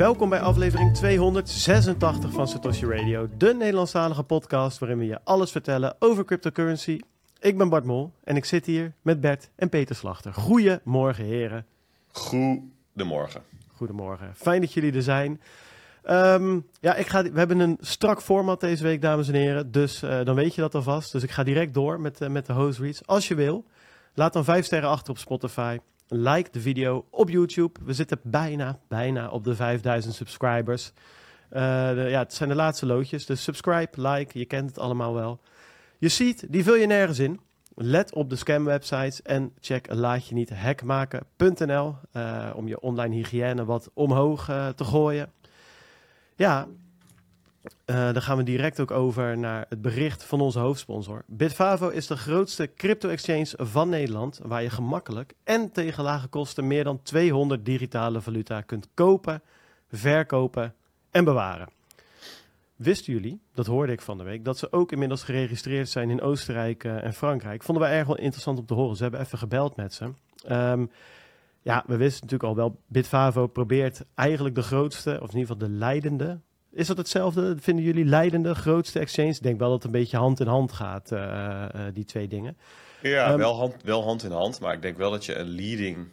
Welkom bij aflevering 286 van Satoshi Radio, de Nederlandstalige podcast waarin we je alles vertellen over cryptocurrency. Ik ben Bart Mol en ik zit hier met Bert en Peter Slachter. Goedemorgen heren. Goedemorgen. Goedemorgen. Fijn dat jullie er zijn. Ehm, ja, ik ga, we hebben een strak format deze week, dames en heren. Dus eh, dan weet je dat alvast. Dus ik ga direct door met, uh, met de host reads. Als je wil, laat dan vijf sterren achter op Spotify. Like de video op YouTube. We zitten bijna, bijna op de 5000 subscribers. De, ja, het zijn de laatste loodjes. Dus subscribe, like, je kent het allemaal wel. Je ziet, die vul je nergens in. Let op de scam-websites en check laatje-niet-hackmaken.nl uh, om je online hygiëne wat omhoog uh, te gooien. Ja, uh, dan gaan we direct ook over naar het bericht van onze hoofdsponsor. Bitfavo is de grootste crypto-exchange van Nederland, waar je gemakkelijk en tegen lage kosten meer dan 200 digitale valuta kunt kopen, verkopen en bewaren. Wisten jullie, dat hoorde ik van de week, dat ze ook inmiddels geregistreerd zijn in Oostenrijk uh, en Frankrijk? Vonden wij erg wel interessant om te horen. Ze hebben even gebeld met ze. Um, ja, we wisten natuurlijk al wel, Bitfavo probeert eigenlijk de grootste, of in ieder geval de leidende. Is dat hetzelfde? Vinden jullie leidende, grootste exchange? Ik denk wel dat het een beetje hand in hand gaat, uh, uh, die twee dingen. Ja, um, wel, hand, wel hand in hand, maar ik denk wel dat je een leading,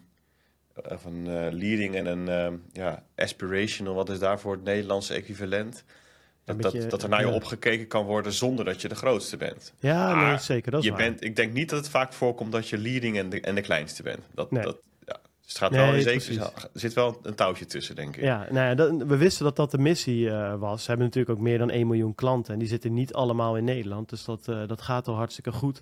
of een leading en een uh, ja, aspirational, wat is daarvoor het Nederlandse equivalent? Dat, dat, er naar je opgekeken kan worden zonder dat je de grootste bent. Ja, nee, zeker. Dat is je waar. bent, ik denk niet dat het vaak voorkomt dat je leading en de, en de kleinste bent. Dat, Nee. dat. Dus het gaat Nee, wel er zit wel een touwtje tussen, denk ik. Ja, nou ja, dat, we wisten dat dat de missie uh, was. Ze hebben natuurlijk ook meer dan 1 miljoen klanten. En die zitten niet allemaal in Nederland. Dus dat, uh, dat gaat al hartstikke goed.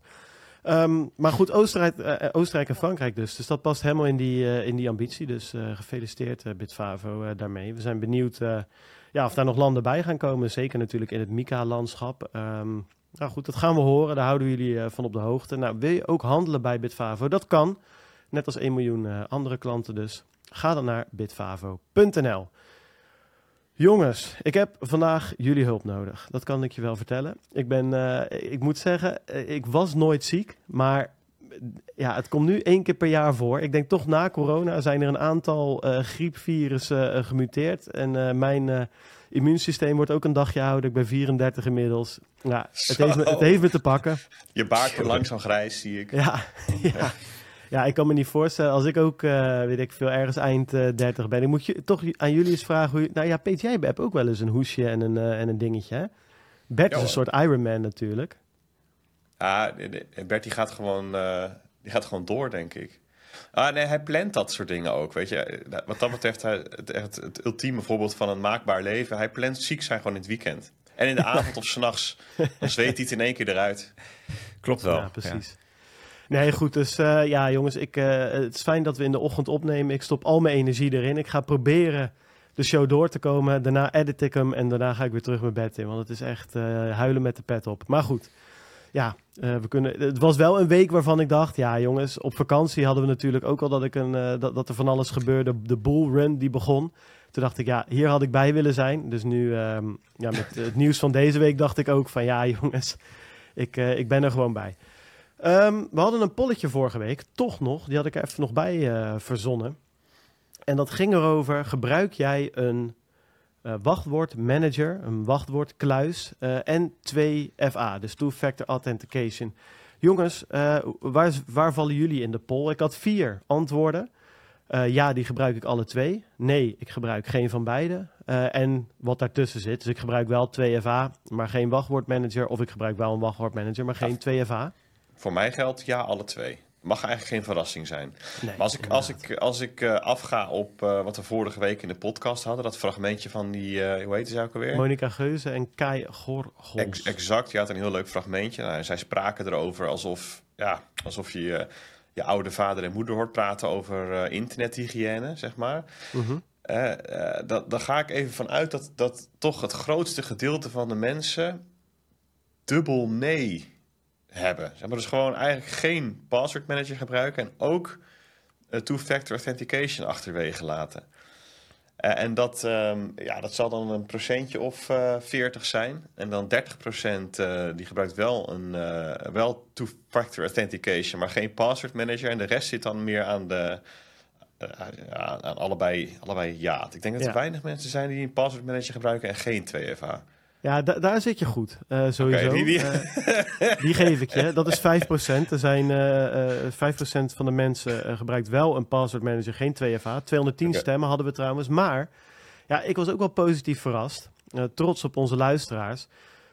Um, maar goed, Oostenrijk, uh, Oostenrijk en Frankrijk dus. Dus dat past helemaal in die, in die ambitie. Dus gefeliciteerd Bitfavo daarmee. We zijn benieuwd ja, of daar nog landen bij gaan komen. Zeker natuurlijk in het Mika-landschap. Um, nou goed, dat gaan we horen. Daar houden we jullie van op de hoogte. Nou, wil je ook handelen bij Bitfavo? Dat kan. Net als 1 miljoen uh, andere klanten dus. Ga dan naar bitfavo.nl. Jongens, ik heb vandaag jullie hulp nodig. Dat kan ik je wel vertellen. Ik ben, uh, ik moet zeggen, uh, ik was nooit ziek, maar ja, het komt nu één keer per jaar voor. Ik denk toch na corona zijn er een aantal griepvirussen gemuteerd en mijn immuunsysteem wordt ook een dagje ouder. Ik ben 34 inmiddels. Ja, het, heeft me, het heeft me te pakken. Je baard wordt langzaam grijs, zie ik. Ja, ja. Ja, ik kan me niet voorstellen. Als ik ook, uh, weet ik veel, ergens eind uh, 30 ben. Ik moet je, toch aan jullie eens vragen hoe je... Nou ja, Peet, jij hebt ook wel eens een hoesje en een, uh, en een dingetje, hè? Bert ja, is een soort Ironman natuurlijk. Ah, Bert die gaat gewoon, uh, die gaat gewoon door, denk ik. Ah, nee, hij plant dat soort dingen ook, weet je. Wat dat betreft, hij, het, het, het ultieme voorbeeld van een maakbaar leven. Hij plant ziek zijn gewoon in het weekend. En in de avond of s'nachts, dan zweet hij het in één keer eruit. Klopt wel. Ja, precies. Ja. Nee, goed. Dus uh, ja, jongens, ik, uh, het is fijn dat we in de ochtend opnemen. Ik stop al mijn energie erin. Ik ga proberen de show door te komen. Daarna edit ik hem en daarna ga ik weer terug mijn bed in. Want het is echt uh, huilen met de pet op. Maar goed, ja, we kunnen, het was wel een week waarvan ik dacht... Ja, jongens, op vakantie hadden we natuurlijk ook al dat, ik een, dat, dat er van alles gebeurde. De bullrun die begon. Toen dacht ik, ja, hier had ik bij willen zijn. Dus nu, um, ja, met het nieuws van deze week dacht ik ook van... Ja, jongens, ik, ik ben er gewoon bij. Um, we hadden een polletje vorige week, toch nog. Die had ik er even nog bij uh, verzonnen. En dat ging erover: gebruik jij een uh, wachtwoordmanager, een wachtwoordkluis uh, en 2FA, dus two-factor authentication? Jongens, waar, waar, vallen jullie in de poll? Ik had vier antwoorden. ja, die gebruik ik alle twee. Nee, ik gebruik geen van beide. en wat daartussen zit. Dus ik gebruik wel 2FA, maar geen wachtwoordmanager. Of ik gebruik wel een wachtwoordmanager, maar geen 2FA. Voor mij geldt ja, alle twee. Mag eigenlijk geen verrassing zijn. Nee, maar als ik, als ik, als ik uh, afga op uh, wat we vorige week in de podcast hadden, dat fragmentje van die, uh, hoe heet ze ook alweer? Monica Geuze en Kai Gorgels. Ex exact, je had een heel leuk fragmentje. Nou, zij spraken erover alsof, ja, alsof je je oude vader en moeder hoort praten over internethygiëne, zeg maar. Mm -hmm. dat, ga ik even vanuit dat, dat toch het grootste gedeelte van de mensen dubbel nee hebben. Zeg maar dus gewoon eigenlijk geen password manager gebruiken en ook uh, two-factor authentication achterwege laten. Uh, en dat, um, ja, dat zal dan een procentje of uh, 40 zijn. En dan 30 procent die gebruikt wel een wel two-factor authentication, maar geen password manager. En de rest zit dan meer aan de, eh, aan allebei, allebei ja. Ik denk dat er Ja. weinig mensen zijn die een password manager gebruiken en geen 2FA. Ja, da- daar zit je goed, eh, sowieso. Oké, die- die- Eh, die geef ik je. Dat is 5%. Er zijn eh, eh, 5% van de mensen gebruikt wel een password manager, geen 2FA. 210 Oké. stemmen hadden we trouwens. Maar ja, ik was ook wel positief verrast. Trots op onze luisteraars.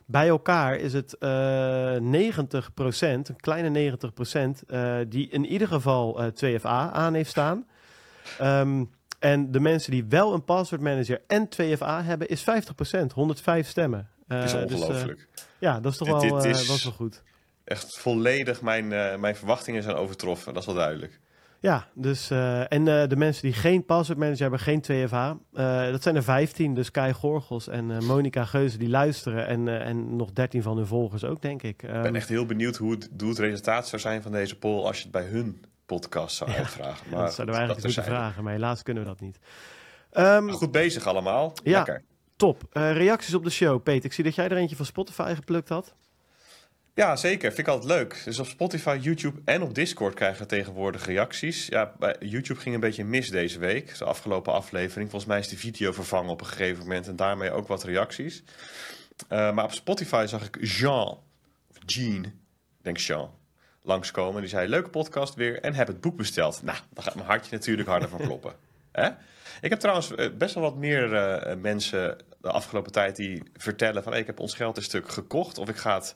Bij elkaar is het eh 90%, een kleine 90%, eh, die in ieder geval eh 2FA aan heeft staan. Ehm, en de mensen die wel een password manager en 2FA hebben, is 50%, 105 stemmen. Eh, Dat is dus, eh, ongelooflijk. ja, dat is toch Dit- wel, dit eh, is- wel goed. Echt volledig mijn, eh, mijn verwachtingen zijn overtroffen. Dat is wel duidelijk. Ja, dus, eh, en eh, de mensen die geen password manager hebben, geen 2FA, eh, dat zijn er 15. Dus Kai Gorgels en eh, Monica Geuze die luisteren. En, eh, en nog 13 van hun volgers ook, denk ik. Ik Ehm, ben echt heel benieuwd hoe het, hoe het resultaat zou zijn van deze poll als je het bij hun podcast zou uitvragen. Maar dat zouden we eigenlijk moeten terzijde. vragen, maar helaas kunnen we dat niet. Ehm, Goed bezig allemaal. Ja. Lekker. top. Eh, reacties op de show. Peter, ik zie dat jij er eentje van Spotify geplukt had. Ja, zeker. Vind ik altijd leuk. Dus op Spotify, YouTube en op Discord krijgen we tegenwoordig reacties. Ja, YouTube ging een beetje mis deze week. De afgelopen aflevering. Volgens mij is de video vervangen op een gegeven moment. En daarmee ook wat reacties. Eh, maar op Spotify zag ik Jean, of Jean, ik denk Jean, langskomen. Die zei, leuke podcast weer en heb het boek besteld. Nou, dan gaat mijn hartje natuurlijk harder van kloppen. Hè? Ik heb trouwens eh, best wel wat meer eh, mensen de afgelopen tijd die vertellen van... Hey, ik heb ons geld een stuk gekocht of ik ga het...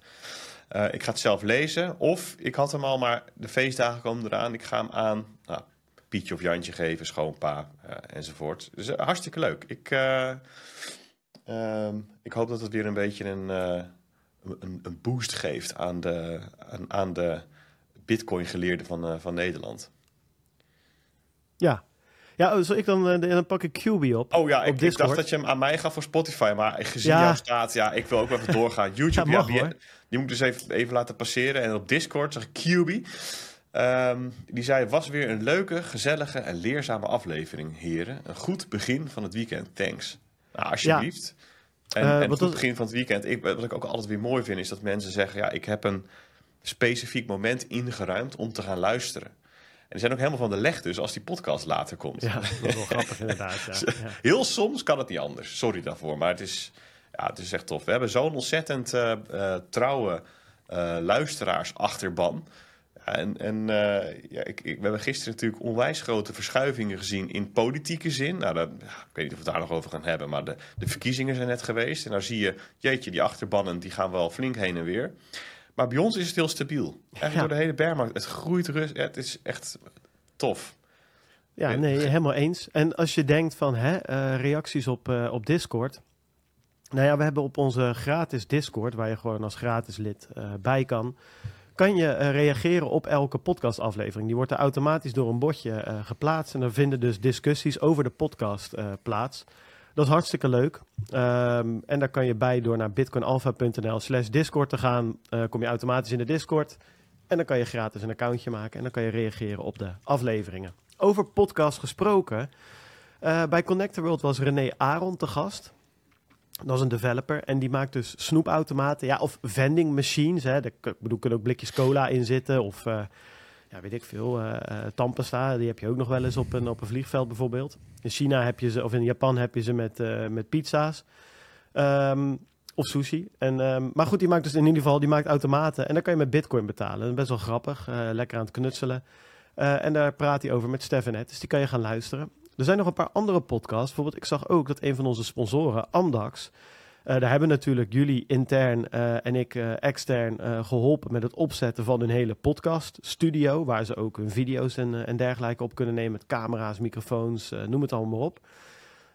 eh, ik ga het zelf lezen. Of ik had hem al, maar de feestdagen komen eraan. Ik ga hem aan nou, Pietje of Jantje geven, schoonpa enzovoort. Dus hartstikke leuk. Ik, eh, ehm, ik hoop dat het weer een beetje een, een, een boost geeft aan de, aan, aan de bitcoin-geleerden van, eh, van Nederland. Ja. Ja, oh, zal ik dan, eh, dan pak ik QB op. Oh ja, Op ik, dacht dat je hem aan mij gaf voor Spotify. Maar gezien Ja. jouw staat, ja, ik wil ook even doorgaan. YouTube, Ja, mag, die, moet ik dus even, even laten passeren. En op Discord zag ik QB. Ehm, die zei, was weer een leuke, gezellige en leerzame aflevering, heren. Een goed begin van het weekend, thanks. Nou, alsjeblieft. En, en wat het was- begin van het weekend, ik, wat ik ook altijd weer mooi vind, is dat mensen zeggen, ja, ik heb een specifiek moment ingeruimd om te gaan luisteren. En die zijn ook helemaal van de leg dus als die podcast later komt. Ja, dat is wel grappig inderdaad. Ja. Ja. Heel soms kan het niet anders. Sorry daarvoor. Maar het is, ja, het is echt tof. We hebben zo'n ontzettend eh, eh, trouwe eh, luisteraarsachterban. En en ja, ik, ik, we hebben gisteren natuurlijk onwijs grote verschuivingen gezien in politieke zin. Nou, dat, ik weet niet of we het daar nog over gaan hebben. Maar de, de verkiezingen zijn net geweest. En dan zie je, jeetje, die achterbannen die gaan wel flink heen en weer. Maar bij ons is het heel stabiel. Eigenlijk Ja. door de hele bergmarkt. Het groeit rust. Het is echt tof. Ja, nee, helemaal eens. En als je denkt van hè, eh, reacties op, eh, op Discord. Nou ja, we hebben op onze gratis Discord, waar je gewoon als gratis lid eh, bij kan, kan je reageren op elke podcastaflevering. Die wordt er automatisch door een botje geplaatst. En dan vinden dus discussies over de podcast plaats. Dat is hartstikke leuk. Ehm, en daar kan je bij door naar bitcoinalpha.nl slash discord te gaan. Eh, kom je automatisch in de Discord. En dan kan je gratis een accountje maken. En dan kan je reageren op de afleveringen. Over podcast gesproken. eh, bij Connector World was René Aron te gast. Dat is een developer en die maakt dus snoepautomaten. Ja, of vending machines. Hè. Ik bedoel, kunnen ook blikjes cola in zitten. Of eh, ja, weet ik veel. tandpasta, die heb je ook nog wel eens op een, op een vliegveld bijvoorbeeld. In China heb je ze, of in Japan heb je ze met, eh, met pizza's. Ehm, of sushi. En, ehm, maar goed, die maakt dus in ieder geval die maakt automaten. En dan kan je met bitcoin betalen. Best wel grappig. lekker aan het knutselen. En daar praat hij over met Stefanet. Dus die kan je gaan luisteren. Er zijn nog een paar andere podcasts. Bijvoorbeeld, ik zag ook dat een van onze sponsoren, Amdax... eh, daar hebben natuurlijk jullie intern eh, en ik eh, extern eh, geholpen met het opzetten van hun hele podcaststudio. Waar ze ook hun video's en, en dergelijke op kunnen nemen. Met camera's, microfoons, noem het allemaal maar op.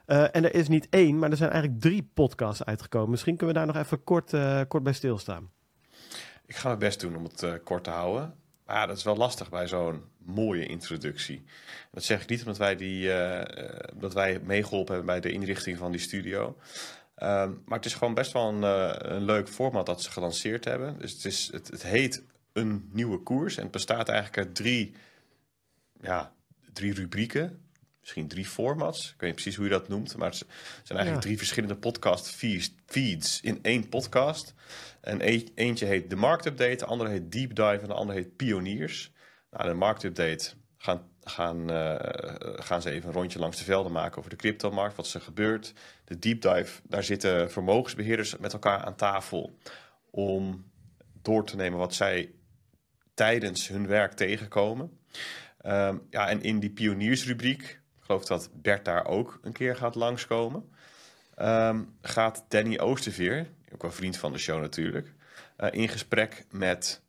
En er is niet één, maar er zijn eigenlijk drie podcasts uitgekomen. Misschien kunnen we daar nog even kort, kort bij stilstaan. Ik ga mijn best doen om het kort te houden. Maar ja, dat is wel lastig bij zo'n mooie introductie. Dat zeg ik niet omdat wij, die, dat wij meegeholpen hebben bij de inrichting van die studio. Ehm, maar het is gewoon best wel een, eh, een leuk format dat ze gelanceerd hebben. Dus het, is, het, het heet Een Nieuwe Koers. En het bestaat eigenlijk uit drie, ja, drie rubrieken. Misschien drie formats. Ik weet niet precies hoe je dat noemt. Maar het zijn eigenlijk Ja. drie verschillende podcast feeds, feeds in één podcast. En e- eentje heet de marktupdate, de andere heet deep dive en de andere heet pioniers. Nou, de marktupdate gaan gaan, gaan ze even een rondje langs de velden maken over de cryptomarkt, wat er gebeurt. De deep dive, daar zitten vermogensbeheerders met elkaar aan tafel om door te nemen wat zij tijdens hun werk tegenkomen. Ehm, ja, en in die pioniersrubriek, ik geloof dat Bert daar ook een keer gaat langskomen, um, gaat Danny Oosterveer, ook wel vriend van de show natuurlijk, uh, in gesprek met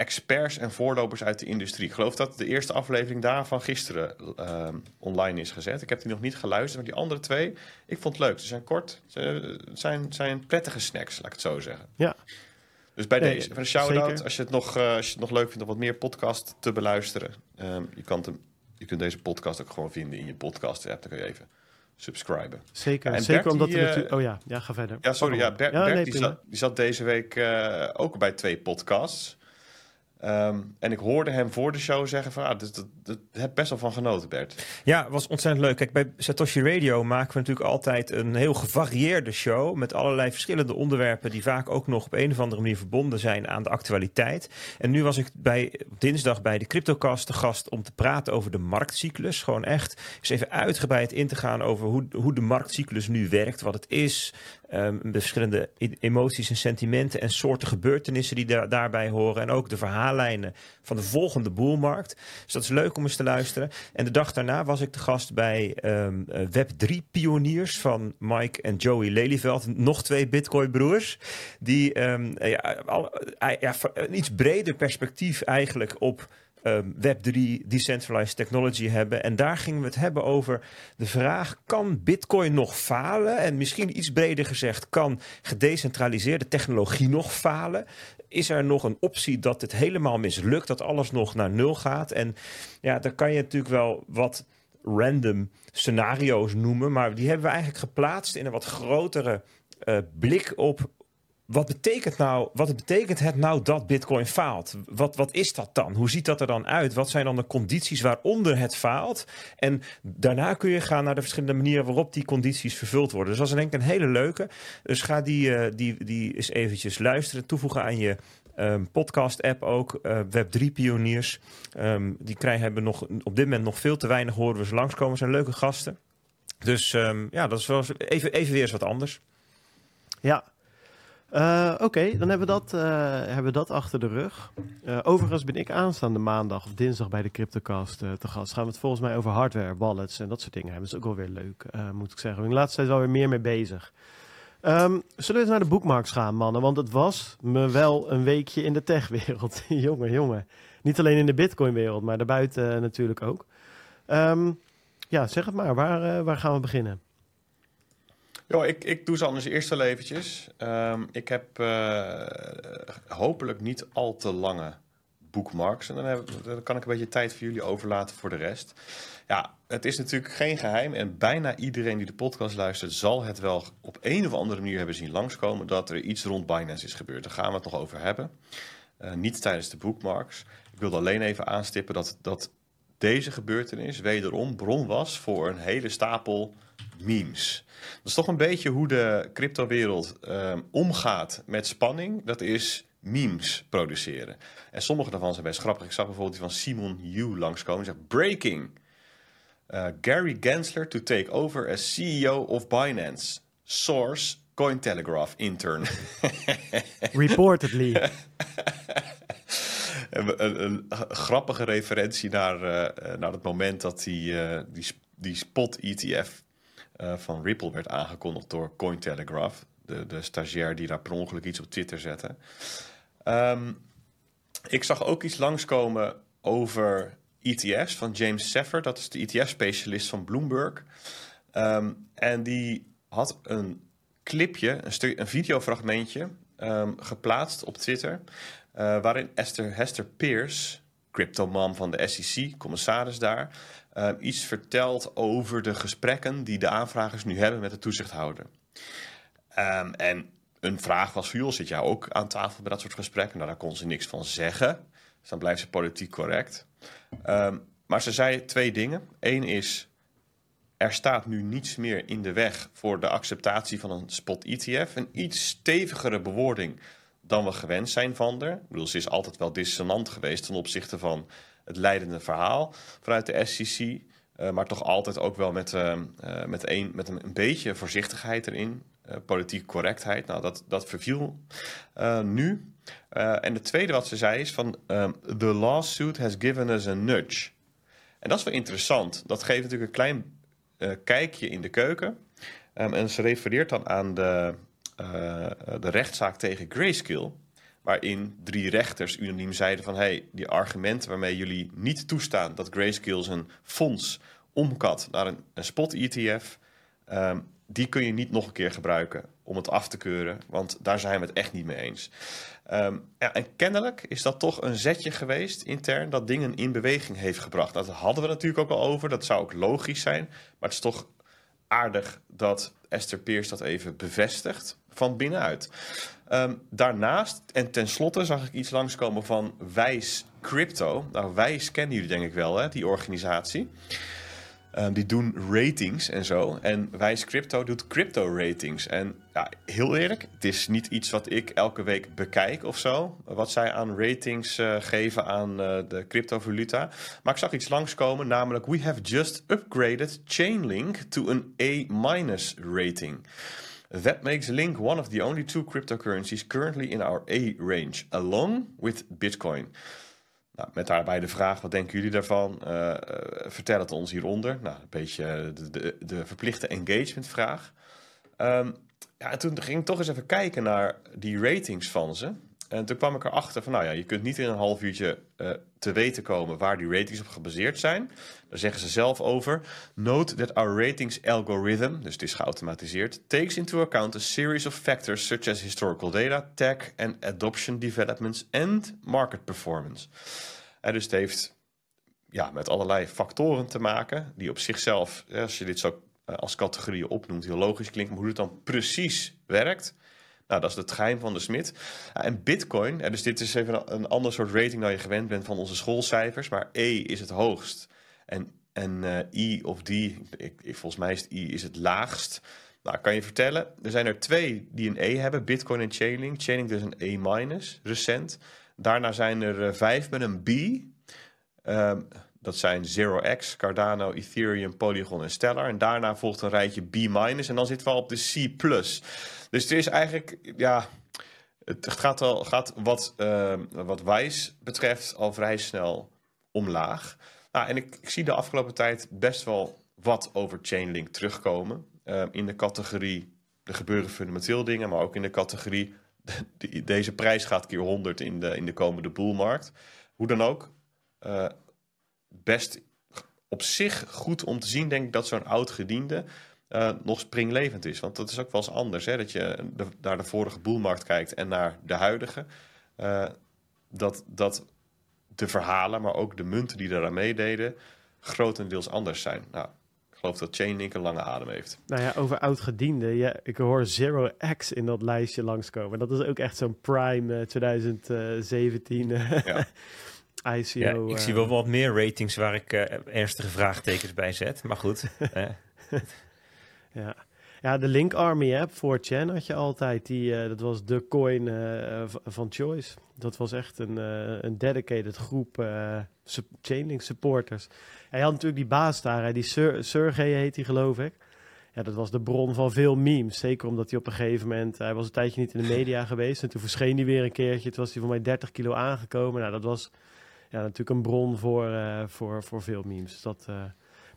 experts en voorlopers uit de industrie. Ik geloof dat de eerste aflevering daarvan gisteren uh, online is gezet. Ik heb die nog niet geluisterd, maar die andere twee, ik vond het leuk. Ze zijn kort, ze zijn, zijn prettige snacks, laat ik het zo zeggen. Ja. Dus bij deze, van een shout-out, als je, het nog, uh, als je het nog leuk vindt om wat meer podcast te beluisteren. Um, je, kan te, je kunt deze podcast ook gewoon vinden in je podcast-app. Dan kun je even subscriben. Zeker, en zeker omdat... Die, uh, oh ja, ja, ga verder. Ja, sorry, ja, Bert, ja, Bert die, zat, die, zat, deze week uh, ook bij twee podcasts. Um, en ik hoorde hem voor de show zeggen van, ah, dat, dat, dat heb best wel van genoten, Bert. Ja, was ontzettend leuk. Kijk, bij Satoshi Radio maken we natuurlijk altijd een heel gevarieerde show met allerlei verschillende onderwerpen die vaak ook nog op een of andere manier verbonden zijn aan de actualiteit. En nu was ik bij dinsdag bij de Cryptocast te gast om te praten over de marktcyclus. Gewoon echt eens even uitgebreid in te gaan over hoe, hoe de marktcyclus nu werkt, wat het is, um, verschillende emoties en sentimenten en soorten gebeurtenissen die daar, daarbij horen. En ook de verhaallijnen van de volgende boelmarkt. Dus dat is leuk om eens te luisteren. En de dag daarna was ik te gast bij um, Web3-pioniers van Mike en Joey Lelyveld. Nog twee Bitcoin-broers. Die um, ja, al, ja, een iets breder perspectief eigenlijk op um, Web3, decentralized technology hebben. En daar gingen we het hebben over de vraag: kan Bitcoin nog falen? En misschien iets breder gezegd, kan gedecentraliseerde technologie nog falen? Is er nog een optie dat het helemaal mislukt, dat alles nog naar nul gaat? En ja, daar kan je natuurlijk wel wat random scenario's noemen, maar die hebben we eigenlijk geplaatst in een wat grotere uh, blik op wat betekent, nou, wat betekent het nou dat Bitcoin faalt? Wat, wat is dat dan? Hoe ziet dat er dan uit? Wat zijn dan de condities waaronder het faalt? En daarna kun je gaan naar de verschillende manieren waarop die condities vervuld worden. Dus dat is denk ik een hele leuke. Dus ga die, uh, die, die eens eventjes luisteren, toevoegen aan je um, podcast-app ook. Uh, Web3-pioniers. Um, die krijgen, hebben nog, op dit moment nog veel te weinig horen we ze langskomen. zijn leuke gasten. Dus um, ja, dat is wel even, even weer eens wat anders. Ja, uh, Oké, dan hebben we, dat, uh, hebben we dat achter de rug. Uh, overigens ben ik aanstaande maandag of dinsdag bij de Cryptocast te gast. Gaan we het volgens mij over hardware, wallets en dat soort dingen hebben. Dat is ook wel weer leuk, moet ik zeggen. Ik ben de laatste tijd wel weer meer mee bezig. Um, zullen we eens naar de bookmarks gaan, mannen? Want het was me wel een weekje in de techwereld. jongen, jongen. Niet alleen in de bitcoinwereld, maar daarbuiten natuurlijk ook. Um, ja, zeg het maar. Waar, waar gaan we beginnen? Ja, ik, ik doe ze anders eerst wel eventjes. Um, ik heb uh, hopelijk niet al te lange bookmarks. En dan, heb, dan, kan ik een beetje tijd voor jullie overlaten voor de rest. Ja, het is natuurlijk geen geheim. En bijna iedereen die de podcast luistert... zal het wel op een of andere manier hebben zien langskomen... dat er iets rond Binance is gebeurd. Daar gaan we het nog over hebben. Uh, niet tijdens de bookmarks. Ik wilde alleen even aanstippen dat, dat deze gebeurtenis... wederom bron was voor een hele stapel memes. Dat is toch een beetje hoe de cryptowereld um, omgaat met spanning. Dat is memes produceren. En sommige daarvan zijn best grappig. Ik zag bijvoorbeeld die van Simon Yu langskomen. Zegt breaking. Uh, Gary Gensler to take over as CEO of Binance. Source Cointelegraph intern. Reportedly. een, een, een, grappige referentie naar, uh, naar het moment dat die, uh, die, die spot ETF uh, van Ripple werd aangekondigd door Cointelegraph. De, de stagiair die daar per ongeluk iets op Twitter zette. Um, ik zag ook iets langskomen over ETF's van James Seffer. Dat is de ETF-specialist van Bloomberg. Um, en die had een clipje, een, een videofragmentje um, geplaatst op Twitter. Uh, waarin Esther Hester Pierce, crypto-man van de SEC, commissaris daar, uh, iets vertelt over de gesprekken die de aanvragers nu hebben met de toezichthouder. Um, en een vraag was van, joh, zit jij ook aan tafel bij dat soort gesprekken? Nou, daar kon ze niks van zeggen. Dus dan blijft ze politiek correct. Um, maar ze zei twee dingen. Eén is, er staat nu niets meer in de weg voor de acceptatie van een spot ETF. Een iets stevigere bewoording dan we gewend zijn van haar. Ik bedoel, ze is altijd wel dissonant geweest ten opzichte van het leidende verhaal vanuit de SEC. Uh, maar toch altijd ook wel met, uh, uh, met, een, met een, beetje voorzichtigheid erin. politieke correctheid. Nou, dat, dat verviel nu. en de tweede wat ze zei is van... Um, The lawsuit has given us a nudge. En dat is wel interessant. Dat geeft natuurlijk een klein kijkje in de keuken. Um, en ze refereert dan aan de, de rechtszaak tegen Grayscale waarin drie rechters unaniem zeiden van... hey, die argumenten waarmee jullie niet toestaan dat Grayscale zijn fonds omkat naar een, spot-ETF... Ehm, die kun je niet nog een keer gebruiken om het af te keuren, want daar zijn we het echt niet mee eens. Ja, en kennelijk is dat toch een zetje geweest intern dat dingen in beweging heeft gebracht. Dat hadden we natuurlijk ook al over, dat zou ook logisch zijn, maar het is toch aardig dat Esther Peers dat even bevestigt van binnenuit. Um, daarnaast en tenslotte zag ik iets langskomen van Wijs Crypto. Nou, Wijs kennen jullie denk ik wel, hè, die organisatie. Um, die doen ratings en zo. En Wijs Crypto doet crypto ratings. En ja, heel eerlijk, het is niet iets wat ik elke week bekijk of zo. Wat zij aan ratings uh, geven aan uh, de cryptovaluta. Maar ik zag iets langskomen, namelijk... We have just upgraded Chainlink to een A- rating. That makes Link one of the only two cryptocurrencies currently in our A range, along with Bitcoin. Nou, met daarbij de vraag, wat denken jullie daarvan? Uh, vertel het ons hieronder. Nou, een beetje de, de, de verplichte engagement vraag. Um, ja, en toen ging ik toch eens even kijken naar die ratings van ze. En toen kwam ik erachter van, nou ja, je kunt niet in een half uurtje uh, te weten komen waar die ratings op gebaseerd zijn. Daar zeggen ze zelf over. Note that our ratings algorithm, dus het is geautomatiseerd, takes into account a series of factors such as historical data, tech and adoption developments and market performance. En dus het heeft ja, met allerlei factoren te maken die op zichzelf, als je dit zo uh, als categorieën opnoemt, heel logisch klinkt, maar hoe het dan precies werkt nou, dat is het geheim van de smid. en Bitcoin, dus dit is even een ander soort rating dan je gewend bent van onze schoolcijfers, maar E is het hoogst. En, en uh, I of D, ik, volgens mij is het I is het laagst. Nou, kan je vertellen, er zijn er twee die een E hebben, Bitcoin en Chainlink. Chainlink dus een E-, recent. Daarna zijn er uh, vijf met een B. Um, dat zijn 0x, Cardano, Ethereum, Polygon en Stellar. En daarna volgt een rijtje B- en dan zitten we al op de C+. Dus het is eigenlijk, ja, het gaat, al, gaat wat, uh, wat wijs betreft al vrij snel omlaag. Nou, en ik, ik, zie de afgelopen tijd best wel wat over Chainlink terugkomen. Uh, in de categorie, er gebeuren fundamenteel dingen, maar ook in de categorie, de, deze prijs gaat keer 100 in de, in de komende boelmarkt. Hoe dan ook, uh, best op zich goed om te zien, denk ik, dat zo'n oud gediende uh, nog springlevend is. Want dat is ook wel eens anders, hè, dat je de, naar de vorige boelmarkt kijkt en naar de huidige. Uh, dat, dat de verhalen, maar ook de munten die daaraan meededen, grotendeels anders zijn. Nou, ik geloof dat Chainlink een lange adem heeft. Nou ja, over oud-gediende. Ja, ik hoor Zero X in dat lijstje langskomen. Dat is ook echt zo'n prime uh, 2017 ja. ICO. Ja, ik zie wel wat meer ratings waar ik ernstige vraagtekens bij zet. Maar goed. Ja. ja, de Link Army app voor Chan had je altijd. Die, uh, dat was de coin uh, van Choice. Dat was echt een, uh, een dedicated groep Chainlink supporters. Hij had natuurlijk die baas daar, die Ser Sergey heet hij geloof ik. Ja, dat was de bron van veel memes. Zeker omdat hij op een gegeven moment... Hij was een tijdje niet in de media geweest. En toen verscheen hij weer een keertje. Toen was hij voor mij 30 kilo aangekomen. Nou, dat was ja, natuurlijk een bron voor, voor, voor veel memes. Dat...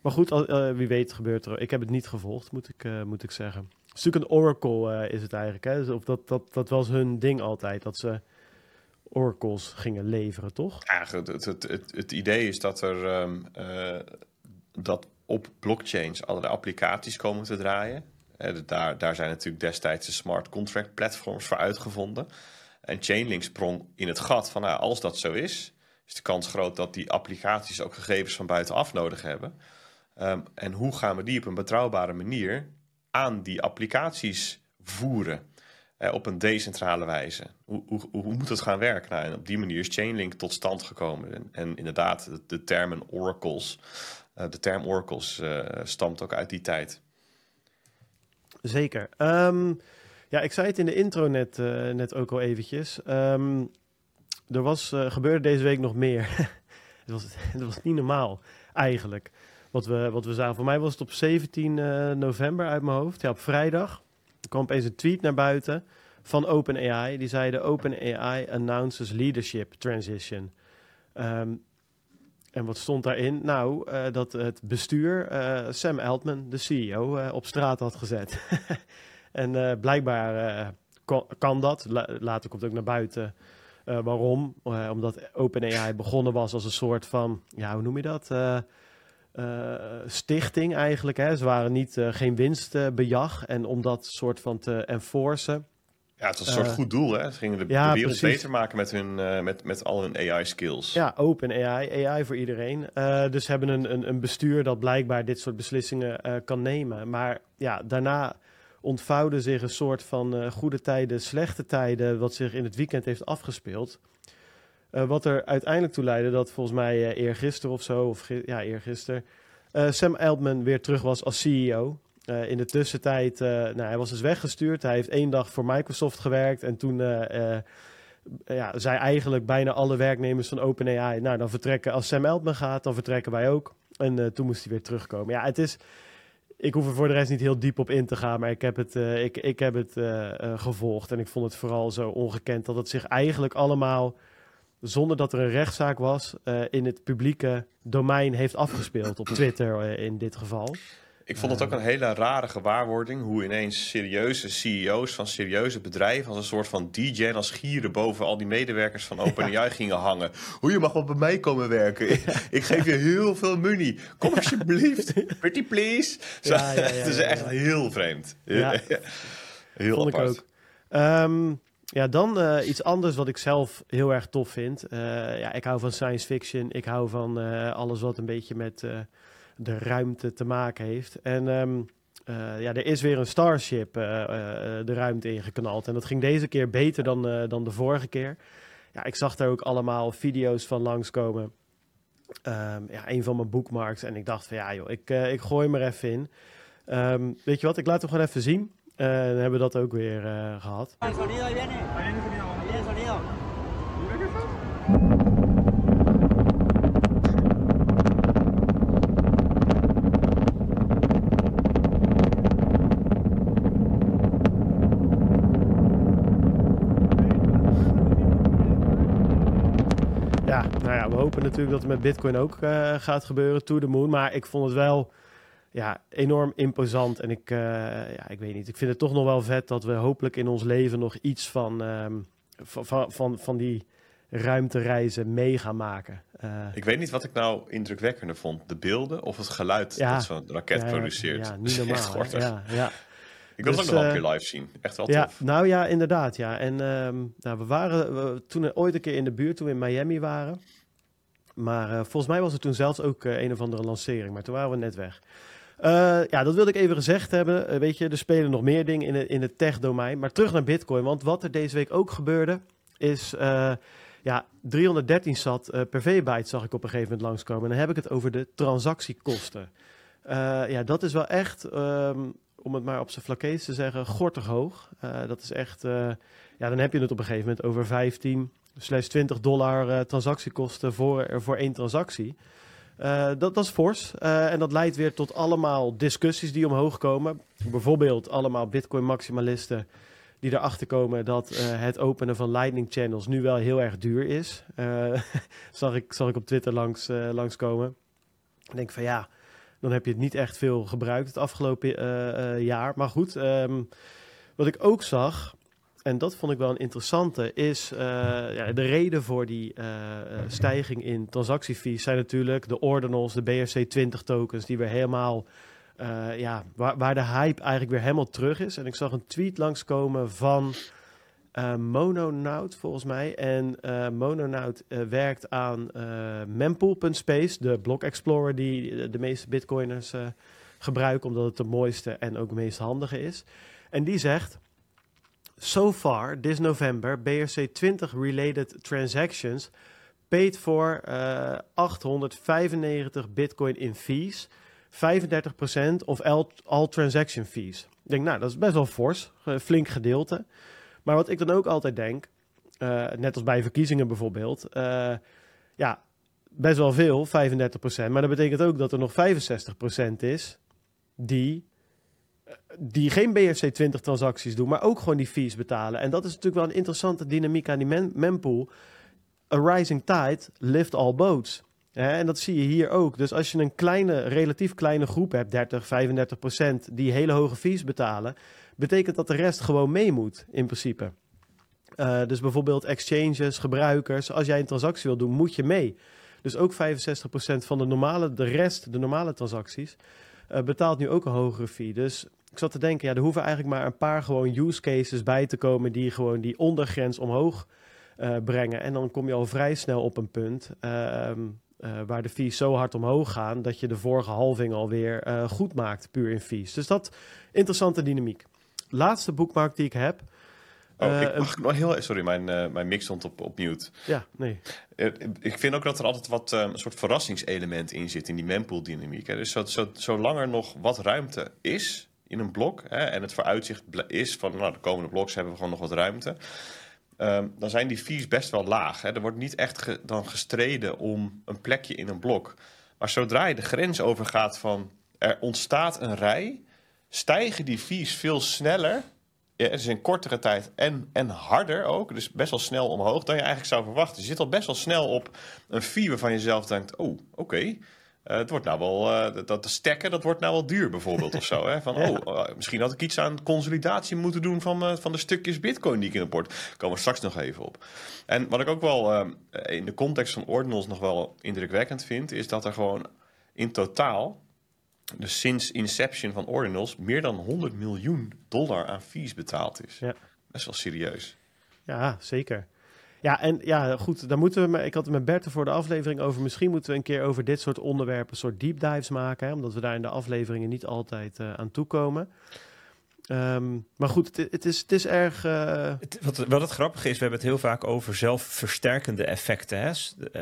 Maar goed, uh, wie weet gebeurt er. Ik heb het niet gevolgd, moet ik, uh, moet ik zeggen. Natuurlijk een Oracle, uh, is het eigenlijk. Hè? Dus of dat, dat, dat was hun ding altijd, dat ze oracles gingen leveren, toch? Ja, het, het, het, idee is dat er um, dat op blockchains allerlei applicaties komen te draaien. daar, daar zijn natuurlijk destijds de smart contract platforms voor uitgevonden. En Chainlink sprong in het gat van nou, als dat zo is, is de kans groot dat die applicaties ook gegevens van buitenaf nodig hebben. Um, en hoe gaan we die op een betrouwbare manier aan die applicaties voeren? Uh, op een decentrale wijze. Hoe, hoe, hoe, moet het gaan werken? Nou, en op die manier is Chainlink tot stand gekomen. En, en inderdaad, de, termen oracles, uh, de term oracles uh, stamt ook uit die tijd. Zeker. Um, Ja, ik zei het in de intro net, eh, net ook al eventjes. Ehm, er was, eh, gebeurde deze week nog meer. het, was, het was niet normaal, eigenlijk. Wat we, wat we zagen. Voor mij was het op 17 eh, november uit mijn hoofd. Ja, op vrijdag. Er kwam opeens een tweet naar buiten van OpenAI. Die zeiden OpenAI announces leadership transition. Ehm, en wat stond daarin? Nou, eh, dat het bestuur eh, Sam Altman, de CEO, op straat had gezet. en blijkbaar kan, dat. La- later komt ook naar buiten waarom. Omdat OpenAI begonnen was als een soort van, ja, hoe noem je dat? Eh, eh, stichting eigenlijk. Hè? Ze waren niet, eh, geen winstbejag. en om dat soort van te enforcen, Ja, het was een soort Eh, goed doel, hè? Ze gingen de, ja, de wereld precies. beter maken met, hun, eh, met, met al hun AI-skills. Ja, open AI, AI voor iedereen. Eh, dus hebben een, een, een bestuur dat blijkbaar dit soort beslissingen eh, kan nemen. Maar ja, daarna ontvouwde zich een soort van eh, goede tijden, slechte tijden, wat zich in het weekend heeft afgespeeld. Eh, wat er uiteindelijk toe leidde dat volgens mij eh eergisteren of zo, of ja, eergisteren, eh Sam Altman weer terug was als CEO. In de tussentijd, eh, nou, hij was dus weggestuurd. Hij heeft één dag voor Microsoft gewerkt en toen ja, zei eigenlijk bijna alle werknemers van OpenAI, nou dan vertrekken, als Sam Altman gaat, dan vertrekken wij ook. En toen moest hij weer terugkomen. Ja, het is, ik hoef er voor de rest niet heel diep op in te gaan, maar ik heb het, ik, ik heb het gevolgd. En ik vond het vooral zo ongekend dat het zich eigenlijk allemaal, zonder dat er een rechtszaak was, eh, in het publieke domein heeft afgespeeld. Op Twitter eh, in dit geval. Ik vond het ook een hele rare gewaarwording hoe ineens serieuze CEO's van serieuze bedrijven als een soort van DJ als gieren boven al die medewerkers van OpenAI gingen hangen. Hoe je mag wel bij mij komen werken. Ik, ik geef je heel veel money. Kom alsjeblieft. Pretty please. Zo, het is echt heel vreemd. Ja. heel Vond apart. ik ook. Ehm, ja, dan eh, iets anders wat ik zelf heel erg tof vind. Eh, ja, ik hou van science fiction. Ik hou van eh, alles wat een beetje met de ruimte te maken heeft. En ehm, eh, ja, er is weer een Starship de ruimte ingeknald. En dat ging deze keer beter dan, dan de vorige keer. Ja, ik zag daar ook allemaal video's van langskomen. Ehm ja, een van mijn bookmarks. En ik dacht van ja joh, ik, ik gooi hem er even in. Ehm, weet je wat, ik laat hem gewoon even zien. Eh, dan hebben we dat ook weer eh, gehad. Sonido. Ja, nou ja, we hopen natuurlijk dat het met Bitcoin ook eh, gaat gebeuren, to the moon. Maar ik vond het wel ja, enorm imposant. En ik, eh, ja, ik weet niet, ik vind het toch nog wel vet dat we hopelijk in ons leven nog iets van, ehm, van, van, van, die ruimtereizen mee gaan maken. Eh, Ik weet niet wat ik nou indrukwekkender vond. De beelden of het geluid Ja. dat zo'n raket ja, produceert. Ja, niet normaal. Echt ja, ja. Ik wil Dus, het ook nog wel eh, een keer live zien. Echt wel Ja, tof. nou ja, inderdaad. Ja. En ehm, nou, we waren we, toen ooit een keer in de buurt, toen we in Miami waren. Maar eh, volgens mij was er toen zelfs ook eh, een of andere lancering, maar toen waren we net weg. Eh, ja, dat wilde ik even gezegd hebben. Eh, weet je, er spelen nog meer dingen in, in het tech-domein. Maar terug naar Bitcoin, want wat er deze week ook gebeurde, is eh, ja, 313 sat per V-byte zag ik op een gegeven moment langskomen. En dan heb ik het over de transactiekosten. Ja, dat is wel echt, ehm, om het maar op zijn vlakkees te zeggen, gortig hoog. Dat is echt, ja, dan heb je het op een gegeven moment over 15 slash 20 dollar transactiekosten voor, voor één transactie. Eh, dat, dat is fors. Eh, en dat leidt weer tot allemaal discussies die omhoog komen. Bijvoorbeeld allemaal Bitcoin-maximalisten die erachter komen dat eh, het openen van Lightning Channels nu wel heel erg duur is. Zag, ik, zag ik op Twitter langs, langskomen. Ik denk van ja, dan heb je het niet echt veel gebruikt het afgelopen jaar. Maar goed, ehm, wat ik ook zag, en dat vond ik wel een interessante, is eh, ja, de reden voor die eh, eh, stijging in transactiefees zijn natuurlijk de ordinals, de BRC20 tokens, die weer helemaal, ja, waar, waar de hype eigenlijk weer helemaal terug is. En ik zag een tweet langskomen van Mononaut volgens mij. En Mononaut werkt aan mempool.space, de block explorer die de, meeste bitcoiners gebruiken, omdat het de mooiste en ook meest handige is. En die zegt, so far this November, BRC20 related transactions paid for eh 895 bitcoin in fees, 35% of all, transaction fees. Ik denk, nou, dat is best wel fors, een flink gedeelte. Maar wat ik dan ook altijd denk, eh, net als bij verkiezingen bijvoorbeeld, eh, ja, best wel veel, 35%. Maar dat betekent ook dat er nog 65% is die, eh, die geen BFC 20 transacties doen, maar ook gewoon die fees betalen. En dat is natuurlijk wel een interessante dynamiek aan die mem mempool. A rising tide lift all boats. En dat zie je hier ook. Dus als je een kleine, relatief kleine groep hebt, 30, 35 procent, die hele hoge fees betalen, betekent dat de rest gewoon mee moet, in principe. Uh, dus bijvoorbeeld exchanges, gebruikers. Als jij een transactie wil doen, moet je mee. Dus ook 65% van de normale, de rest, de normale transacties, uh, betaalt nu ook een hogere fee. Dus ik zat te denken, ja, er hoeven eigenlijk maar een paar gewoon use cases bij te komen die gewoon die ondergrens omhoog uh, brengen. En dan kom je al vrij snel op een punt uh, waar de fees zo hard omhoog gaan dat je de vorige halving alweer goed maakt, puur in fees. Dus dat interessante dynamiek. Laatste boekmark die ik heb. Oh, ik mag nog heel sorry, mijn, uh, mijn mix stond op, op mute. Ja, nee. Uh, ik vind ook dat er altijd wat een soort verrassingselement in zit in die mempool dynamiek. Hè. Dus zo, zo, zolang er nog wat ruimte is in een blok hè, en het vooruitzicht is van nou, de komende bloks hebben we gewoon nog wat ruimte. Um, dan zijn die fees best wel laag. Hè. Er wordt niet echt ge, dan gestreden om een plekje in een blok. Maar zodra je de grens overgaat van er ontstaat een rij, stijgen die fees veel sneller ja, het is in kortere tijd en, en harder ook. Dus best wel snel omhoog dan je eigenlijk zou verwachten. Je zit al best wel snel op een fee waarvan je zelf denkt... oh, oké, okay. uh, het wordt nou wel... Uh, dat, dat stekken, dat wordt nou wel duur bijvoorbeeld of zo. Hè? Van, ja. oh, uh, misschien had ik iets aan consolidatie moeten doen... van, van de stukjes bitcoin die ik in het port. Daar komen we straks nog even op. En wat ik ook wel in de context van ordinals nog wel indrukwekkend vind... is dat er gewoon in totaal dus sinds inception van Ordinals meer dan 100 miljoen dollar aan fees betaald is. Ja. Best wel serieus. Ja, zeker. Ja, en ja, goed, daar moeten we. Ik had het met Bert voor de aflevering over. Misschien moeten we een keer over dit soort onderwerpen, soort deep dives maken. Hè, omdat we daar in de afleveringen niet altijd uh, aan toekomen. Um, maar goed, het, het, is, het is erg. Uh... Het, wat, wat het grappige is, we hebben het heel vaak over zelfversterkende effecten. Hè?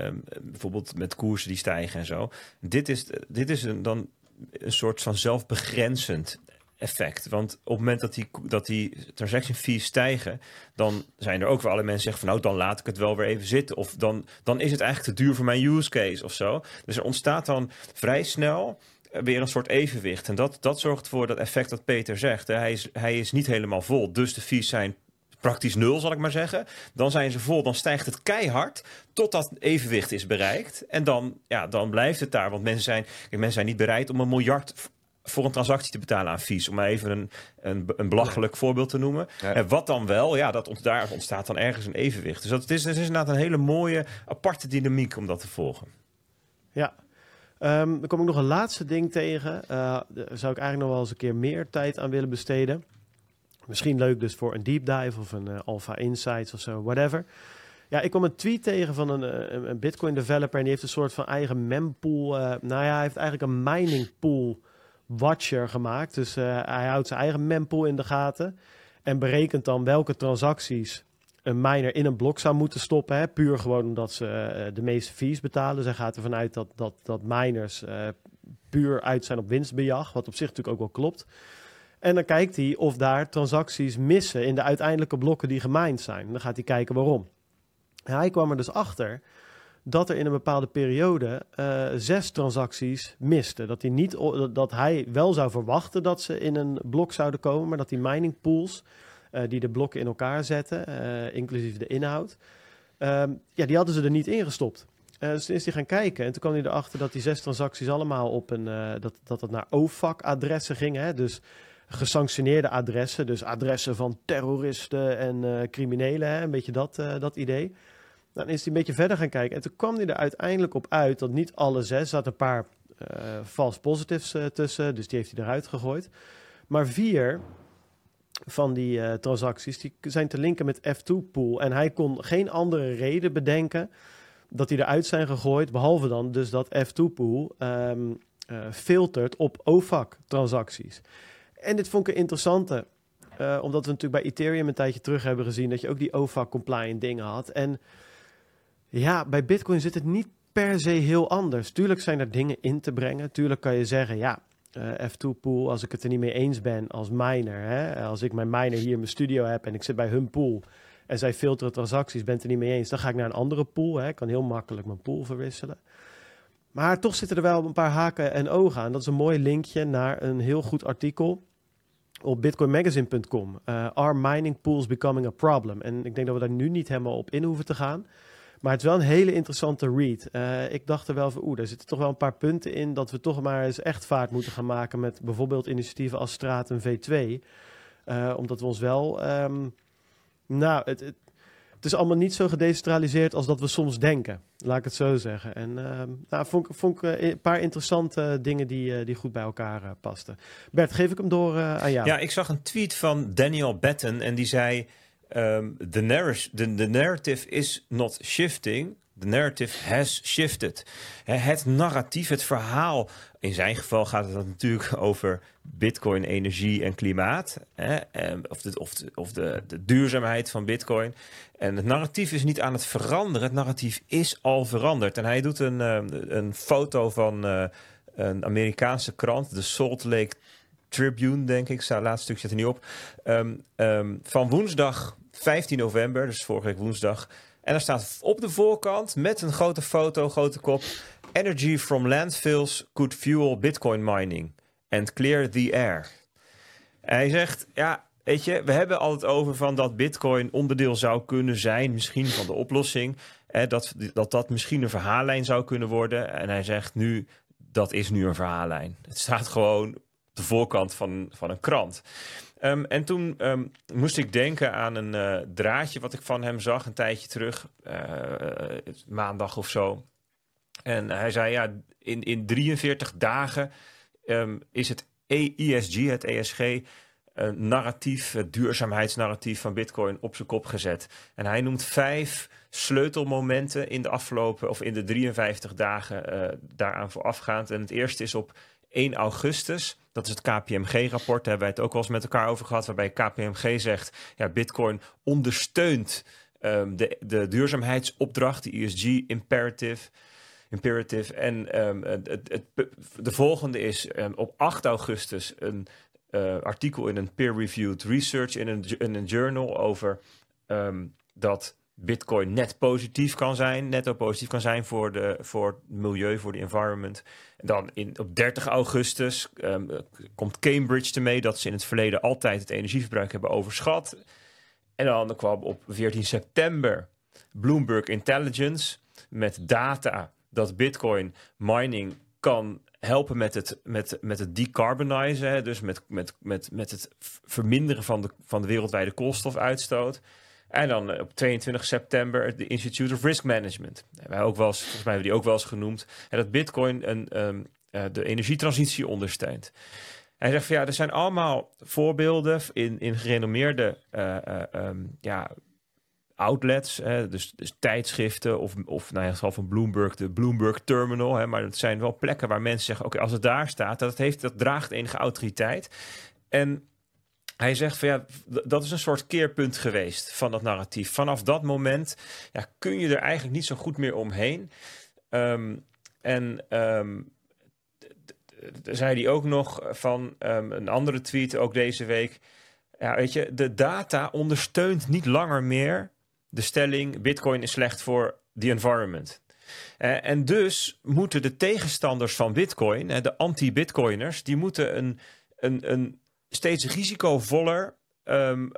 Um, bijvoorbeeld met koersen die stijgen en zo. Dit is, dit is een, dan een soort van zelfbegrenzend effect. Want op het moment dat die, dat die transaction fees stijgen, dan zijn er ook wel alle mensen zeggen van nou, dan laat ik het wel weer even zitten. Of dan, dan is het eigenlijk te duur voor mijn use case of zo. Dus er ontstaat dan vrij snel weer een soort evenwicht. En dat, dat zorgt voor dat effect dat Peter zegt. Hij is, hij is niet helemaal vol, dus de fees zijn praktisch nul, zal ik maar zeggen. Dan zijn ze vol, dan stijgt het keihard totdat evenwicht is bereikt. En dan, ja, dan blijft het daar. Want mensen zijn, mensen zijn niet bereid om een miljard voor een transactie te betalen aan fees. Om maar even een, een, een belachelijk ja. voorbeeld te noemen. Ja. En wat dan wel, ja, dat ont, daar ontstaat dan ergens een evenwicht. Dus dat is, dat is inderdaad een hele mooie, aparte dynamiek om dat te volgen. Ja. Um, dan kom ik nog een laatste ding tegen. Uh, daar zou ik eigenlijk nog wel eens een keer meer tijd aan willen besteden. Misschien leuk dus voor een deep dive of een uh, Alpha Insights of zo, whatever. Ja, ik kwam een tweet tegen van een, een, een Bitcoin developer en die heeft een soort van eigen mempool. Uh, nou ja, hij heeft eigenlijk een mining pool watcher gemaakt. Dus hij houdt zijn eigen mempool in de gaten en berekent dan welke transacties een miner in een blok zou moeten stoppen. Hè, puur gewoon omdat ze de meeste fees betalen. Dus gaat ervan uit dat, dat, dat miners puur uit zijn op winstbejag. Wat op zich natuurlijk ook wel klopt. En dan kijkt hij of daar transacties missen in de uiteindelijke blokken die gemined zijn. Dan gaat hij kijken waarom. Hij kwam er dus achter dat er in een bepaalde periode uh, zes transacties misten. Dat hij, niet, dat hij wel zou verwachten dat ze in een blok zouden komen, maar dat die mining pools uh, die de blokken in elkaar zetten, uh, inclusief de inhoud, ja, die hadden ze er niet ingestopt. dus toen is hij gaan kijken en toen kwam hij erachter dat die zes transacties allemaal op een, dat, dat naar OFAC-adressen ging. Hè? Dus gesanctioneerde adressen. Dus adressen van terroristen en uh, criminelen. Hè? Een beetje dat, uh, dat idee. Dan is hij een beetje verder gaan kijken. En toen kwam hij er uiteindelijk op uit dat niet alle zes, zaten een paar uh, false positives tussen. Dus die heeft hij eruit gegooid. Maar vier van die transacties die zijn te linken met F2-pool. En hij kon geen andere reden bedenken dat die eruit zijn gegooid. Behalve dan dus dat F2-pool um, filtert op OFAC-transacties. En dit vond ik een interessante. Uh, omdat we natuurlijk bij Ethereum een tijdje terug hebben gezien dat je ook die OFAC-compliant dingen had. En ja, bij Bitcoin zit het niet per se heel anders. Tuurlijk zijn er dingen in te brengen. Tuurlijk kan je zeggen, ja, eh, F2 pool, als ik het er niet mee eens ben als miner, hè, als ik mijn miner hier in mijn studio heb en ik zit bij hun pool en zij filteren transacties, ben het er niet mee eens, dan ga ik naar een andere pool. Hè. Ik kan heel makkelijk mijn pool verwisselen. Maar toch zitten er wel een paar haken en ogen aan. Dat is een mooi linkje naar een heel goed artikel op bitcoinmagazine.com. Uh, are mining pools becoming a problem? En ik denk dat we daar nu niet helemaal op in hoeven te gaan. Maar het is wel een hele interessante read. Uh, ik dacht er wel van, oeh, daar zitten toch wel een paar punten in... dat we toch maar eens echt vaart moeten gaan maken... met bijvoorbeeld initiatieven als Straat V2. Uh, omdat we ons wel... Um, nou, het, het is allemaal niet zo gedecentraliseerd als dat we soms denken. Laat ik het zo zeggen. En uh, nou, vond, vond ik een paar interessante dingen die, die goed bij elkaar pasten. Bert, geef ik hem door aan jou. Ja, ik zag een tweet van Daniel Batten en die zei... Um, the, the narrative is not shifting, the narrative has shifted. Het narratief, het verhaal. In zijn geval gaat het natuurlijk over Bitcoin, energie en klimaat. Of, de, of, de, of de, de duurzaamheid van Bitcoin. En het narratief is niet aan het veranderen. Het narratief is al veranderd. En hij doet een, een foto van uh, een Amerikaanse krant, de Salt Lake Tribune, denk ik. Het laatste stuk zit er niet op. Um, um, van woensdag 15 november, dus vorige week woensdag. En daar staat op de voorkant met een grote foto, grote kop. Energy from landfills could fuel Bitcoin mining and clear the air. En hij zegt, ja, weet je, we hebben altijd over van dat Bitcoin onderdeel zou kunnen zijn, misschien van de oplossing. Hè, dat, dat dat misschien een verhaallijn zou kunnen worden. En hij zegt nu, dat is nu een verhaallijn. Het staat gewoon op de voorkant van, van een krant. Um, en toen um, moest ik denken aan een uh, draadje wat ik van hem zag een tijdje terug, uh, maandag of zo. En hij zei, ja, in, in 43 dagen um, is het ESG, het ESG, een narratief, het duurzaamheidsnarratief van Bitcoin op zijn kop gezet. En hij noemt vijf sleutelmomenten in de afgelopen, of in de 53 dagen daaraan voorafgaand. En het eerste is op 1 augustus. Dat is het KPMG-rapport, daar hebben wij het ook wel eens met elkaar over gehad, waarbij KPMG zegt, ja, Bitcoin ondersteunt um, de, de duurzaamheidsopdracht, de ESG-imperative. Imperative. En um, het, het, de volgende is um, op 8 augustus een uh, artikel in een peer-reviewed research in een, een journal over dat Bitcoin net positief kan zijn, netto positief kan zijn voor, de, voor het milieu, voor de environment. En dan in, op 30 augustus um, komt Cambridge ermee dat ze in het verleden altijd het energieverbruik hebben overschat. En dan kwam op 14 september Bloomberg Intelligence met data dat Bitcoin mining kan helpen met het, met, met het decarbonizen, dus met, met, met, met het verminderen van de, van de wereldwijde koolstofuitstoot. En dan eh, op 22 september de Institute of Risk Management. Wij ook wel volgens mij hebben die ook wel eens genoemd. En dat Bitcoin een, um, uh, de energietransitie ondersteunt. Hij zegt van ja, er zijn allemaal voorbeelden in, in gerenommeerde um, ja, outlets, hè, dus, dus, tijdschriften of, of nou ja, geval van Bloomberg, de Bloomberg Terminal. Hè, maar het zijn wel plekken waar mensen zeggen, oké, als het daar staat, dat, heeft, dat draagt enige autoriteit. En hij zegt van ja, dat is een soort keerpunt geweest van dat narratief. Vanaf dat moment ja, kun je er eigenlijk niet zo goed meer omheen. Um, en um, zei hij ook nog van um, een andere tweet, ook deze week. Ja, weet je, de data ondersteunt niet langer meer de stelling: Bitcoin is slecht voor the environment. Uh, en dus moeten de tegenstanders van Bitcoin, de anti-Bitcoiners, die moeten een, een, een steeds risicovoller, um,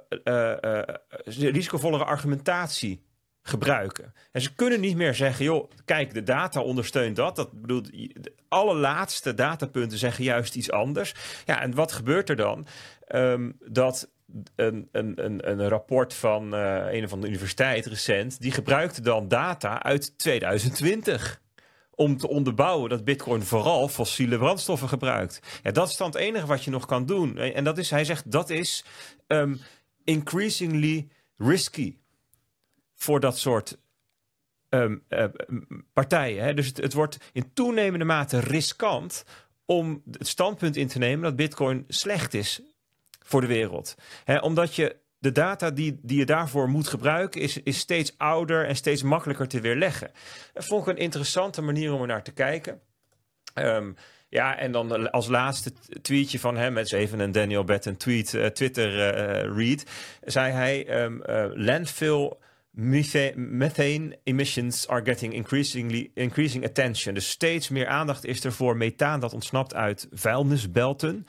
risicovollere argumentatie gebruiken. En ze kunnen niet meer zeggen, joh, kijk, de data ondersteunt dat. Dat bedoelt, de allerlaatste datapunten zeggen juist iets anders. Ja, en wat gebeurt er dan? Um, dat een, een, een, een rapport van een of andere universiteit recent, die gebruikte dan data uit 2020 om te onderbouwen dat Bitcoin vooral fossiele brandstoffen gebruikt. Ja, dat is dan het enige wat je nog kan doen. En dat is, hij zegt, dat is um, increasingly risky voor dat soort um, uh, partijen. Hè. Dus het, het wordt in toenemende mate riskant om het standpunt in te nemen dat Bitcoin slecht is voor de wereld. Hè, omdat je de data die, die je daarvoor moet gebruiken is, is steeds ouder en steeds makkelijker te weerleggen. Dat vond ik een interessante manier om er naar te kijken. Um, Ja, en dan als laatste tweetje van hem, is even een Daniel Batten tweet, uh, Twitter uh, read, zei hij, uh, landfill methane emissions are getting increasingly increasing attention. Dus steeds meer aandacht is er voor methaan dat ontsnapt uit vuilnisbelten.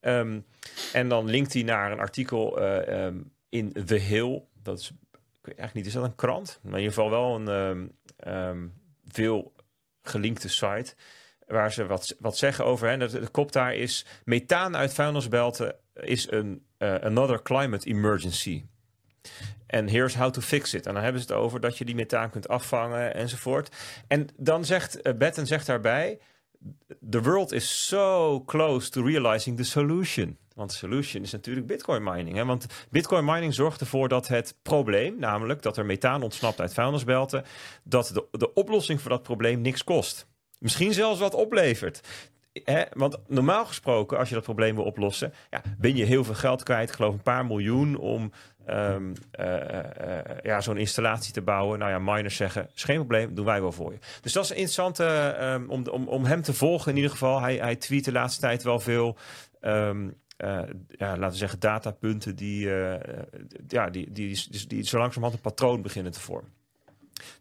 Um, en dan linkt hij naar een artikel um, in The Hill. Dat is, ik weet eigenlijk niet, is dat een krant? Maar in ieder geval wel een um, veel gelinkte site. Waar ze wat, wat zeggen over. Hè. De, de kop daar is: methaan uit vuilnisbelten is een uh, another climate emergency. En here's how to fix it. En dan hebben ze het over dat je die methaan kunt afvangen enzovoort. En dan zegt uh, Betten zegt daarbij: The world is so close to realizing the solution. Want de solution is natuurlijk bitcoin mining. Hè? Want bitcoin mining zorgt ervoor dat het probleem, namelijk dat er methaan ontsnapt uit vuilnisbelten, dat de, de oplossing voor dat probleem niks kost. Misschien zelfs wat oplevert. Hè? Want normaal gesproken, als je dat probleem wil oplossen, ja, ben je heel veel geld kwijt. Ik geloof een paar miljoen om um, uh, uh, ja, zo'n installatie te bouwen. Nou ja, miners zeggen, is geen probleem, doen wij wel voor je. Dus dat is interessant um, om, om, om hem te volgen in ieder geval. Hij, hij tweet de laatste tijd wel veel... Uh, ja, laten we zeggen, datapunten die, uh, ja, die, die, die, die zo langzamerhand een patroon beginnen te vormen.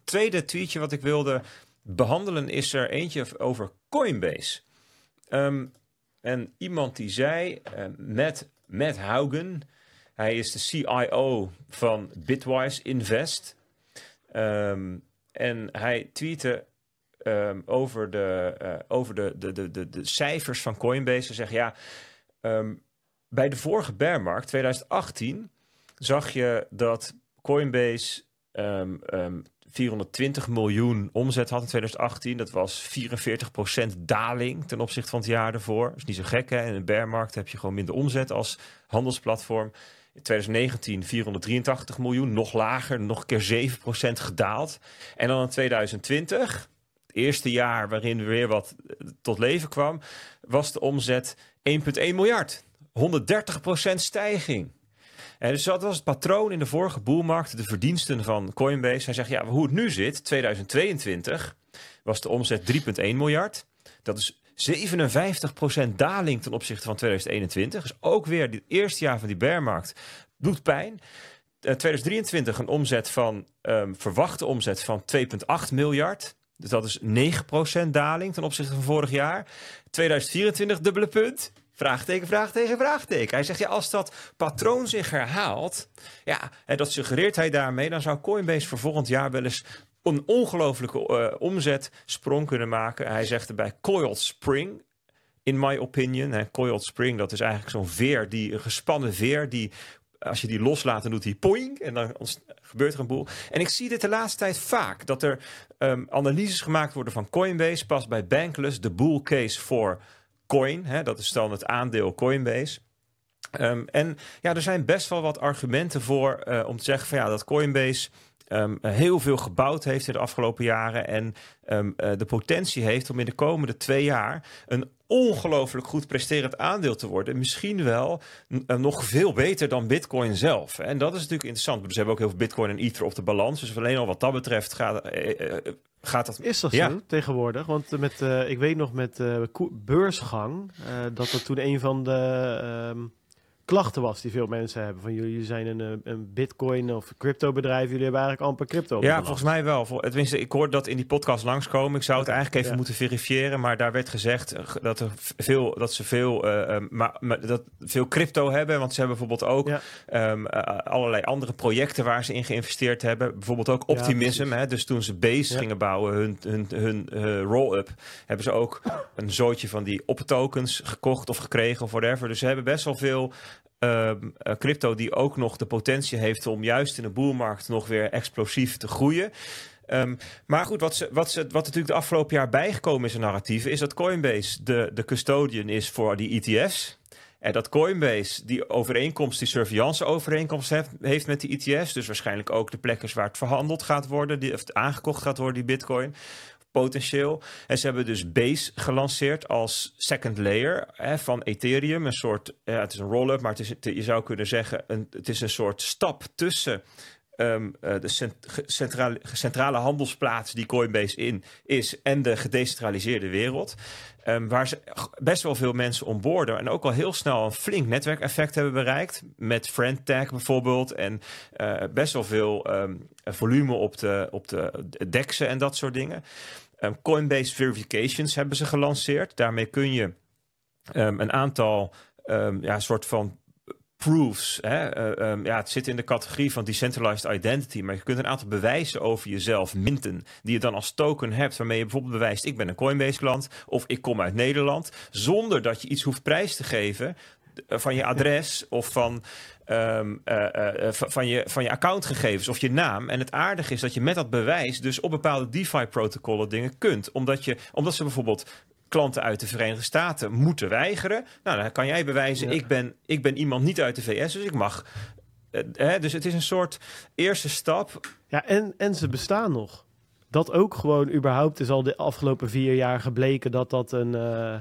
Tweede tweetje wat ik wilde behandelen is er eentje over Coinbase. En iemand die zei, uh, Matt, Matt Haugen, hij is de CIO van Bitwise Invest. Um, en hij tweette um, over, de, uh, over de, de, de, de, cijfers van Coinbase. Hij zegt, ja, um, bij de vorige bearmarkt, 2018, zag je dat Coinbase um, um, 420 miljoen omzet had in 2018. Dat was 44% daling ten opzichte van het jaar ervoor. Dat is niet zo gek, hè? In een bearmarkt heb je gewoon minder omzet als handelsplatform. In 2019 483 miljoen, nog lager, nog een keer 7% gedaald. En dan in 2020, het eerste jaar waarin er weer wat tot leven kwam, was de omzet 1,1 miljard. 130% stijging. En dus dat was het patroon in de vorige boelmarkt, de verdiensten van Coinbase. Hij zegt, ja, hoe het nu zit, 2022 was de omzet 3,1 miljard. Dat is 57% daling ten opzichte van 2021. Dus ook weer het eerste jaar van die bearmarkt doet pijn. Uh, 2023 een omzet van, um, verwachte omzet van 2,8 miljard. Dus dat is 9% daling ten opzichte van vorig jaar. 2024 dubbele punt. Vraagteken, vraagteken, vraagteken. Hij zegt, ja, als dat patroon zich herhaalt, ja, en dat suggereert hij daarmee, dan zou Coinbase voor volgend jaar wel eens een ongelofelijke uh, omzetsprong kunnen maken. Hij zegt erbij coiled spring, in my opinion. Hè, coiled spring, dat is eigenlijk zo'n veer, die, een gespannen veer, die als je die loslaat, dan doet hij poing en dan gebeurt er een boel. En ik zie dit de laatste tijd vaak, dat er um, analyses gemaakt worden van Coinbase, pas bij Bankless, de bull case voor Coin. Hè, dat is dan het aandeel Coinbase. Um, en ja, er zijn best wel wat argumenten voor uh, om te zeggen van ja, dat Coinbase um, heel veel gebouwd heeft in de afgelopen jaren en um, uh, de potentie heeft om in de komende twee jaar een ongelooflijk goed presterend aandeel te worden. Misschien wel uh, nog veel beter dan Bitcoin zelf. En dat is natuurlijk interessant. Dus we hebben ook heel veel Bitcoin en Ether op de balans. Dus alleen al wat dat betreft gaat, gaat dat... Is dat ja. zo tegenwoordig? Want met, ik weet nog met beursgang dat er toen een van de um, klachten was die veel mensen hebben. Van jullie zijn een, een bitcoin of crypto bedrijf. Jullie hebben eigenlijk amper crypto. Ja, volgens mij wel. Tenminste, ik hoorde dat in die podcast langskomen. Ik zou het eigenlijk even ja. moeten verifiëren. Maar daar werd gezegd dat, er veel, dat ze veel, uh, maar, maar, dat veel crypto hebben. Want ze hebben bijvoorbeeld ook ja. um, uh, allerlei andere projecten waar ze in geïnvesteerd hebben. Bijvoorbeeld ook Optimism. Ja, hè? Dus toen ze Base gingen bouwen, hun, hun, hun uh, roll-up, hebben ze ook een zootje van die op-tokens gekocht of gekregen of whatever. Dus ze hebben best wel veel uh, crypto die ook nog de potentie heeft om juist in de boelmarkt nog weer explosief te groeien. Um, maar goed, wat, ze, wat, ze, wat natuurlijk de afgelopen jaar bijgekomen is in narratieven, is dat Coinbase de, de custodian is voor die ETF's. En dat Coinbase die overeenkomst, die surveillance overeenkomst heeft, heeft met die ETF's. Dus waarschijnlijk ook de plekken waar het verhandeld gaat worden, die, of aangekocht gaat worden, die bitcoin potentieel. En ze hebben dus Base gelanceerd als second layer hè, van Ethereum. Een soort, het is een roll-up, maar het is, je zou kunnen zeggen, een, het is een soort stap tussen ehm, eh, de centrale, centrale handelsplaats die Coinbase in is en de gedecentraliseerde wereld. Ehm, waar ze best wel veel mensen onboorden en ook al heel snel een flink netwerkeffect hebben bereikt. Met FriendTag bijvoorbeeld en eh, best wel veel ehm, volume op de, op de dexen en dat soort dingen. Coinbase Verifications hebben ze gelanceerd. Daarmee kun je een aantal ja, soort van proofs. Hè? eh, ehm, ja, het zit in de categorie van decentralized identity, maar je kunt een aantal bewijzen over jezelf minten, die je dan als token hebt, waarmee je bijvoorbeeld bewijst: ik ben een Coinbase klant of ik kom uit Nederland, zonder dat je iets hoeft prijs te geven eh, van je adres of van, ehm, eh, van, van je, van je accountgegevens of je naam. En het aardige is dat je met dat bewijs dus op bepaalde DeFi-protocollen dingen kunt. Omdat, je, omdat ze bijvoorbeeld klanten uit de Verenigde Staten moeten weigeren. Nou, dan kan jij bewijzen, Ja. ik, ben, ik ben iemand niet uit de VS, dus ik mag. Eh, hè, dus het is een soort eerste stap. Ja, en, en ze bestaan nog. Dat ook gewoon überhaupt is al de afgelopen vier jaar gebleken dat dat een, eh,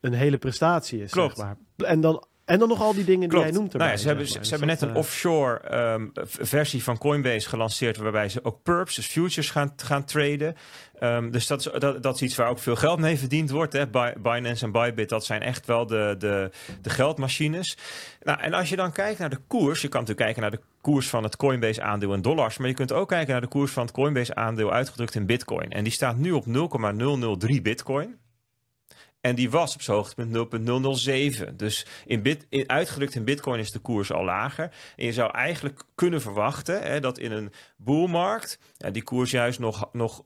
een hele prestatie is. Klopt. Zeg maar. en, dan, en dan nog al die dingen Klopt. die jij noemt Nou ja, erbij, ze hebben, maar. ze hebben net een eh, offshore ehm, versie van Coinbase gelanceerd, waarbij ze ook perps, dus futures, gaan, gaan traden. Ehm, dus dat is, dat, dat is iets waar ook veel geld mee verdiend wordt. Hè. Bi- Binance en Bybit, dat zijn echt wel de, de, de geldmachines. Nou, en als je dan kijkt naar de koers, je kan natuurlijk kijken naar de koers van het Coinbase aandeel in dollars, maar je kunt ook kijken naar de koers van het Coinbase aandeel uitgedrukt in bitcoin. En die staat nu op 0,003 bitcoin. En die was op zijn hoogtepunt 0,007. Dus in uitgedrukt in bitcoin is de koers al lager. En je zou eigenlijk kunnen verwachten hè, dat in een boelmarkt ja, die koers juist nog, nog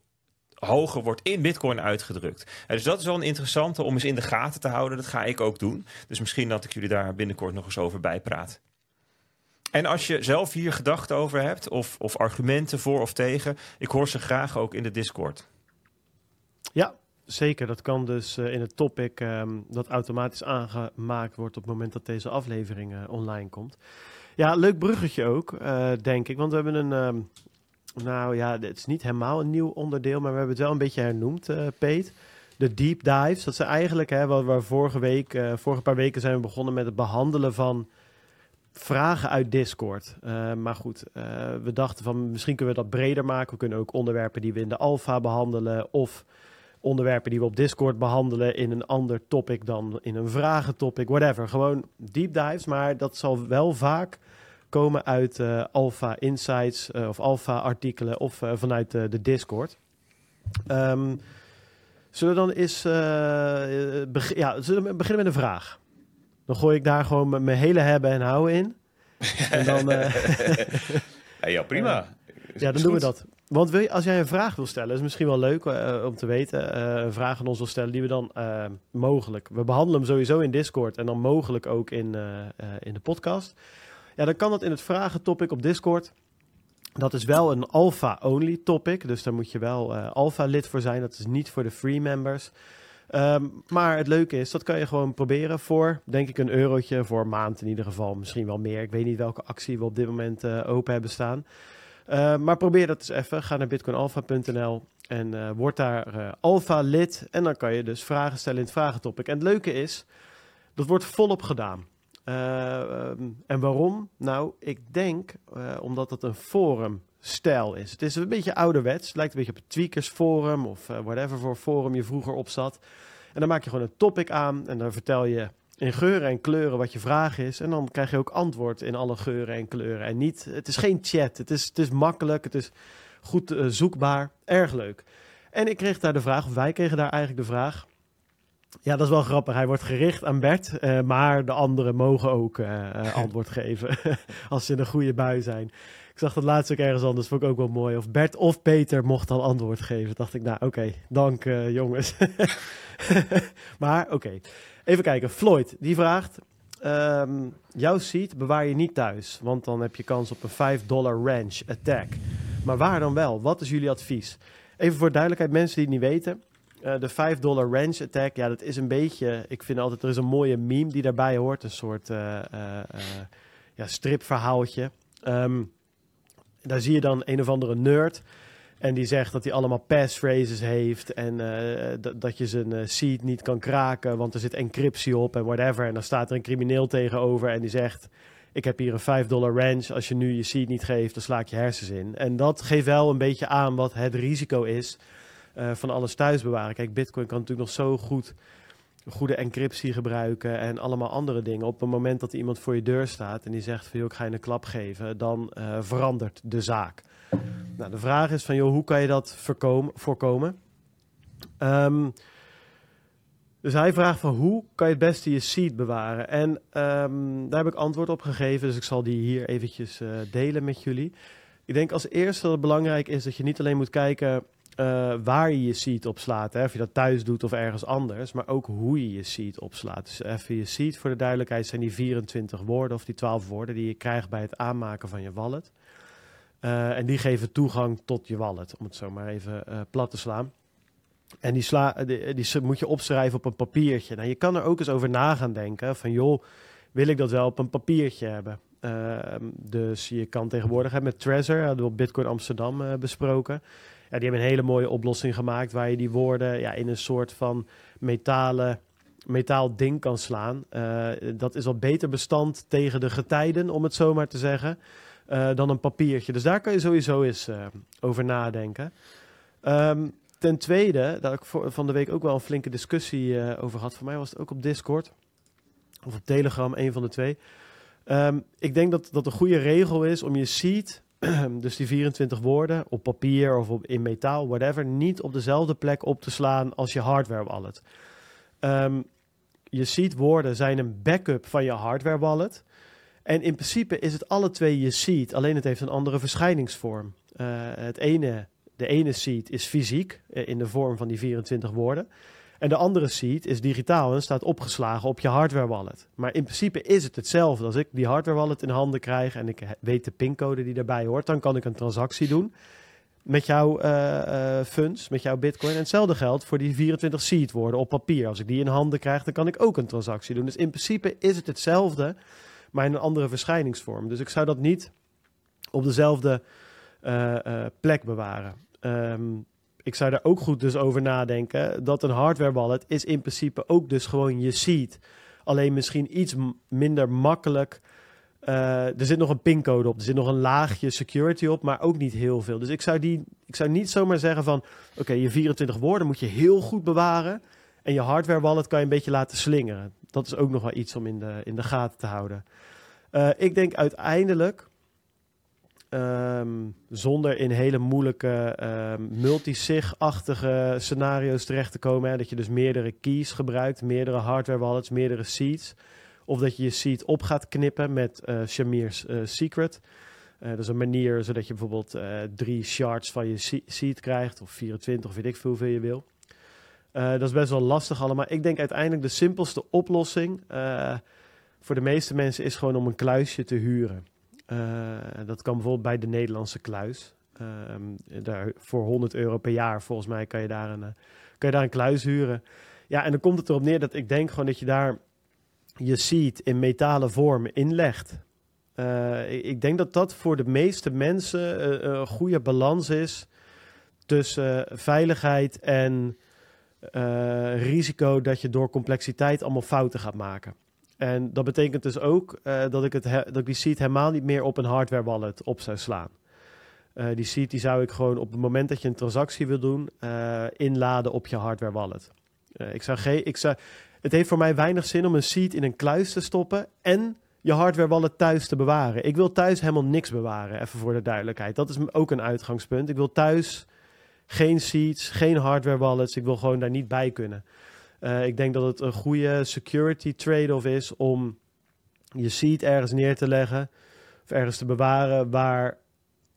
hoger wordt in bitcoin uitgedrukt. Dus dat is wel een interessante om eens in de gaten te houden. Dat ga ik ook doen. Dus misschien dat ik jullie daar binnenkort nog eens over bijpraat. En als je zelf hier gedachten over hebt of, of argumenten voor of tegen, ik hoor ze graag ook in de Discord. Ja, zeker. Dat kan dus eh, in het topic ehm, dat automatisch aangemaakt wordt op het moment dat deze aflevering eh, online komt. Ja, leuk bruggetje ook, eh, denk ik. Want we hebben een, ehm, nou ja, het is niet helemaal een nieuw onderdeel, maar we hebben het wel een beetje hernoemd, eh Peet. De deep dives, dat zijn eigenlijk, hè, waar, vorige week, vorige paar weken zijn we begonnen met het behandelen van vragen uit Discord. Maar goed, we dachten van misschien kunnen we dat breder maken. We kunnen ook onderwerpen die we in de alfa behandelen of onderwerpen die we op Discord behandelen in een ander topic dan in een vragentopic, whatever. Gewoon deep dives, maar dat zal wel vaak komen uit eh alpha insights eh, of alpha artikelen of eh, vanuit de Discord. Ehm, zullen we dan eens beg- ja, zullen we beginnen met een vraag? Dan gooi ik daar gewoon mijn hele hebben en houden in. En dan, Ja, ja, prima. ja, dan doen we dat. Want wil je, als jij een vraag wil stellen, is misschien wel leuk eh, om te weten. eh, een vraag aan ons wil stellen die we dan eh, mogelijk. We behandelen hem sowieso in Discord en dan mogelijk ook in, in de podcast. Ja, dan kan dat in het vragentopic op Discord. Dat is wel een alpha-only topic. Dus daar moet je wel alpha-lid voor zijn. Dat is niet voor de free members. Ehm, maar het leuke is, dat kan je gewoon proberen voor, denk ik, een eurotje voor een maand in ieder geval. Misschien wel meer. Ik weet niet welke actie we op dit moment open hebben staan. Uh, maar probeer dat eens even. Ga naar bitcoinalpha.nl en uh, word daar uh, alpha lid. En dan kan je dus vragen stellen in het vragentopic. En het leuke is, dat wordt volop gedaan. Um, en waarom? Nou, ik denk omdat het een forumstijl is. Het is een beetje ouderwets. Het lijkt een beetje op het Tweakers forum of whatever voor forum je vroeger op zat. En dan maak je gewoon een topic aan en dan vertel je in geuren en kleuren wat je vraag is. En dan krijg je ook antwoord in alle geuren en kleuren. En niet, het is geen chat. Het is, het is makkelijk. Het is goed uh, zoekbaar. Erg leuk. En ik kreeg daar de vraag, of wij kregen daar eigenlijk de vraag. Ja, dat is wel grappig. Hij wordt gericht aan Bert, uh, maar de anderen mogen ook uh, antwoord geven als ze in een goede bui zijn. Ik zag dat laatst ook ergens anders, vond ik ook wel mooi. Of Bert of Peter mocht dan antwoord geven. Dacht ik, nou oké, okay, dank jongens. maar oké. Okay. Even kijken, Floyd, die vraagt... Um, jouw seed bewaar je niet thuis, want dan heb je kans op een 5 dollar range attack. Maar waar dan wel? Wat is jullie advies? Even voor duidelijkheid, mensen die het niet weten. Uh, de 5 dollar range attack, ja, dat is een beetje... Ik vind altijd, er is een mooie meme die daarbij hoort. Een soort uh, uh, ja, stripverhaaltje. Um, daar zie je dan een of andere nerd... En die zegt dat hij allemaal passphrases heeft en uh, dat je zijn uh, seed niet kan kraken, want er zit encryptie op en whatever. En dan staat er een crimineel tegenover en die zegt, ik heb hier een 5 dollar range. Als je nu je seed niet geeft, dan sla ik je hersens in. En dat geeft wel een beetje aan wat het risico is eh, van alles thuis bewaren. Kijk, Bitcoin kan natuurlijk nog zo goed goede encryptie gebruiken en allemaal andere dingen. Op het moment dat iemand voor je deur staat en die zegt van ik ga je een klap geven, dan eh, verandert de zaak. Nou, de vraag is van joh, hoe kan je dat voorkomen? Ehm, dus hij vraagt van hoe kan je het beste je seed bewaren? En ehm, daar heb ik antwoord op gegeven, dus ik zal die hier eventjes uh, delen met jullie. Ik denk als eerste dat het belangrijk is dat je niet alleen moet kijken uh, waar je je seed opslaat. Hè? Of je dat thuis doet of ergens anders. Maar ook hoe je je seed opslaat. Dus even je seed voor de duidelijkheid zijn die 24 woorden of die 12 woorden die je krijgt bij het aanmaken van je wallet. Uh, en die geven toegang tot je wallet, om het zo maar even uh, plat te slaan. En die, sla, die, die, moet je opschrijven op een papiertje. Nou, je kan er ook eens over na gaan denken van joh, wil ik dat wel op een papiertje hebben? Ehm, dus je kan tegenwoordig, hè, met Trezor, hadden we op Bitcoin Amsterdam besproken ja, die hebben een hele mooie oplossing gemaakt waar je die woorden ja, in een soort van metalen metaal ding kan slaan. Dat is al beter bestand tegen de getijden, om het zo maar te zeggen, uh, dan een papiertje. Dus daar kan je sowieso eens uh, over nadenken. Um, ten tweede, daar ik van de week ook wel een flinke discussie over had. Voor mij was het ook op Discord of op Telegram, een van de twee. Um, ik denk dat dat een goede regel is om je seed dus die 24 woorden op papier of op, in metaal, whatever, niet op dezelfde plek op te slaan als je hardware wallet. Um, je seed woorden zijn een backup van je hardware wallet. En in principe is het alle twee je seed, alleen het heeft een andere verschijningsvorm. Uh, het ene, de ene seed is fysiek uh, in de vorm van die 24 woorden. En de andere seed is digitaal en staat opgeslagen op je hardware wallet. Maar in principe is het hetzelfde. Als ik die hardware wallet in handen krijg en ik weet de pincode die daarbij hoort, dan kan ik een transactie doen met jouw uh, funds, met jouw bitcoin. En hetzelfde geldt voor die 24 seed woorden op papier. Als ik die in handen krijg, dan kan ik ook een transactie doen. Dus in principe is het hetzelfde, maar in een andere verschijningsvorm. Dus ik zou dat niet op dezelfde uh, plek bewaren. Um, ik zou daar ook goed dus over nadenken. Dat een hardware wallet is in principe ook dus gewoon je seed. Alleen misschien iets minder makkelijk. Uh, er zit nog een pincode op, er zit nog een laagje security op, maar ook niet heel veel. Dus ik zou, die, ik zou niet zomaar zeggen van, oké, je 24 woorden moet je heel goed bewaren en je hardware wallet kan je een beetje laten slingeren. Dat is ook nog wel iets om in de, in de gaten te houden. Uh, ik denk uiteindelijk Um, zonder in hele moeilijke um, multisig-achtige scenario's terecht te komen. Hè? Dat je dus meerdere keys gebruikt, meerdere hardware wallets, meerdere seeds. Of dat je je seed op gaat knippen met uh, Shamir's uh, Secret. Uh, dat is een manier zodat je bijvoorbeeld drie shards van je seed krijgt. Of 24 of weet ik veel hoeveel je wil. Dat is best wel lastig allemaal. Ik denk uiteindelijk de simpelste oplossing voor de meeste mensen is gewoon om een kluisje te huren. Uh, dat kan bijvoorbeeld bij de Nederlandse kluis. Uh, daar, voor 100 euro per jaar, volgens mij, kan je, daar een, kan je daar een kluis huren. Ja, en dan komt het erop neer dat ik denk gewoon dat je daar je seed in metalen vorm inlegt. Uh, ik denk dat dat voor de meeste mensen een goede balans is tussen veiligheid en risico dat je door complexiteit allemaal fouten gaat maken. En dat betekent dus ook uh, dat, ik het dat ik die seed helemaal niet meer op een hardware wallet op zou slaan. Uh, die seed die zou ik gewoon op het moment dat je een transactie wil doen, inladen op je hardware wallet. ik zou geen, ik zou, het heeft voor mij weinig zin om een seed in een kluis te stoppen en je hardware wallet thuis te bewaren. Ik wil thuis helemaal niks bewaren, even voor de duidelijkheid. Dat is ook een uitgangspunt. Ik wil thuis geen seeds, geen hardware wallets. Ik wil gewoon daar niet bij kunnen. Uh, ik denk dat het een goede security trade-off is om je seed ergens neer te leggen of ergens te bewaren waar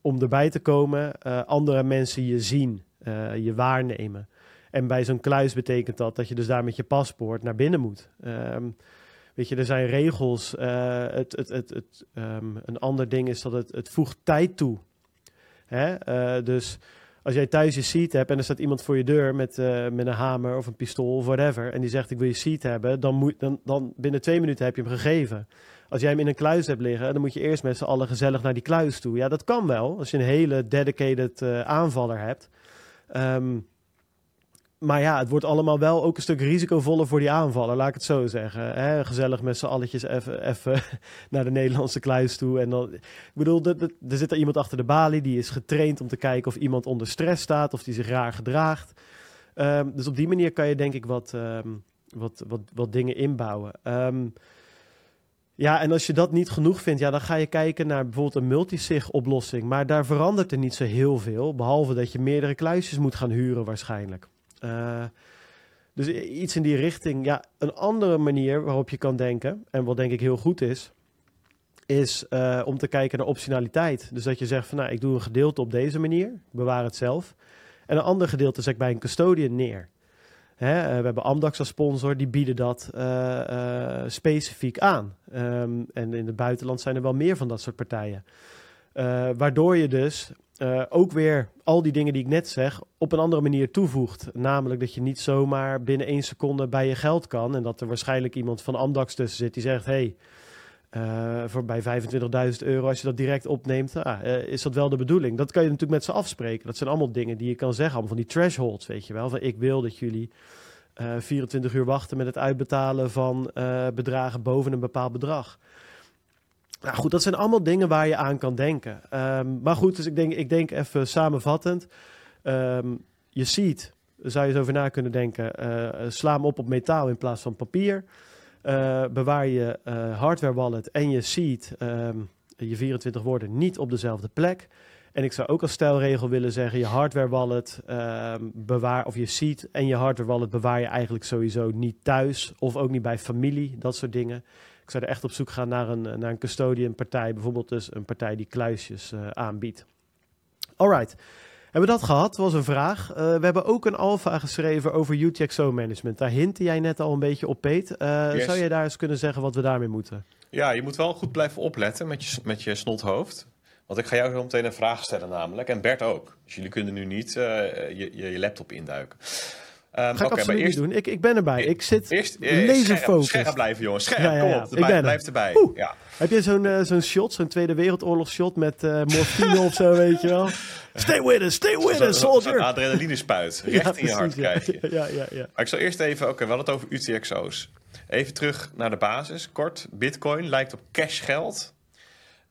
om erbij te komen uh, andere mensen je zien, uh, je waarnemen. En bij zo'n kluis betekent dat dat je dus daar met je paspoort naar binnen moet. Um, weet je, er zijn regels. het, het, het, het, um, een ander ding is dat het, het voegt tijd toe. Hè? dus als jij thuis je seat hebt en er staat iemand voor je deur met, uh, met een hamer of een pistool of whatever. En die zegt ik wil je seat hebben, dan, moet, dan, dan binnen twee minuten heb je hem gegeven. Als jij hem in een kluis hebt liggen, dan moet je eerst met z'n allen gezellig naar die kluis toe. Ja, dat kan wel, als je een hele dedicated uh, aanvaller hebt. Um, maar ja, het wordt allemaal wel ook een stuk risicovoller voor die aanvaller, laat ik het zo zeggen. Gezellig met z'n alletjes even, naar de Nederlandse kluis toe. En dan, ik bedoel, er, er- er zit er iemand achter de balie die is getraind om te kijken of iemand onder stress staat, of die zich raar gedraagt. Ehm, dus op die manier kan je denk ik wat, ehm, wat, wat, wat dingen inbouwen. Ehm, ja, en als je dat niet genoeg vindt, ja, dan ga je kijken naar bijvoorbeeld een multisig oplossing. Maar daar verandert er niet zo heel veel, behalve dat je meerdere kluisjes moet gaan huren waarschijnlijk. Eh, dus iets in die richting. Ja, een andere manier waarop je kan denken, en wat denk ik heel goed is, is eh, om te kijken naar optionaliteit. Dus dat je zegt van nou, ik doe een gedeelte op deze manier, bewaar het zelf. En een ander gedeelte zet ik bij een custodian neer. Hè, eh, we hebben Amdax als sponsor, die bieden dat specifiek aan. Ehm, en in het buitenland zijn er wel meer van dat soort partijen. Waardoor je dus eh, ook weer al die dingen die ik net zeg op een andere manier toevoegt. Namelijk dat je niet zomaar binnen één seconde bij je geld kan. En dat er waarschijnlijk iemand van Amdax tussen zit die zegt: hey, eh, voor bij 25.000 euro, als je dat direct opneemt, ah, eh, is dat wel de bedoeling? Dat kan je natuurlijk met ze afspreken. Dat zijn allemaal dingen die je kan zeggen, allemaal van die thresholds, weet je wel. Van ik wil dat jullie eh, 24 uur wachten met het uitbetalen van bedragen boven een bepaald bedrag. Nou goed, dat zijn allemaal dingen waar je aan kan denken. Ehm, maar goed, dus ik denk, ik denk even samenvattend. Ehm, je ziet, zou je eens over na kunnen denken, eh, sla hem op op metaal in plaats van papier. Eh, bewaar je eh, hardware wallet en je seed, ehm, je 24 woorden, niet op dezelfde plek. En ik zou ook als stelregel willen zeggen, je hardware wallet bewaar, of je seed en je hardware wallet bewaar je eigenlijk sowieso niet thuis. Of ook niet bij familie, dat soort dingen. Ik zou er echt op zoek gaan naar een, naar een custodian partij, bijvoorbeeld dus een partij die kluisjes eh, aanbiedt. Alright. Hebben we dat gehad? was een vraag. Eh, we hebben ook een alpha geschreven over UTXO management. Daar hintte jij net al een beetje op, Peet. Eh, Yes. Zou jij daar eens kunnen zeggen wat we daarmee moeten? Ja, je moet wel goed blijven opletten met je, met je snothoofd. Want ik ga jou zo meteen een vraag stellen namelijk. En Bert ook. Dus jullie kunnen nu niet eh, je, je, je laptop induiken. Ehm, Ga ik absoluut eerst, niet doen. Ik, ik ben erbij. Ik zit Eerst eh, scherp, scherp blijven, jongens. Scherp, Ja, ja, kom op. Ik ben blijf erbij. Oeh. Ja. Heb je zo'n eh, zo'n shot, zo'n Tweede Wereldoorlog shot met eh morfine of zo, weet je wel? Stay with us, stay with us, soldier! adrenaline spuit. Recht in je hart precies, krijg je. ja. Ja, ja. Maar ik zal eerst even, oké, we hadden het over UTXO's. Even terug naar de basis, kort. Bitcoin lijkt op cashgeld.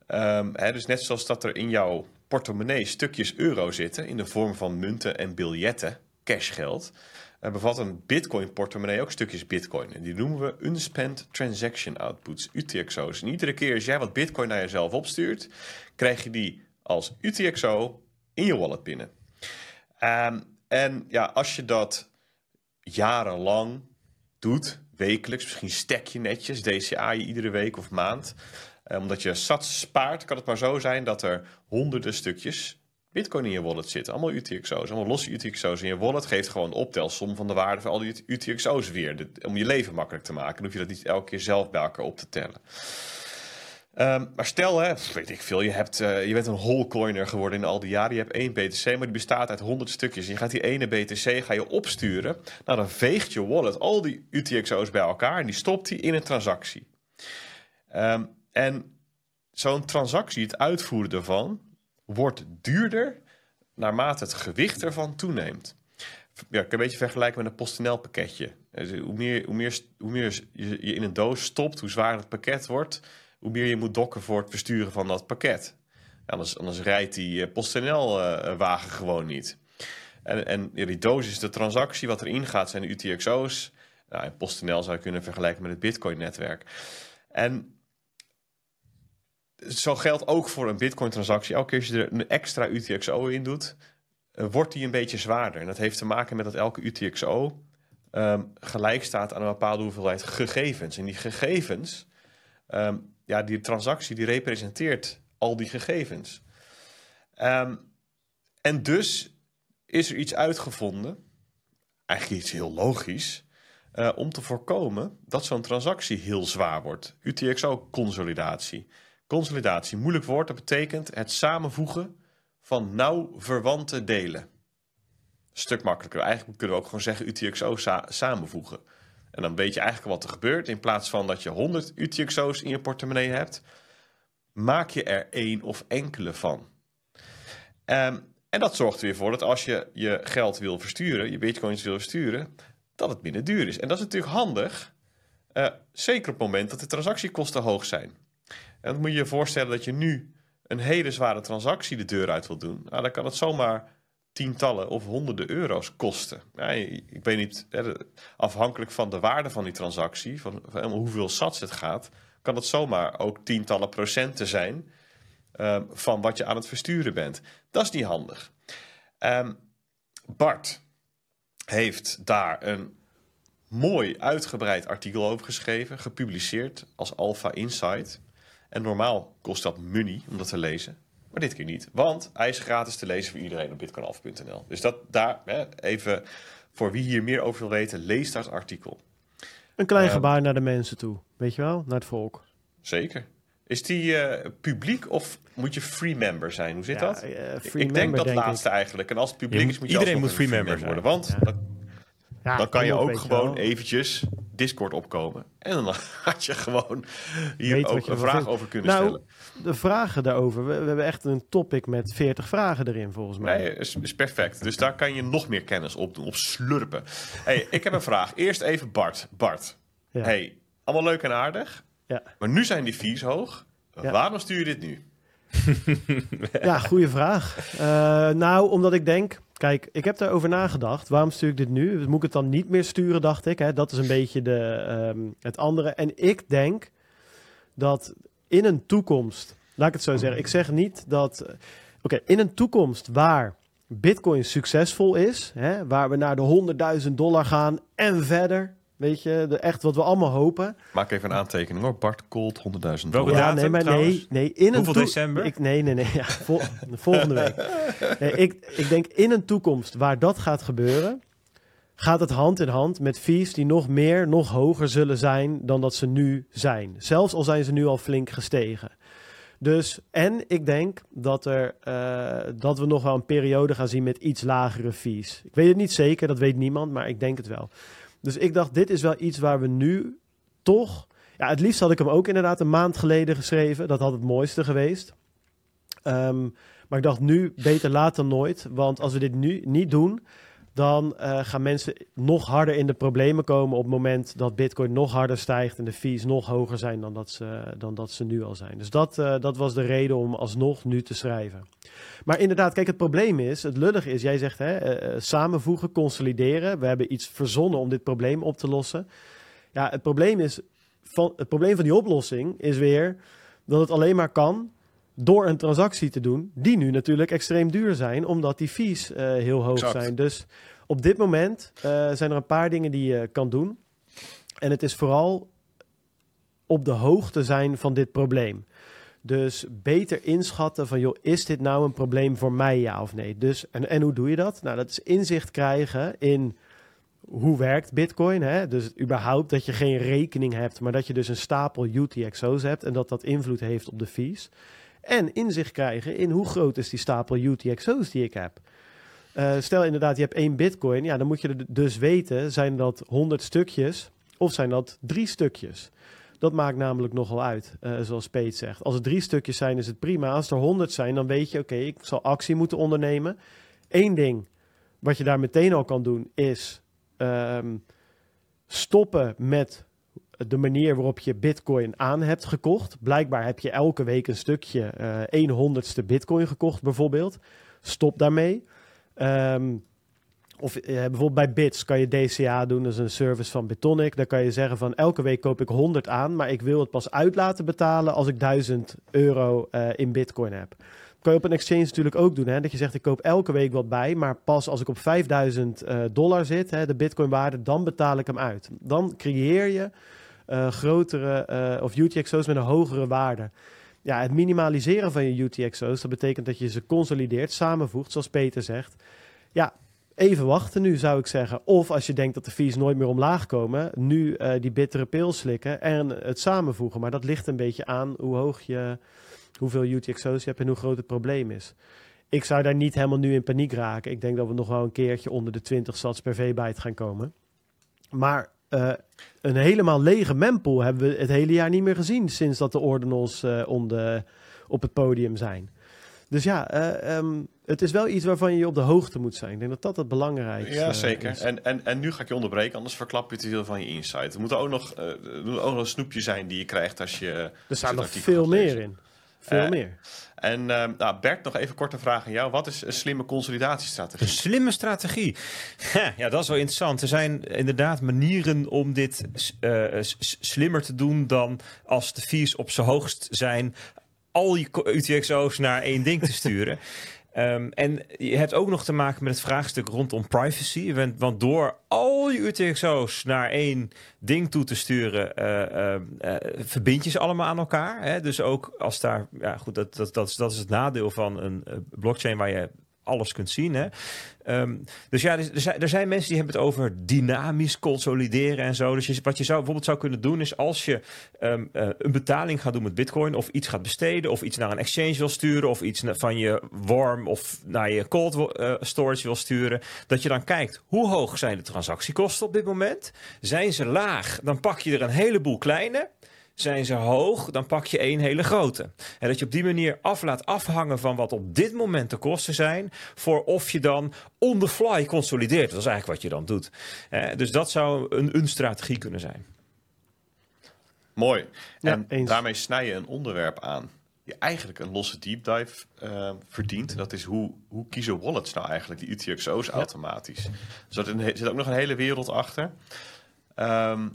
Ehm, hè, dus net zoals dat er in jouw portemonnee stukjes euro zitten... in de vorm van munten en biljetten, cashgeld... eh, bevat een bitcoin-portemonnee ook stukjes bitcoin. En die noemen we unspent transaction outputs, UTXO's. En iedere keer als jij wat bitcoin naar jezelf opstuurt... krijg je die als UTXO in je wallet binnen. Ehm, en ja, als je dat jarenlang doet, wekelijks, misschien stek je netjes, DCA je iedere week of maand. Eh, omdat je sats spaart, kan het maar zo zijn dat er honderden stukjes Bitcoin in je wallet zitten. Allemaal UTXO's, allemaal losse UTXO's in je wallet. Geeft gewoon een optelsom van de waarde van al die UTXO's weer. Om je leven makkelijk te maken. Hoef je dat niet elke keer zelf bij elkaar op te tellen. Ehm, maar stel, hè, weet ik veel, je, hebt, eh, je bent een wholecoiner geworden in al die jaren. Je hebt één BTC, maar die bestaat uit 100 stukjes. En je gaat die ene BTC ga je opsturen. Nou, dan veegt je wallet al die UTXO's bij elkaar en die stopt die in een transactie. Ehm, en zo'n transactie, het uitvoeren daarvan, wordt duurder naarmate het gewicht ervan toeneemt. Ja, ik kan een beetje vergelijken met een PostNL pakketje. Dus hoe, meer, hoe, meer, hoe meer je, in een doos stopt, hoe zwaarder het pakket wordt, hoe meer je moet dokken voor het versturen van dat pakket. Anders, anders rijdt die eh, PostNL-wagen gewoon niet. En, en die doos is de transactie. Wat erin gaat zijn de UTXO's. Nou, PostNL zou je kunnen vergelijken met het Bitcoin-netwerk. En zo geldt ook voor een Bitcoin-transactie. Elke keer als je er een extra UTXO in doet, eh, wordt die een beetje zwaarder. En dat heeft te maken met dat elke UTXO ehm, gelijk staat aan een bepaalde hoeveelheid gegevens. En die gegevens, ehm, ja, die transactie, die representeert al die gegevens. Ehm, en dus is er iets uitgevonden, eigenlijk iets heel logisch, eh, om te voorkomen dat zo'n transactie heel zwaar wordt. UTXO-consolidatie. Consolidatie, moeilijk woord, dat betekent het samenvoegen van nauw verwante delen. Stuk makkelijker. Eigenlijk kunnen we ook gewoon zeggen UTXO sa- samenvoegen. En dan weet je eigenlijk wat er gebeurt. In plaats van dat je 100 UTXO's in je portemonnee hebt, maak je er één of enkele van. Ehm, En dat zorgt er weer voor dat als je je geld wil versturen, je bitcoins wil versturen, dat het minder duur is. En dat is natuurlijk handig, eh, zeker op het moment dat de transactiekosten hoog zijn. En dan moet je je voorstellen dat je nu een hele zware transactie de deur uit wil doen. Nou, dan kan het zomaar tientallen of honderden euro's kosten. Ja, ik weet niet, afhankelijk van de waarde van die transactie, van, hoeveel sats het gaat, kan het zomaar ook tientallen procenten zijn ehm, van wat je aan het versturen bent. Dat is niet handig. Um, Bart heeft daar een mooi uitgebreid artikel over geschreven, gepubliceerd als Alpha Insight. En normaal kost dat money om dat te lezen. Maar dit keer niet, want hij is gratis te lezen voor iedereen op bitcoinalpha.nl. Dus dat daar, hè, even voor wie hier meer over wil weten, lees dat artikel. Een klein ehm, gebaar naar de mensen toe, weet je wel, naar het volk. Zeker. Is die uh, publiek of moet je free member zijn? Hoe zit dat? Uh, ik denk dat laatste eigenlijk. En als het publiek is, moet je iedereen moet free member worden. Want dan kan je ook gewoon eventjes Discord opkomen. En dan had je gewoon hier ook een vraag over kunnen nou, stellen. De vragen daarover. We, we, hebben echt een topic met 40 vragen erin, volgens mij. Nee, is, is perfect. Dus daar kan je nog meer kennis op doen, op slurpen. hey, ik heb een vraag. Eerst even Bart. Bart. Ja. Hey, allemaal leuk en aardig. Ja. Maar nu zijn die fees hoog. Waarom stuur je dit nu? ja, goede vraag. Uh, nou, omdat ik denk, kijk, ik heb daarover nagedacht. Waarom stuur ik dit nu? Moet ik het dan niet meer sturen, dacht ik. Hè? Dat is een beetje de, um, het andere. En ik denk dat in een toekomst, laat ik het zo zeggen. Ik zeg niet dat, oké, in een toekomst waar Bitcoin succesvol is, hè, waar we naar de 100.000 dollar gaan en verder, Weet je, de, echt wat we allemaal hopen. Maak even een aantekening hoor. Bart Colt, 100.000 dollar. Ja, nee, maar nee, nee. In Hoeveel een december? Ik, nee, nee, nee. Ja, volgende week. Nee, ik, ik denk in een toekomst waar dat gaat gebeuren, gaat het hand in hand met fees die nog meer, nog hoger zullen zijn dan dat ze nu zijn. Zelfs al zijn ze nu al flink gestegen. Dus, en ik denk dat, er, uh, dat we nog wel een periode gaan zien met iets lagere fees. Ik weet het niet zeker, dat weet niemand, maar ik denk het wel. Dus ik dacht, dit is wel iets waar we nu toch... Ja, het liefst had ik hem ook inderdaad een maand geleden geschreven. Dat had het mooiste geweest. Um, maar ik dacht nu, beter dan nooit. Want als we dit nu niet doen, dan uh, gaan mensen nog harder in de problemen komen op het moment dat Bitcoin nog harder stijgt en de fees nog hoger zijn dan dat ze, dan dat ze nu al zijn. Dus dat, uh, dat was de reden om alsnog nu te schrijven. Maar inderdaad, kijk, het probleem is, het lullige is, jij zegt hè, uh, samenvoegen, consolideren. We hebben iets verzonnen om dit probleem op te lossen. Ja, het probleem, is, van, het probleem van die oplossing is weer dat het alleen maar kan door een transactie te doen, die nu natuurlijk extreem duur zijn, omdat die fees uh, heel hoog exact. zijn. Dus op dit moment uh, zijn er een paar dingen die je kan doen. En het is vooral op de hoogte zijn van dit probleem. Dus beter inschatten van, joh, is dit nou een probleem voor mij, ja of nee? Dus, en, en hoe doe je dat? Nou, dat is inzicht krijgen in hoe werkt Bitcoin. Hè? Dus überhaupt dat je geen rekening hebt, maar dat je dus een stapel UTXO's hebt en dat dat invloed heeft op de fees. En inzicht krijgen in hoe groot is die stapel UTXO's die ik heb. Uh, stel inderdaad, je hebt één bitcoin. Ja, dan moet je dus weten, zijn dat 100 stukjes of zijn dat drie stukjes? Dat maakt namelijk nogal uit, uh, zoals Peet zegt. Als het drie stukjes zijn, is het prima. Als er 100 zijn, dan weet je, oké, ik zal actie moeten ondernemen. Eén ding wat je daar meteen al kan doen, is um, stoppen met de manier waarop je bitcoin aan hebt gekocht. Blijkbaar heb je elke week een stukje, uh, een honderdste bitcoin gekocht bijvoorbeeld. Stop daarmee. Um, of uh, bijvoorbeeld bij Bits kan je DCA doen, dat is een service van Bitonic. Daar kan je zeggen van elke week koop ik 100 aan, maar ik wil het pas uit laten betalen als ik 1000 euro uh, in bitcoin heb. kan je op een exchange natuurlijk ook doen. Hè? Dat je zegt, ik koop elke week wat bij, maar pas als ik op 5000 uh, dollar zit, hè, de bitcoinwaarde, dan betaal ik hem uit. Dan creëer je uh, grotere uh, of UTXO's met een hogere waarde. Ja, het minimaliseren van je UTXO's, dat betekent dat je ze consolideert, samenvoegt, zoals Peter zegt. Ja, even wachten nu zou ik zeggen. Of als je denkt dat de fees nooit meer omlaag komen, nu uh, die bittere pil slikken en het samenvoegen. Maar dat ligt een beetje aan hoe hoog je, hoeveel UTXO's je hebt en hoe groot het probleem is. Ik zou daar niet helemaal nu in paniek raken. Ik denk dat we nog wel een keertje onder de 20 sats per V-byte gaan komen. Maar uh, een helemaal lege mempool hebben we het hele jaar niet meer gezien sinds dat de ordinals uh, de, op het podium zijn. Dus ja, eh, ehm, het is wel iets waarvan je op de hoogte moet zijn. Ik denk dat dat het belangrijkste Ja, is. zeker. En, en, en nu ga ik je onderbreken, anders verklap je te veel van je insight. Er moet ook nog, eh, er moet ook nog een snoepje zijn die je krijgt als je... er staat het nog veel meer in. Veel Eh, meer. En ehm, nou, Bert, nog even korte vraag aan jou. Wat is een slimme Een consolidatiestrategie? slimme strategie. Ja, dat is wel interessant. Er zijn inderdaad manieren om dit eh, slimmer te doen dan als de fees op zijn hoogst zijn, al je UTXO's naar één ding te sturen. Ehm, en je hebt ook nog te maken met het vraagstuk rondom privacy. Want, door al je UTXO's naar één ding toe te sturen, eh, eh, eh, verbind je ze allemaal aan elkaar. Hè? Dus ook als daar, ja goed, dat, dat, dat, is, dat is het nadeel van een blockchain waar je alles kunt zien. Hè? Ehm, dus ja, er er zijn, er zijn mensen die hebben het over dynamisch consolideren en zo. Dus je, wat je zou, bijvoorbeeld zou kunnen doen is als je ehm, eh, een betaling gaat doen met bitcoin of iets gaat besteden of iets naar een exchange wil sturen of iets van je warm of naar je cold eh, storage wil sturen, dat je dan kijkt hoe hoog zijn de transactiekosten op dit moment? Zijn ze laag? Dan pak je er een heleboel kleine. Zijn ze hoog, dan pak je één hele grote. En dat je op die manier af laat afhangen van wat op dit moment de kosten zijn. Voor of je dan on the fly consolideert. Dat is eigenlijk wat je dan doet. Eh, dus dat zou een, een strategie kunnen zijn. Mooi. Ja, en eens. daarmee snij je een onderwerp aan die eigenlijk een losse deep dive eh, verdient. Dat is hoe, hoe kiezen wallets nou eigenlijk die UTXO's automatisch. Dus er zit ook nog een hele wereld achter. Ehm,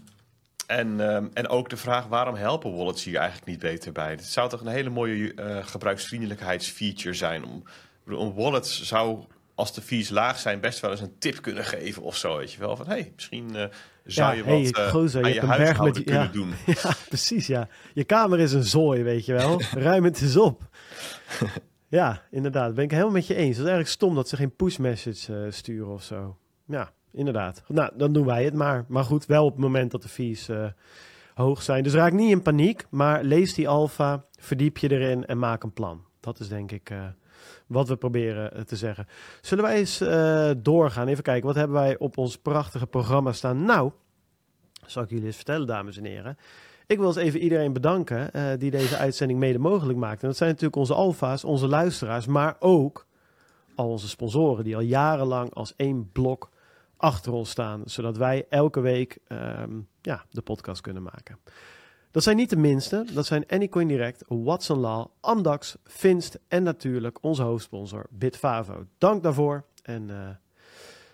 en, ehm, en ook de vraag waarom helpen wallets hier eigenlijk niet beter bij? Het zou toch een hele mooie eh, gebruiksvriendelijkheidsfeature zijn. Om, een wallet zou, als de fees laag zijn, best wel eens een tip kunnen geven of zo. Weet je wel, van hey, misschien eh, zou Ja, je hey, wat gozer, je aan je huishouden met- ja. kunnen doen. Ja, precies, ja. Je kamer is een zooi, weet je wel. Ruim het eens op. Ja, inderdaad. Ben ik helemaal met je eens. Het is eigenlijk stom dat ze geen push message sturen of zo. Ja, inderdaad. Nou, dan doen wij het maar. Maar goed, wel op het moment dat de fees eh, hoog zijn. Dus raak niet in paniek, maar lees die alfa, verdiep je erin en maak een plan. Dat is denk ik eh, wat we proberen eh, te zeggen. Zullen wij eens doorgaan? Even kijken, wat hebben wij op ons prachtige programma staan? Nou, zal ik jullie eens vertellen, dames en heren. Ik wil eens even iedereen bedanken die deze uitzending mede mogelijk maakt. En dat zijn natuurlijk onze alfa's, onze luisteraars, maar ook al onze sponsoren die al jarenlang als één blok achter ons staan, zodat wij elke week ehm, ja, de podcast kunnen maken. Dat zijn niet de minste. Dat zijn Anycoin Direct, Watson Law, Amdax, Finst en natuurlijk onze hoofdsponsor Bitfavo. Dank daarvoor. En eh,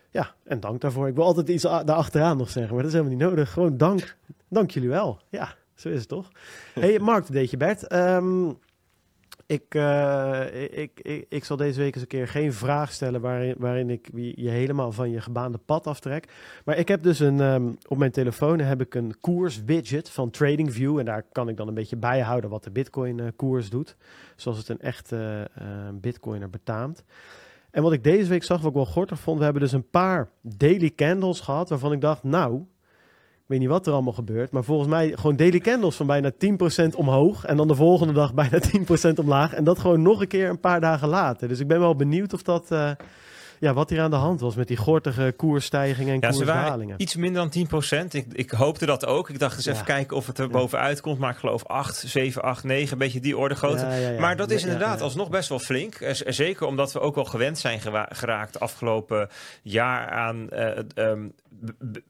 ja, en dank daarvoor. Ik wil altijd iets daarachteraan nog zeggen, maar dat is helemaal niet nodig. Gewoon dank. Dank jullie wel. Ja, zo is het toch? hey, Mark, deed je Bert. Ehm, ik, eh, ik, ik, ik zal deze week eens een keer geen vraag stellen waarin, waarin ik je helemaal van je gebaande pad aftrek. Maar ik heb dus een, ehm, op mijn telefoon heb ik een koers-widget van TradingView. En daar kan ik dan een beetje bijhouden wat de Bitcoin-koers doet. Zoals het een echte eh, Bitcoiner betaamt. En wat ik deze week zag, wat ik wel gortig vond, we hebben dus een paar daily candles gehad waarvan ik dacht, nou, ik weet niet wat er allemaal gebeurt, maar volgens mij gewoon daily candles van bijna 10% omhoog en dan de volgende dag bijna 10% omlaag en dat gewoon nog een keer een paar dagen later. Dus ik ben wel benieuwd of dat, eh, ja, wat hier aan de hand was met die gortige koersstijgingen en Ja, koersdalingen. iets minder dan 10%. Ik, ik hoopte dat ook. Ik dacht eens even kijken of het er bovenuit komt. Maar ik geloof 8, 7, 8, 9. Een beetje die orde grootte. Maar dat is inderdaad alsnog best wel flink. Eh, Zeker omdat we ook wel gewend zijn geraakt afgelopen jaar aan eh, ehm,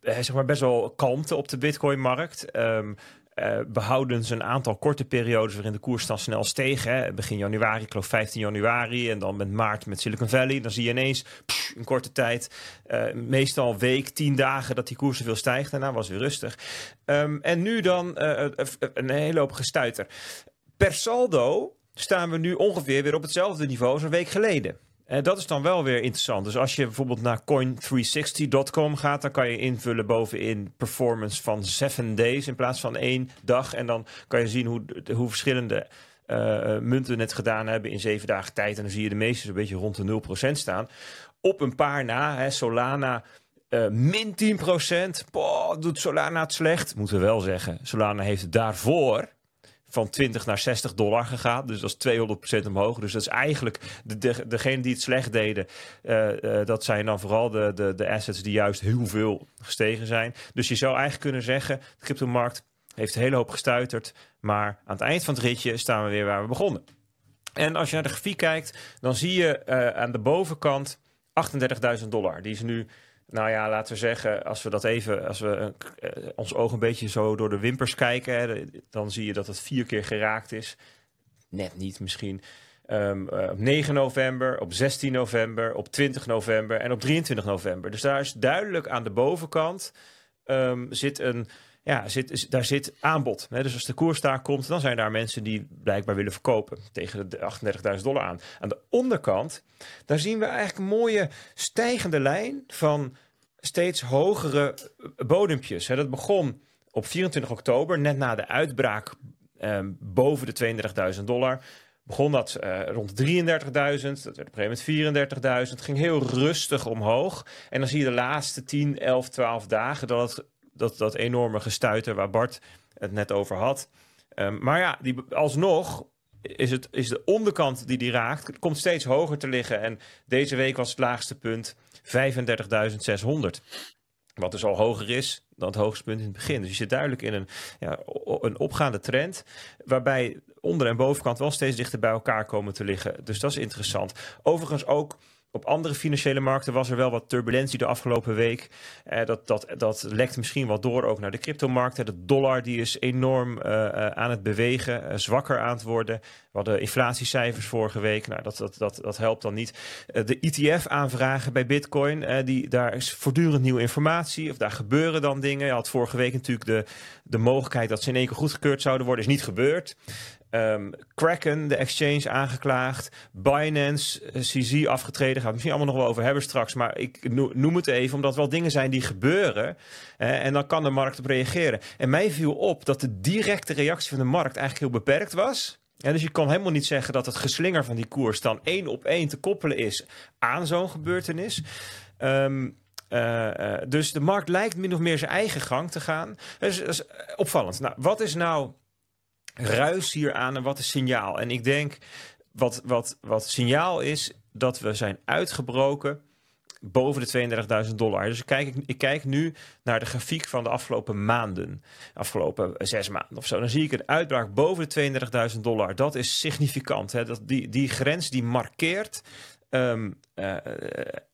eh, zeg maar best wel kalmte op de Bitcoin-markt. Ehm eh, behouden ze een aantal korte periodes waarin de koers dan snel steeg. Hè. Begin januari, ik geloof 15 januari. En dan met maart met Silicon Valley. Dan zie je ineens in korte tijd, eh, meestal een week, 10 dagen, dat die koers zoveel stijgt. Daarna was het weer rustig. Ehm, en nu dan eh, eh, eh, een hele hoop gestuiter. Per saldo staan we nu ongeveer weer op hetzelfde niveau als een week geleden. En dat is dan wel weer interessant. Dus als je bijvoorbeeld naar coin360.com gaat, dan kan je invullen bovenin performance van 7 days in plaats van één dag. En dan kan je zien hoe, hoe verschillende eh, munten het gedaan hebben in zeven dagen tijd. En dan zie je de meeste zo'n beetje rond de 0% staan. Op een paar na, hè, Solana eh, min 10%. Boah, doet Solana het slecht? Moeten we wel zeggen. Solana heeft daarvoor van 20 naar 60 dollar gegaan. Dus dat is 200% omhoog. Dus dat is eigenlijk de, de, degene die het slecht deden. eh, eh, dat zijn dan vooral de, de, de assets die juist heel veel gestegen zijn. Dus je zou eigenlijk kunnen zeggen: de cryptomarkt heeft een hele hoop gestuiterd. Maar aan het eind van het ritje staan we weer waar we begonnen. En als je naar de grafiek kijkt, dan zie je eh, aan de bovenkant 38.000 dollar. Die is nu, nou ja, laten we zeggen, als we dat even, als we eh, ons oog een beetje zo door de wimpers kijken, dan zie je dat het vier keer geraakt is. Net niet misschien. Ehm, eh, op 9 november, op 16 november, op 20 november en op 23 november. Dus daar is duidelijk aan de bovenkant ehm, zit een, ja, zit, daar zit aanbod. Hè? Dus als de koers daar komt, dan zijn daar mensen die blijkbaar willen verkopen tegen de 38.000 dollar aan. Aan de onderkant, daar zien we eigenlijk een mooie stijgende lijn van steeds hogere bodempjes. Hè? Dat begon op 24 oktober, net na de uitbraak ehm, boven de 32.000 dollar begon dat uh, rond 33.000, dat werd op een gegeven moment 34.000. Het ging heel rustig omhoog. En dan zie je de laatste 10, 11, 12 dagen dat het, dat, dat enorme gestuiter waar Bart het net over had. Um, maar ja, die, alsnog is, het, is de onderkant die die raakt, komt steeds hoger te liggen. En deze week was het laagste punt 35.600. Wat dus al hoger is dan het hoogste punt in het begin. Dus je zit duidelijk in een, ja, een opgaande trend. Waarbij onder- en bovenkant wel steeds dichter bij elkaar komen te liggen. Dus dat is interessant. Overigens ook op andere financiële markten was er wel wat turbulentie de afgelopen week. Eh, dat, dat, dat lekt misschien wat door ook naar de cryptomarkten. De dollar die is enorm uh, uh, aan het bewegen, uh, zwakker aan het worden. We hadden inflatiecijfers vorige week. Nou, dat, dat, dat, dat helpt dan niet. de ETF-aanvragen bij Bitcoin, die, daar is voortdurend nieuwe informatie. Of daar gebeuren dan dingen. Je had vorige week natuurlijk de, de mogelijkheid dat ze in één keer goedgekeurd zouden worden. Is niet gebeurd. Um, Kraken, de exchange, aangeklaagd. Binance, uh, CZ afgetreden. Gaat misschien allemaal nog wel over hebben straks. Maar ik noem het even, omdat het wel dingen zijn die gebeuren. En dan kan de markt op reageren. En mij viel op dat de directe reactie van de markt eigenlijk heel beperkt was. Ja, dus je kan helemaal niet zeggen dat het geslinger van die koers dan één op één te koppelen is aan zo'n gebeurtenis. Um, uh, uh, dus de markt lijkt min of meer zijn eigen gang te gaan. Dus, dat is opvallend. Nou, wat is nou ruis hier aan en wat is signaal? En ik denk wat, wat, wat signaal is dat we zijn uitgebroken boven de 32.000 dollar. Dus ik kijk, ik kijk nu naar de grafiek van de afgelopen maanden, afgelopen zes maanden of zo. Dan zie ik een uitbraak boven de 32.000 dollar. Dat is significant. Hè? Dat die, die grens die markeert um, uh,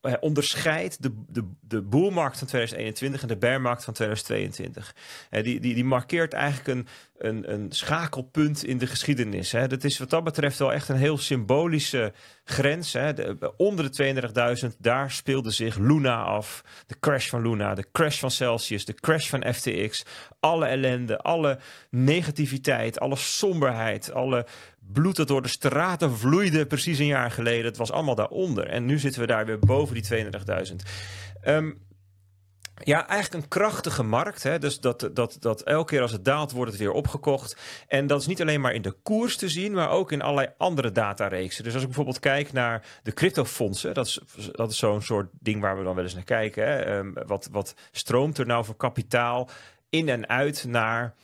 uh, onderscheidt de, de, de boelmarkt van 2021 en de bearmarkt van 2022. Uh, die, die, die markeert eigenlijk een, een, een schakelpunt in de geschiedenis. Hè. Dat is wat dat betreft wel echt een heel symbolische grens. Hè. De, onder de 32.000, daar speelde zich Luna af. De crash van Luna, de crash van Celsius, de crash van FTX. Alle ellende, alle negativiteit, alle somberheid, alle bloed dat door de straten vloeide precies een jaar geleden. Het was allemaal daaronder. En nu zitten we daar weer boven die 32.000. Um, ja, eigenlijk een krachtige markt. Hè? Dus dat, dat, dat elke keer als het daalt, wordt het weer opgekocht. En dat is niet alleen maar in de koers te zien, maar ook in allerlei andere datareeksen. Dus als ik bijvoorbeeld kijk naar de cryptofondsen, dat is, dat is zo'n soort ding waar we dan wel eens naar kijken. Hè? Um, wat, wat stroomt er nou voor kapitaal in en uit naar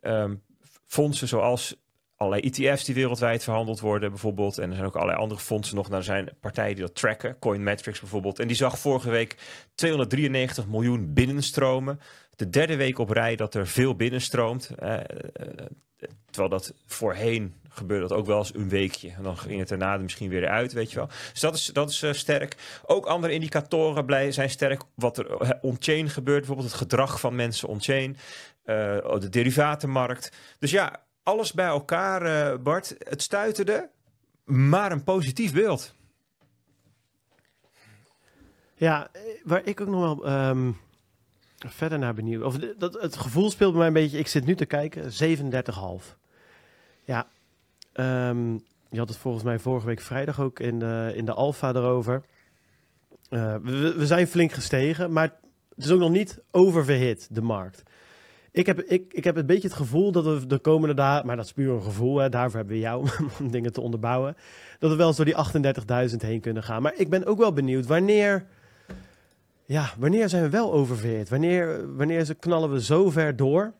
um, fondsen zoals allerlei ETF's die wereldwijd verhandeld worden, bijvoorbeeld. En er zijn ook allerlei andere fondsen nog. Nou, er zijn partijen die dat tracken, Coinmetrics bijvoorbeeld. En die zag vorige week 293 miljoen binnenstromen. De derde week op rij dat er veel binnenstroomt. Eh, eh, terwijl dat voorheen gebeurde dat ook wel eens een weekje. En dan ging het daarna misschien weer uit, weet je wel. Dus dat is, dat is uh, sterk. Ook andere indicatoren blij, zijn sterk. Wat er on-chain gebeurt, bijvoorbeeld het gedrag van mensen on-chain. Uh, de derivatenmarkt. Dus ja, alles bij elkaar, uh, Bart. Het stuiterde, maar een positief beeld. Ja, waar ik ook nog wel um, verder naar benieuwd. Of dat, het gevoel speelt bij mij een beetje. Ik zit nu te kijken, 37,5. Ja, um, je had het volgens mij vorige week vrijdag ook in de, in de Alfa erover. Uh, we, we zijn flink gestegen, maar het is ook nog niet oververhit, de markt. Ik heb, ik, ik heb een beetje het gevoel dat we de komende dagen, maar dat is puur een gevoel, hè, daarvoor hebben we jou om dingen te onderbouwen, dat we wel door die 38.000 heen kunnen gaan. Maar ik ben ook wel benieuwd wanneer, ja, wanneer zijn we wel oververhit? Wanneer, wanneer knallen we zo ver door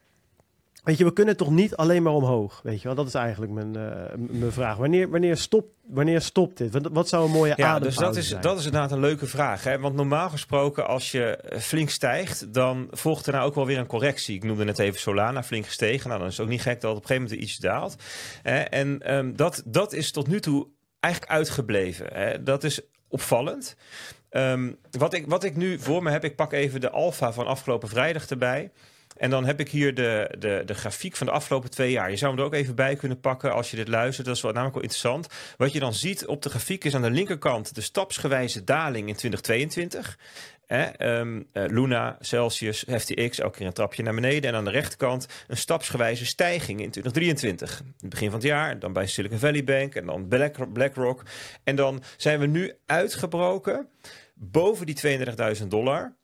Weet je, we kunnen toch niet alleen maar omhoog? Weet je wel, dat is eigenlijk mijn, eh, mijn vraag. Wanneer, wanneer, stopt, wanneer stopt dit? Wat, wat zou een mooie Ja, dus dat is, zijn? dat is inderdaad een leuke vraag. Hè? Want normaal gesproken, als je eh, flink stijgt, dan volgt er nou ook wel weer een correctie. Ik noemde net even Solana flink gestegen. Nou, dan is het ook niet gek dat op een gegeven moment iets daalt. Hè? En ehm, dat, dat is tot nu toe eigenlijk uitgebleven. Hè? Dat is opvallend. Ehm, wat, ik, wat ik nu voor me heb, ik pak even de alfa van afgelopen vrijdag erbij. En dan heb ik hier de, de, de grafiek van de afgelopen twee jaar. Je zou hem er ook even bij kunnen pakken als je dit luistert. Dat is wel, namelijk wel interessant. Wat je dan ziet op de grafiek is aan de linkerkant de stapsgewijze daling in 2022. Hè, ehm, eh, Luna, Celsius, FTX, elke keer een trapje naar beneden. En aan de rechterkant een stapsgewijze stijging in 2023. In het begin van het jaar, dan bij Silicon Valley Bank en dan Black, BlackRock. En dan zijn we nu uitgebroken boven die 32.000 dollar.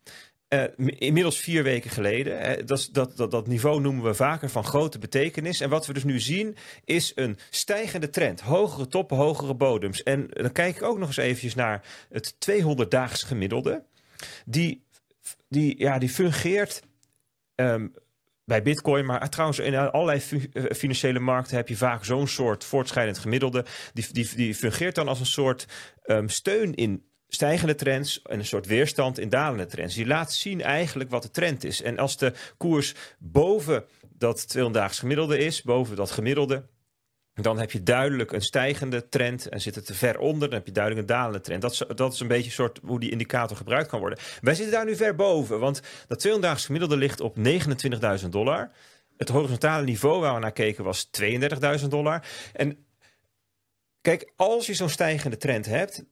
Eh, inmiddels vier weken geleden. Dat, dat, dat, dat niveau noemen we vaker van grote betekenis. En wat we dus nu zien is een stijgende trend. Hogere toppen, hogere bodems. En dan kijk ik ook nog eens eventjes naar het 200-daags gemiddelde. Die, die, ja, die fungeert ehm, bij Bitcoin, maar trouwens in allerlei eh, financiële markten heb je vaak zo'n soort voortschrijdend gemiddelde. Die, die, die fungeert dan als een soort ehm, steun in stijgende trends en een soort weerstand in dalende trends. Die laat zien eigenlijk wat de trend is. En als de koers boven dat 200-daags gemiddelde is, boven dat gemiddelde, dan heb je duidelijk een stijgende trend en zit het te ver onder, dan heb je duidelijk een dalende trend. Dat is, dat is een beetje soort hoe die indicator gebruikt kan worden. Wij zitten daar nu ver boven, want dat 200-daags gemiddelde ligt op 29.000 dollar. Het horizontale niveau waar we naar keken was 32.000 dollar. En kijk, als je zo'n stijgende trend hebt,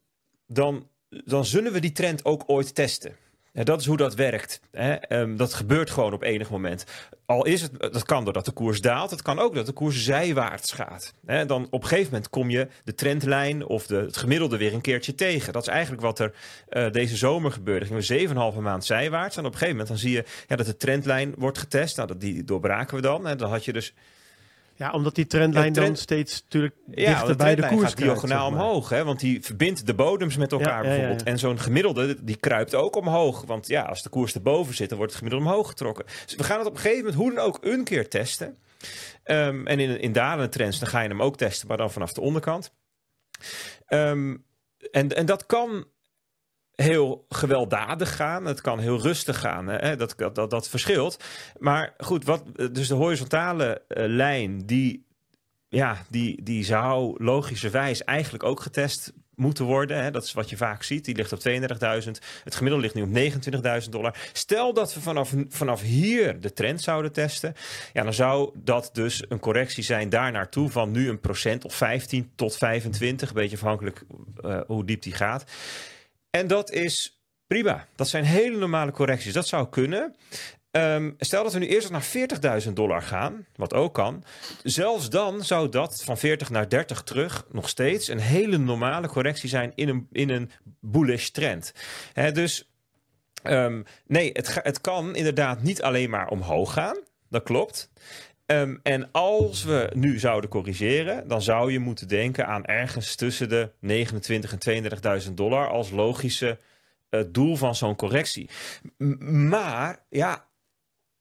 dan, dan zullen we die trend ook ooit testen. Ja, dat is hoe dat werkt. Hè. Ehm, dat gebeurt gewoon op enig moment. Al is het, dat kan doordat de koers daalt. Het kan ook dat de koers zijwaarts gaat. Hè. Dan op een gegeven moment kom je de trendlijn of de, het gemiddelde weer een keertje tegen. Dat is eigenlijk wat er eh, deze zomer gebeurde. Gingen we 7,5 maand zijwaarts. En op een gegeven moment dan zie je ja, dat de trendlijn wordt getest. Nou, dat, die doorbraken we dan. En dan had je dus Ja, omdat die trendlijn Ja, trend- dan steeds natuurlijk ja, dichter bij de koers gaat diagonaal kruipt, zeg maar. omhoog. Hè? Want die verbindt de bodems met elkaar Ja, bijvoorbeeld. En zo'n gemiddelde, die kruipt ook omhoog. Want ja, als de koers erboven zit, dan wordt het gemiddelde omhoog getrokken. Dus we gaan het op een gegeven moment hoe dan ook een keer testen. Ehm, en in, in dalende trends, dan ga je hem ook testen, maar dan vanaf de onderkant. Ehm, en, en dat kan heel gewelddadig gaan. Het kan heel rustig gaan. Hè? Dat, dat, dat, verschilt. Maar goed, wat, dus de horizontale eh, lijn, die, ja, die, die zou logischerwijs eigenlijk ook getest moeten worden. Hè? Dat is wat je vaak ziet. Die ligt op 32.000. Het gemiddelde ligt nu op 29.000 dollar. Stel dat we vanaf, vanaf hier de trend zouden testen. Ja, dan zou dat dus een correctie zijn daar naartoe van nu een procent of 15 tot 25. Een beetje afhankelijk eh, hoe diep die gaat. En dat is prima. Dat zijn hele normale correcties. Dat zou kunnen. Ehm, stel dat we nu eerst naar 40.000 dollar gaan, wat ook kan. Zelfs dan zou dat van 40 naar 30 terug nog steeds een hele normale correctie zijn in een, in een bullish trend. Dus ehm, nee, het, het kan inderdaad niet alleen maar omhoog gaan. Dat klopt. Ehm, en als we nu zouden corrigeren, dan zou je moeten denken aan ergens tussen de 29 en 32.000 dollar als logische eh, doel van zo'n correctie. Maar ja,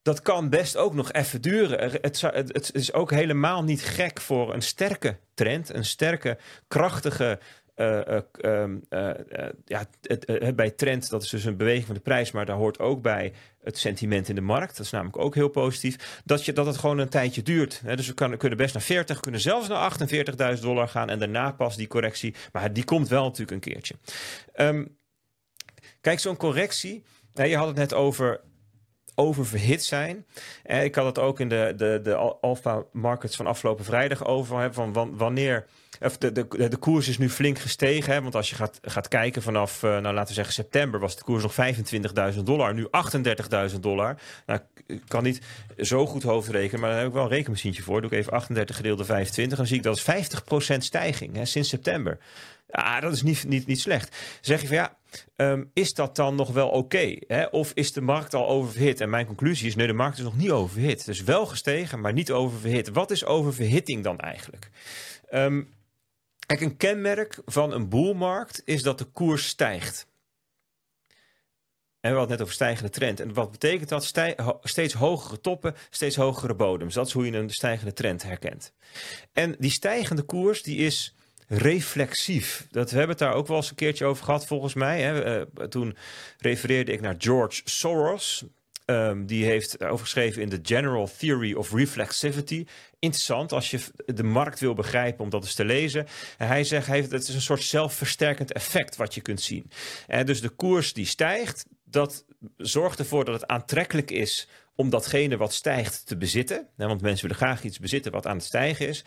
dat kan best ook nog even duren. Het, het is ook helemaal niet gek voor een sterke trend, een sterke, krachtige. Eh, eh, ehm, eh, ja, het, het- bij trend, dat is dus een beweging van de prijs, maar daar hoort ook bij het sentiment in de markt. Dat is namelijk ook heel positief. Dat, je, dat het gewoon een tijdje duurt. Hè. Dus we kunnen best naar 40, kunnen zelfs naar 48.000 dollar gaan en daarna pas die correctie. Maar die komt wel natuurlijk een keertje. Ehm, kijk, zo'n correctie. hè, je had het net over oververhit zijn. En ik had het ook in de, de, de al- alpha markets van afgelopen vrijdag over. Hè, van wan- wanneer. Of de, de, de koers is nu flink gestegen. Hè, want als je gaat, gaat kijken vanaf, eh, nou, laten we zeggen, september was de koers nog 25.000 dollar. Nu 38.000 dollar. Nou, ik kan niet zo goed hoofdrekenen, maar daar heb ik wel een rekenmachientje voor. Doe ik even 38 gedeeld door 25. Dan zie ik dat is 50% stijging hè, sinds september. Ja, dat is niet, niet, niet slecht. Zeg je van ja, Ehm, is dat dan nog wel oké? of is de markt al oververhit? En mijn conclusie is, nee, de markt is nog niet oververhit. Dus wel gestegen, maar niet oververhit. Wat is oververhitting dan eigenlijk? Ehm, kijk, een kenmerk van een boelmarkt is dat de koers stijgt. En we hadden net over stijgende trend. En wat betekent dat? Steeds hogere toppen, steeds hogere bodems. Dat is hoe je een stijgende trend herkent. En die stijgende koers, die is reflexief. Dat, we hebben het daar ook wel eens een keertje over gehad, volgens mij. Hè. Eh, toen refereerde ik naar George Soros. Ehm, die heeft over geschreven in The General Theory of Reflexivity. Interessant als je de markt wil begrijpen om dat eens te lezen. En hij zegt, heeft, het is een soort zelfversterkend effect wat je kunt zien. En dus de koers die stijgt, dat zorgt ervoor dat het aantrekkelijk is om datgene wat stijgt te bezitten. Want mensen willen graag iets bezitten wat aan het stijgen is.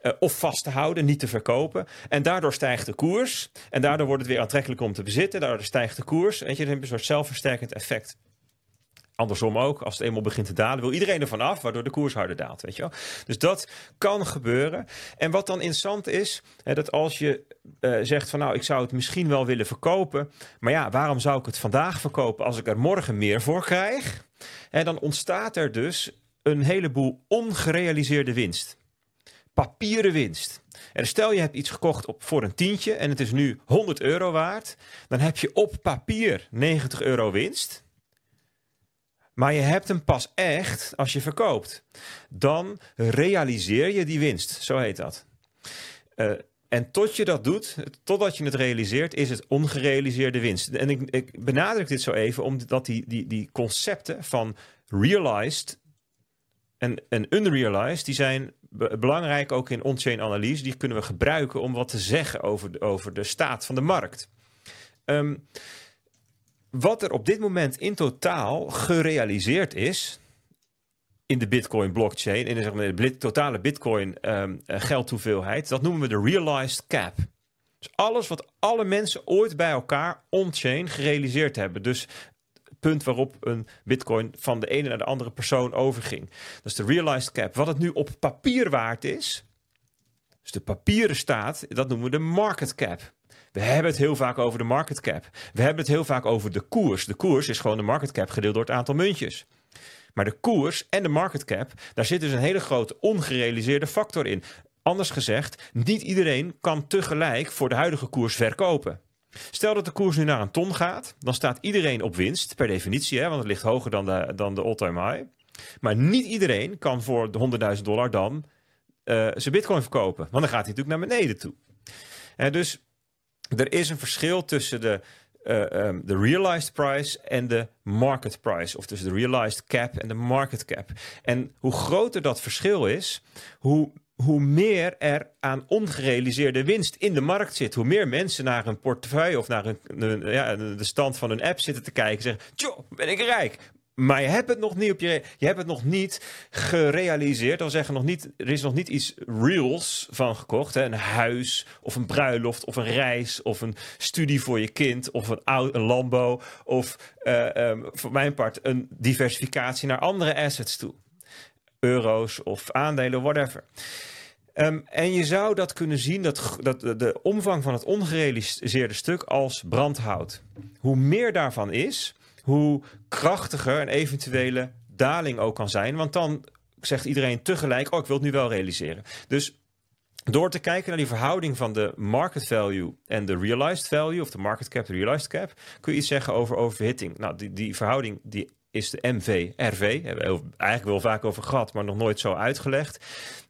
Eh, of vast te houden, niet te verkopen. En daardoor stijgt de koers. En daardoor wordt het weer aantrekkelijk om te bezitten. Daardoor stijgt de koers. Weet je, dan heb je een soort zelfversterkend effect. Andersom ook, als het eenmaal begint te dalen, wil iedereen ervan af, waardoor de koers harder daalt. Weet je wel? Dus dat kan gebeuren. En wat dan interessant is, hè, dat als je eh, zegt van nou, ik zou het misschien wel willen verkopen, maar ja, waarom zou ik het vandaag verkopen als ik er morgen meer voor krijg? En dan ontstaat er dus een heleboel ongerealiseerde winst. Papieren winst. Stel je hebt iets gekocht op, voor een tientje en het is nu 100 euro waard, dan heb je op papier 90 euro winst. Maar je hebt hem pas echt als je verkoopt. Dan realiseer je die winst. Zo heet dat. Eh, en tot je dat doet, totdat je het realiseert, is het ongerealiseerde winst. En ik, ik benadruk dit zo even, omdat die, die, die concepten van realized en, en unrealized, die zijn be- belangrijk ook in on-chain analyse. Die kunnen we gebruiken om wat te zeggen over de, over de staat van de markt. Ehm, wat er op dit moment in totaal gerealiseerd is in de Bitcoin blockchain, in de, zeg maar, de totale Bitcoin geldhoeveelheid, dat noemen we de realized cap. Dus alles wat alle mensen ooit bij elkaar on-chain gerealiseerd hebben. Dus het punt waarop een Bitcoin van de ene naar de andere persoon overging. Dat is de realized cap. Wat het nu op papier waard is, dus de papieren staat, dat noemen we de market cap. We hebben het heel vaak over de market cap. We hebben het heel vaak over de koers. De koers is gewoon de market cap gedeeld door het aantal muntjes. Maar de koers en de market cap, daar zit dus een hele grote ongerealiseerde factor in. Anders gezegd, niet iedereen kan tegelijk voor de huidige koers verkopen. Stel dat de koers nu naar een ton gaat, dan staat iedereen op winst, per definitie, hè, want het ligt hoger dan de, dan de all-time high. Maar niet iedereen kan voor de 100.000 dollar dan eh, zijn bitcoin verkopen, want dan gaat hij natuurlijk naar beneden toe. En dus er is een verschil tussen de, eh, ehm, de realized price en de market price. Of tussen de realized cap en de market cap. En hoe groter dat verschil is, hoe, hoe meer er aan ongerealiseerde winst in de markt zit. Hoe meer mensen naar een portefeuille of naar een- ja, de stand van hun app zitten te kijken. en Zeggen, tjoh, ben ik rijk. Maar je hebt het nog niet op je, je hebt het nog niet gerealiseerd. Wil zeggen, nog niet, er is nog niet iets reals van gekocht. Hè? Een huis of een bruiloft of een reis of een studie voor je kind of een, een Lambo of eh, ehm, voor mijn part een diversificatie naar andere assets toe. Euro's of aandelen, whatever. Ehm, en je zou dat kunnen zien, dat, dat de, de omvang van het ongerealiseerde stuk als brandhout. Hoe meer daarvan is, hoe krachtiger een eventuele daling ook kan zijn. Want dan zegt iedereen tegelijk, oh ik wil het nu wel realiseren. Dus door te kijken naar die verhouding van de market value en de realized value, of de market cap, de realized cap, kun je iets zeggen over overhitting. Nou, die, die verhouding die is de MV-RV. Hebben we eigenlijk wel vaak over gehad, maar nog nooit zo uitgelegd.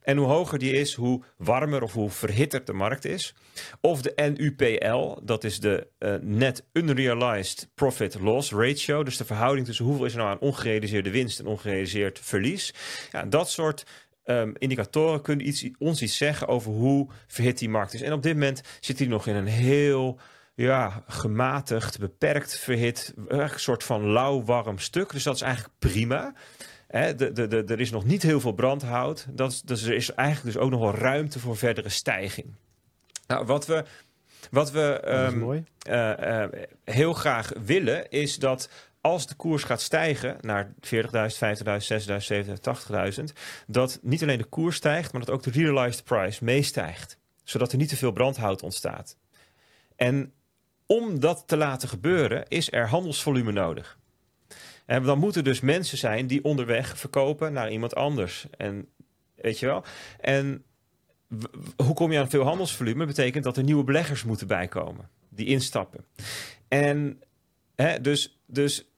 En hoe hoger die is, hoe warmer of hoe verhitter de markt is. Of de NUPL, dat is de eh, Net Unrealized Profit Loss Ratio. Dus de verhouding tussen hoeveel is er nou aan ongerealiseerde winst en ongerealiseerd verlies. Ja, dat soort ehm, indicatoren kunnen iets, ons iets zeggen over hoe verhit die markt is. En op dit moment zit hij nog in een heel ja, gematigd, beperkt verhit, eigenlijk een soort van lauw-warm stuk. Dus dat is eigenlijk prima. Hè, de, de, de, er is nog niet heel veel brandhout. Dat dus er is eigenlijk dus ook nog wel ruimte voor verdere stijging. Nou, wat we, wat we is ehm, eh, eh, heel graag willen, is dat als de koers gaat stijgen naar 40.000, 50.000, 60.000, 70.000, 80.000, dat niet alleen de koers stijgt, maar dat ook de realized price meestijgt. Zodat er niet te veel brandhout ontstaat. En om dat te laten gebeuren, is er handelsvolume nodig. En dan moeten dus mensen zijn die onderweg verkopen naar iemand anders. En weet je wel? En hoe kom je aan veel handelsvolume? Betekent dat er nieuwe beleggers moeten bijkomen die instappen. En Hè, dus dus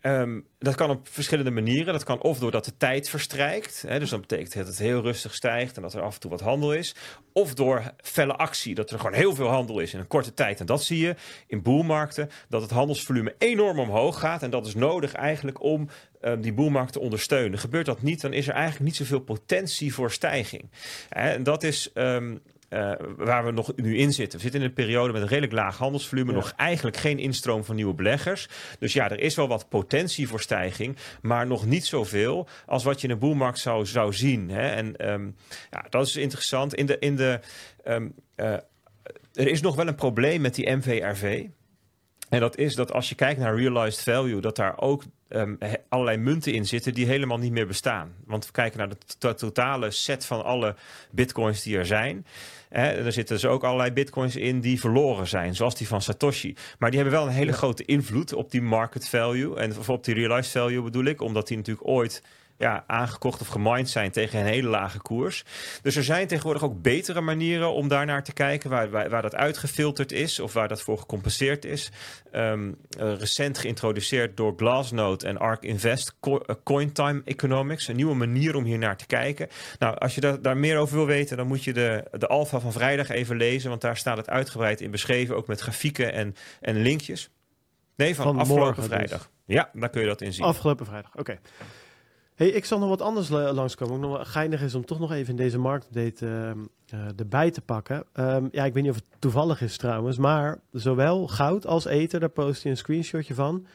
ehm, dat kan op verschillende manieren. Dat kan of doordat de tijd verstrijkt. Hè, dus dat betekent dat het heel rustig stijgt en dat er af en toe wat handel is. Of door felle actie, dat er gewoon heel veel handel is in een korte tijd. En dat zie je in boelmarkten, dat het handelsvolume enorm omhoog gaat. En dat is nodig eigenlijk om um, die boelmarkt te ondersteunen. Gebeurt dat niet, dan is er eigenlijk niet zoveel potentie voor stijging. En dat is... ehm, eh, waar we nog nu in zitten. We zitten in een periode met een redelijk laag handelsvolume. Ja. Nog eigenlijk geen instroom van nieuwe beleggers. Dus ja, er is wel wat potentie voor stijging. Maar nog niet zoveel als wat je in een boelmarkt zou, zou zien. Hè? En ehm, ja, dat is interessant. In de, in de, ehm, eh, er is nog wel een probleem met die MVRV. En dat is dat als je kijkt naar realized value, dat daar ook ehm, allerlei munten in zitten die helemaal niet meer bestaan. Want we kijken naar de to- totale set van alle bitcoins die er zijn. Hè, en er zitten dus ook allerlei bitcoins in die verloren zijn, zoals die van Satoshi. Maar die hebben wel een hele grote invloed op die market value. En of op die realized value bedoel ik, omdat die natuurlijk ooit ja, aangekocht of gemined zijn tegen een hele lage koers. Dus er zijn tegenwoordig ook betere manieren om daar naar te kijken, waar, waar, waar dat uitgefilterd is of waar dat voor gecompenseerd is. Ehm, eh, recent geïntroduceerd door Glassnode en ARK Invest, Co- eh, Cointime Economics. Een nieuwe manier om hier naar te kijken. Nou, als je daar, daar meer over wil weten, dan moet je de, de alfa van vrijdag even lezen, want daar staat het uitgebreid in beschreven, ook met grafieken en, en linkjes. Nee, van, Van afgelopen dus. vrijdag. Ja, daar kun je dat in zien. Afgelopen vrijdag, oké. Hey, ik zal nog wat anders la- langskomen. Ook nog wel geinig is om toch nog even in deze marktupdate ehm, eh, erbij te pakken. Ehm, ja, ik weet niet of het toevallig is trouwens, maar zowel goud als ether, daar post je een screenshotje van,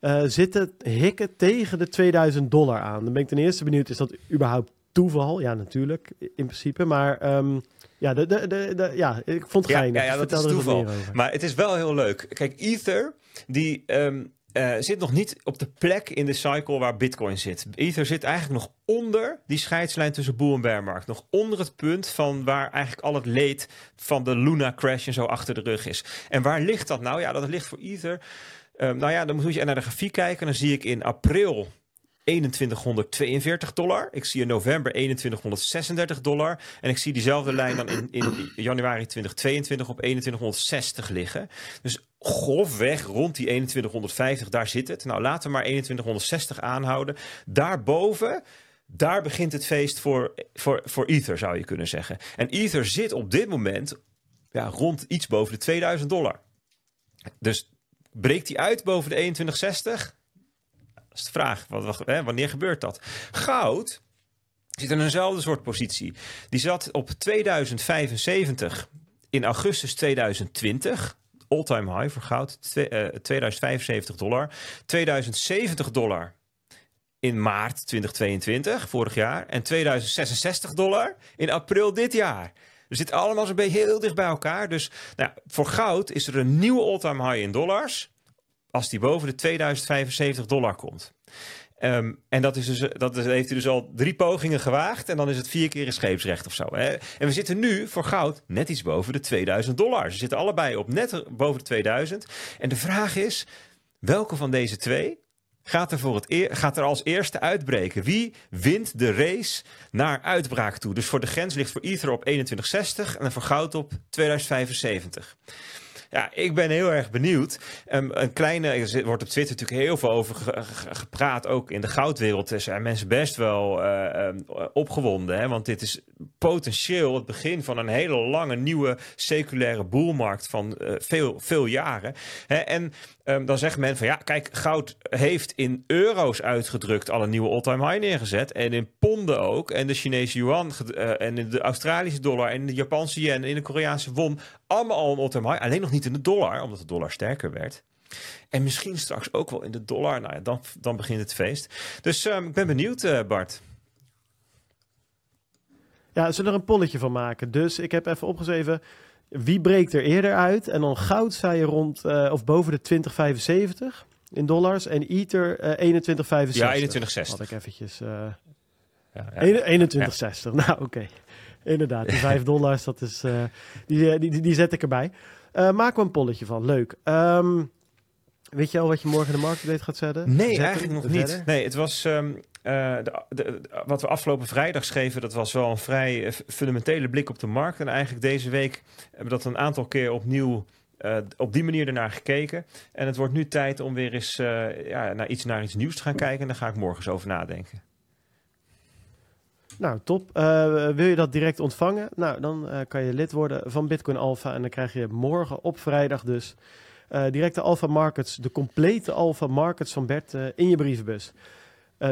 eh, zitten hikken tegen de 2000 dollar aan. Dan ben ik ten eerste benieuwd, is dat überhaupt toeval? Ja, natuurlijk, in principe. Maar ehm, ja, de, de, de, de- ja, ik vond het geinig. ja, ja, Dus dat vertel is toeval. Maar het is wel heel leuk. Kijk, Ether, die eh, zit nog niet op de plek in de cycle waar Bitcoin zit. Ether zit eigenlijk nog onder die scheidslijn tussen boel en bearmarkt. Nog onder het punt van waar eigenlijk al het leed van de Luna crash en zo achter de rug is. En waar ligt dat nou? Ja, dat ligt voor Ether. ehm, nou ja, dan moet je naar de grafiek kijken. Dan zie ik in april 2142 dollar. Ik zie in november 2136 dollar. En ik zie diezelfde lijn dan in, in januari 2022 op 2160 liggen. Dus grofweg rond die 2150, daar zit het. Nou, laten we maar 2160 aanhouden. Daarboven, daar begint het feest voor, voor, voor Ether, zou je kunnen zeggen. En Ether zit op dit moment ja, rond iets boven de 2000 dollar. Dus breekt die uit boven de 2160? Is de vraag. Wat, hè, wanneer gebeurt dat? Goud zit in eenzelfde soort positie. Die zat op 2075 in augustus 2020. All-time high voor goud. Twe- eh, 2075 dollar. 2070 dollar in maart 2022, vorig jaar. En 2066 dollar in april dit jaar. We zitten allemaal zo'n beetje heel dicht bij elkaar. Dus nou, voor goud is er een nieuwe all-time high in dollars. Als die boven de 2075 dollar komt. Ehm, en dat, is dus, dat is, heeft hij dus al drie pogingen gewaagd. En dan is het vier keer een scheepsrecht of zo. Hè? En we zitten nu voor goud net iets boven de 2000 dollar. Ze zitten allebei op net boven de 2000. En de vraag is, welke van deze twee gaat er, voor het gaat er als eerste uitbreken? Wie wint de race naar uitbraak toe? Dus voor de grens ligt voor Ether op 2160 en voor goud op 2075. Ja, ik ben heel erg benieuwd. Ehm, een kleine, er wordt op Twitter natuurlijk heel veel over ge- ge- gepraat. Ook in de goudwereld Er zijn mensen best wel eh, ehm, opgewonden. Hè? Want dit is potentieel het begin van een hele lange nieuwe seculaire boelmarkt van eh, veel, veel jaren. Hè? En ehm, dan zegt men van ja, kijk, goud heeft in euro's uitgedrukt al een nieuwe all-time high neergezet. En in ponden ook. En de Chinese yuan eh, en de Australische dollar en de Japanse yen en in de Koreaanse won. Allemaal al een all-time high. Alleen nog niet in de dollar, omdat de dollar sterker werd. En misschien straks ook wel in de dollar. Nou ja, dan, dan begint het feest. Dus ehm, ik ben benieuwd, eh, Bart. Ja, we zullen er een polletje van maken. Dus ik heb even opgeschreven wie breekt er eerder uit. En dan goud zei je rond eh, of boven de 2075 in dollars. En ether eh 2165. Ja, 21,60. Had ik eventjes... eh Ja, ja. 2160. Nou, oké. Inderdaad, die 5 dollars, dat is, die, die, die, zet ik erbij. Maken we een polletje van. Leuk. Ehm, weet je al wat je morgen in de marktupdate gaat zetten? Nee, Zetten? eigenlijk nog Verder? niet. Nee, het was. ehm, eh, de- wat we afgelopen vrijdag schreven, dat was wel een vrij eh, fundamentele blik op de markt. En eigenlijk deze week hebben we dat een aantal keer opnieuw eh, op die manier ernaar gekeken. En het wordt nu tijd om weer eens eh, ja, naar, iets, naar iets nieuws te gaan kijken. En daar ga ik morgen eens over nadenken. Nou, top. Wil je dat direct ontvangen? Nou, dan kan je lid worden van Bitcoin Alpha. En dan krijg je morgen op vrijdag dus direct de Alpha Markets, de complete Alpha Markets van Bert in je brievenbus.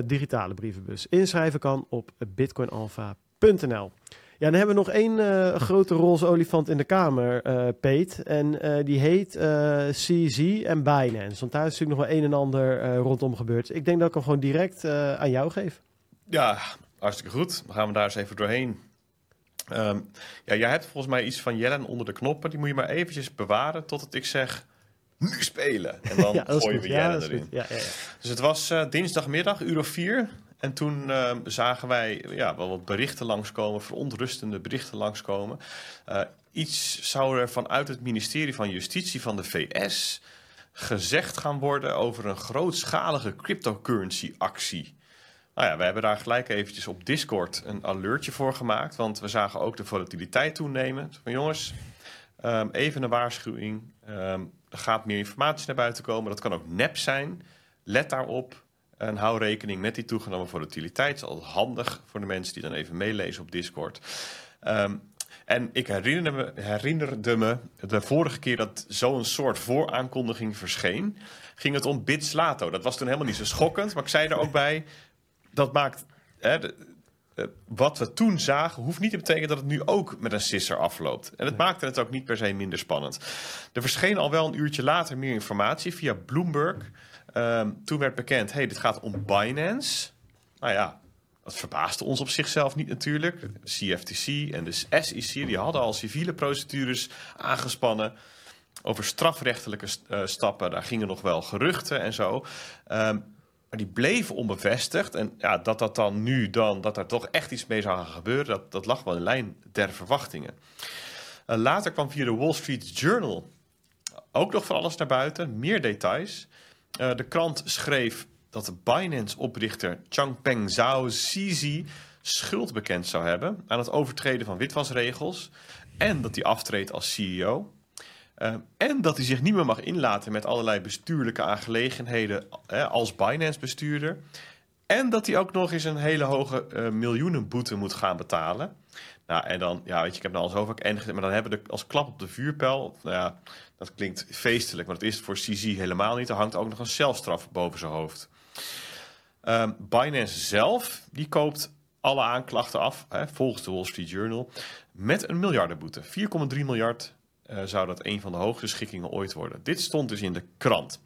Digitale brievenbus. Inschrijven kan op bitcoinalpha.nl. Ja, dan hebben we nog één grote roze olifant in de kamer, Peet. En die heet CZ en Binance. Want daar is natuurlijk nog wel een en ander rondom gebeurd. Ik denk dat ik hem gewoon direct aan jou geef. Ja, Hartstikke goed. Dan gaan we daar eens even doorheen. Um, ja, jij hebt volgens mij iets van Jellen onder de knoppen. Die moet je maar eventjes bewaren totdat ik zeg nu spelen. En dan ja, gooien we Jellen erin. Ja, dus het was uh, dinsdagmiddag, uur of vier. En toen uh, zagen wij ja, wel wat berichten langskomen, verontrustende berichten langskomen. Uh, iets zou er vanuit het ministerie van Justitie van de VS gezegd gaan worden over een grootschalige cryptocurrency actie. Nou ja, we hebben daar gelijk eventjes op Discord een alertje voor gemaakt. Want we zagen ook de volatiliteit toenemen. Van jongens, um, even een waarschuwing. Um, er gaat meer informatie naar buiten komen. Dat kan ook nep zijn. Let daarop. En hou rekening met die toegenomen volatiliteit. Dat is altijd handig voor de mensen die dan even meelezen op Discord. Um, en ik herinnerde me, herinnerde me de vorige keer dat zo'n soort vooraankondiging verscheen, ging het om Bitslato. Dat was toen helemaal niet zo schokkend, maar ik zei er ook bij, dat maakt. Hè, wat we toen zagen, hoeft niet te betekenen dat het nu ook met een sisser afloopt. En het maakte het ook niet per se minder spannend. Er verscheen al wel een uurtje later meer informatie via Bloomberg. Um, toen werd bekend: hey, dit gaat om Binance. Nou ja, dat verbaasde ons op zichzelf niet natuurlijk. CFTC en de SEC die hadden al civiele procedures aangespannen over strafrechtelijke uh, stappen. Daar gingen nog wel geruchten en zo. Um, maar die bleven onbevestigd. En ja, dat dat dan nu dan, dat er toch echt iets mee zou gaan gebeuren, dat, dat lag wel in lijn der verwachtingen. Uh, later kwam via de Wall Street Journal ook nog van alles naar buiten, meer details. Uh, de krant schreef dat de Binance-oprichter Changpeng Zhao Zizi schuld bekend zou hebben aan het overtreden van witwasregels en dat hij aftreedt als CEO. Uh, en dat hij zich niet meer mag inlaten met allerlei bestuurlijke aangelegenheden uh, als Binance-bestuurder. En dat hij ook nog eens een hele hoge uh, miljoenenboete moet gaan betalen. Nou, en dan, ja, weet je, ik heb er al zo en maar dan hebben we als klap op de vuurpijl. Nou ja, dat klinkt feestelijk, maar dat is voor CZ helemaal niet. Er hangt ook nog een zelfstraf boven zijn hoofd. Um, Binance zelf, die koopt alle aanklachten af, hè, volgens de Wall Street Journal, met een miljardenboete. 4,3 miljard uh, zou dat een van de hoogste schikkingen ooit worden. Dit stond dus in de krant.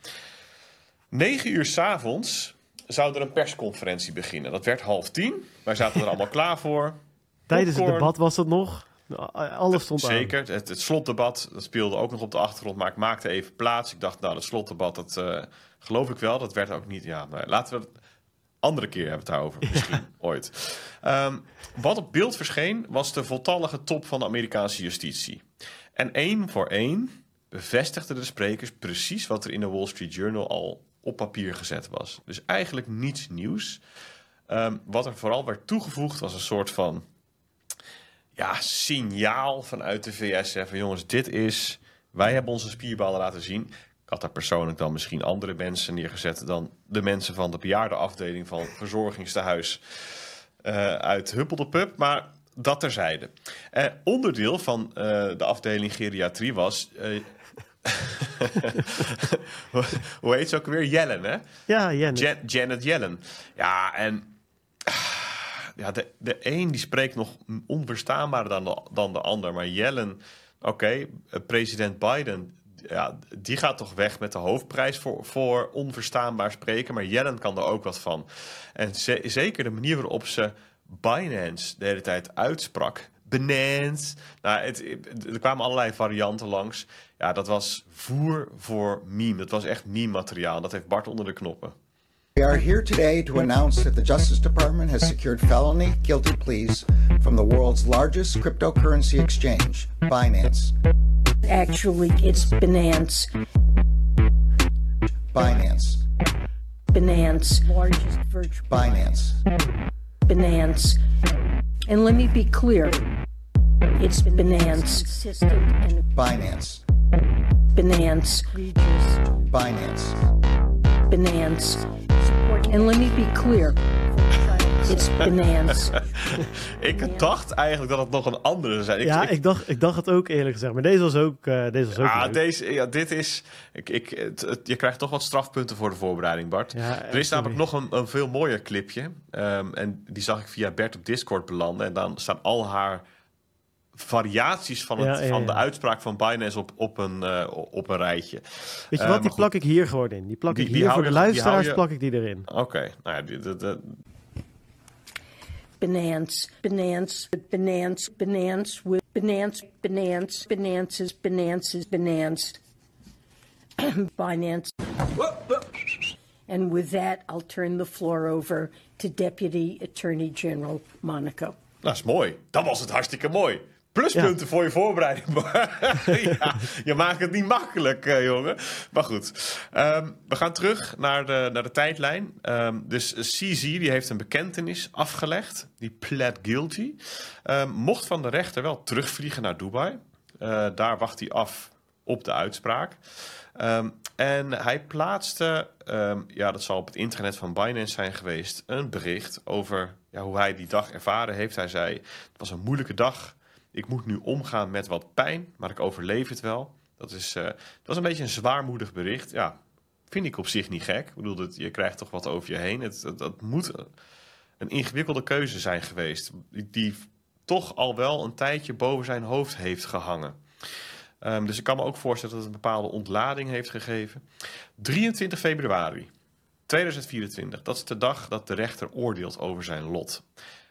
9 uur s'avonds zou er een persconferentie beginnen. Dat werd half tien. Wij zaten er allemaal klaar voor. Tijdens het debat was het nog. Alles stond Zeker. aan. Het, het, slotdebat dat speelde ook nog op de achtergrond, maar ik maakte even plaats. Ik dacht, nou, het slotdebat, dat uh, geloof ik wel. Dat werd ook niet. Ja, maar laten we het andere keer hebben het daarover. Misschien ooit. Um, wat op beeld verscheen, was de voltallige top van de Amerikaanse justitie. En één voor één bevestigden de sprekers precies wat er in de Wall Street Journal al op papier gezet was. Dus eigenlijk niets nieuws. Um, wat er vooral werd toegevoegd was een soort van ja, signaal vanuit de VS. Van jongens, dit is. Wij hebben onze spierballen laten zien. Ik had daar persoonlijk dan misschien andere mensen neergezet dan de mensen van de bejaardenafdeling van verzorgingstehuis uh, uit Huppel de Pub. Maar dat terzijde. Uh, onderdeel van uh, de afdeling geriatrie was. Uh, hoe heet ze ook weer? Jellen, hè? Ja, Janet. Jan Janet Jellen. Ja, en. Ja, de, de een die spreekt nog onverstaanbaarder dan de, dan de ander. Maar Jellen, oké, okay, president Biden, ja, die gaat toch weg met de hoofdprijs voor, voor onverstaanbaar spreken. Maar Jellen kan er ook wat van. En ze, zeker de manier waarop ze Binance de hele tijd uitsprak. Binance. Nou, het, er kwamen allerlei varianten langs. Ja, dat was voer voor meme. Dat was echt meme-materiaal. Dat heeft Bart onder de knoppen. We are here today to announce that the Justice Department has secured felony guilty pleas from the world's largest cryptocurrency exchange, Binance. Actually, it's Binance. Binance. Binance. Largest virtual. Binance. Binance. And let me be clear it's Binance. Binance. Binance, Binance, Binance. And let me be clear. It's Binance. Ik dacht eigenlijk dat het nog een andere zou zijn. Ik- Ja, ik- ik dacht, ik dacht het ook eerlijk gezegd. Maar deze was ook, eh, deze was ook Ah, leuk. deze, ja, dit is. Ik, ik, het- het- je krijgt toch wat strafpunten voor de voorbereiding, Bart. Ja, er is namelijk nog een, een veel mooier clipje. ehm, en die zag ik via Bert op Discord belanden. En dan staan al haar variaties van, het, Ja, ja, van ja. de uitspraak van Binance op, op, een, eh, op een rijtje. Weet je Eh, wat, die goed. plak ik hier gewoon in. Die plak Die- ik hier voor de luisteraars, je- plak ik die erin. Oké, nou ja, die- die- Binance, Binance, Binance, Binance, with Binance, Binance, Binance's, Binance's, Binance, Binance. And with that, I'll turn the floor over to Deputy Attorney General Monaco. Is mooi. Dat was het hartstikke mooi. Pluspunten voor je voorbereiding. ja, je maakt het niet makkelijk, eh, jongen. Maar goed, Ehm, we gaan terug naar de, naar de tijdlijn. Ehm, dus CZ die heeft een bekentenis afgelegd. Die pled guilty. Ehm, mocht van de rechter wel terugvliegen naar Dubai. Eh, daar wacht hij af op de uitspraak. En hij plaatste, ja, dat zal op het internet van Binance zijn geweest, een bericht over ja, hoe hij die dag ervaren heeft. Hij zei: Het was een moeilijke dag. Ik moet nu omgaan met wat pijn, maar ik overleef het wel. Dat, is, eh, dat was een beetje een zwaarmoedig bericht. Ja, vind ik op zich niet gek. Ik bedoel, dat, je krijgt toch wat over je heen. Het, dat moet een ingewikkelde keuze zijn geweest, die, die toch al wel een tijdje boven zijn hoofd heeft gehangen. Ehm, dus ik kan me ook voorstellen dat het een bepaalde ontlading heeft gegeven. 23 februari 2024, dat is de dag dat de rechter oordeelt over zijn lot.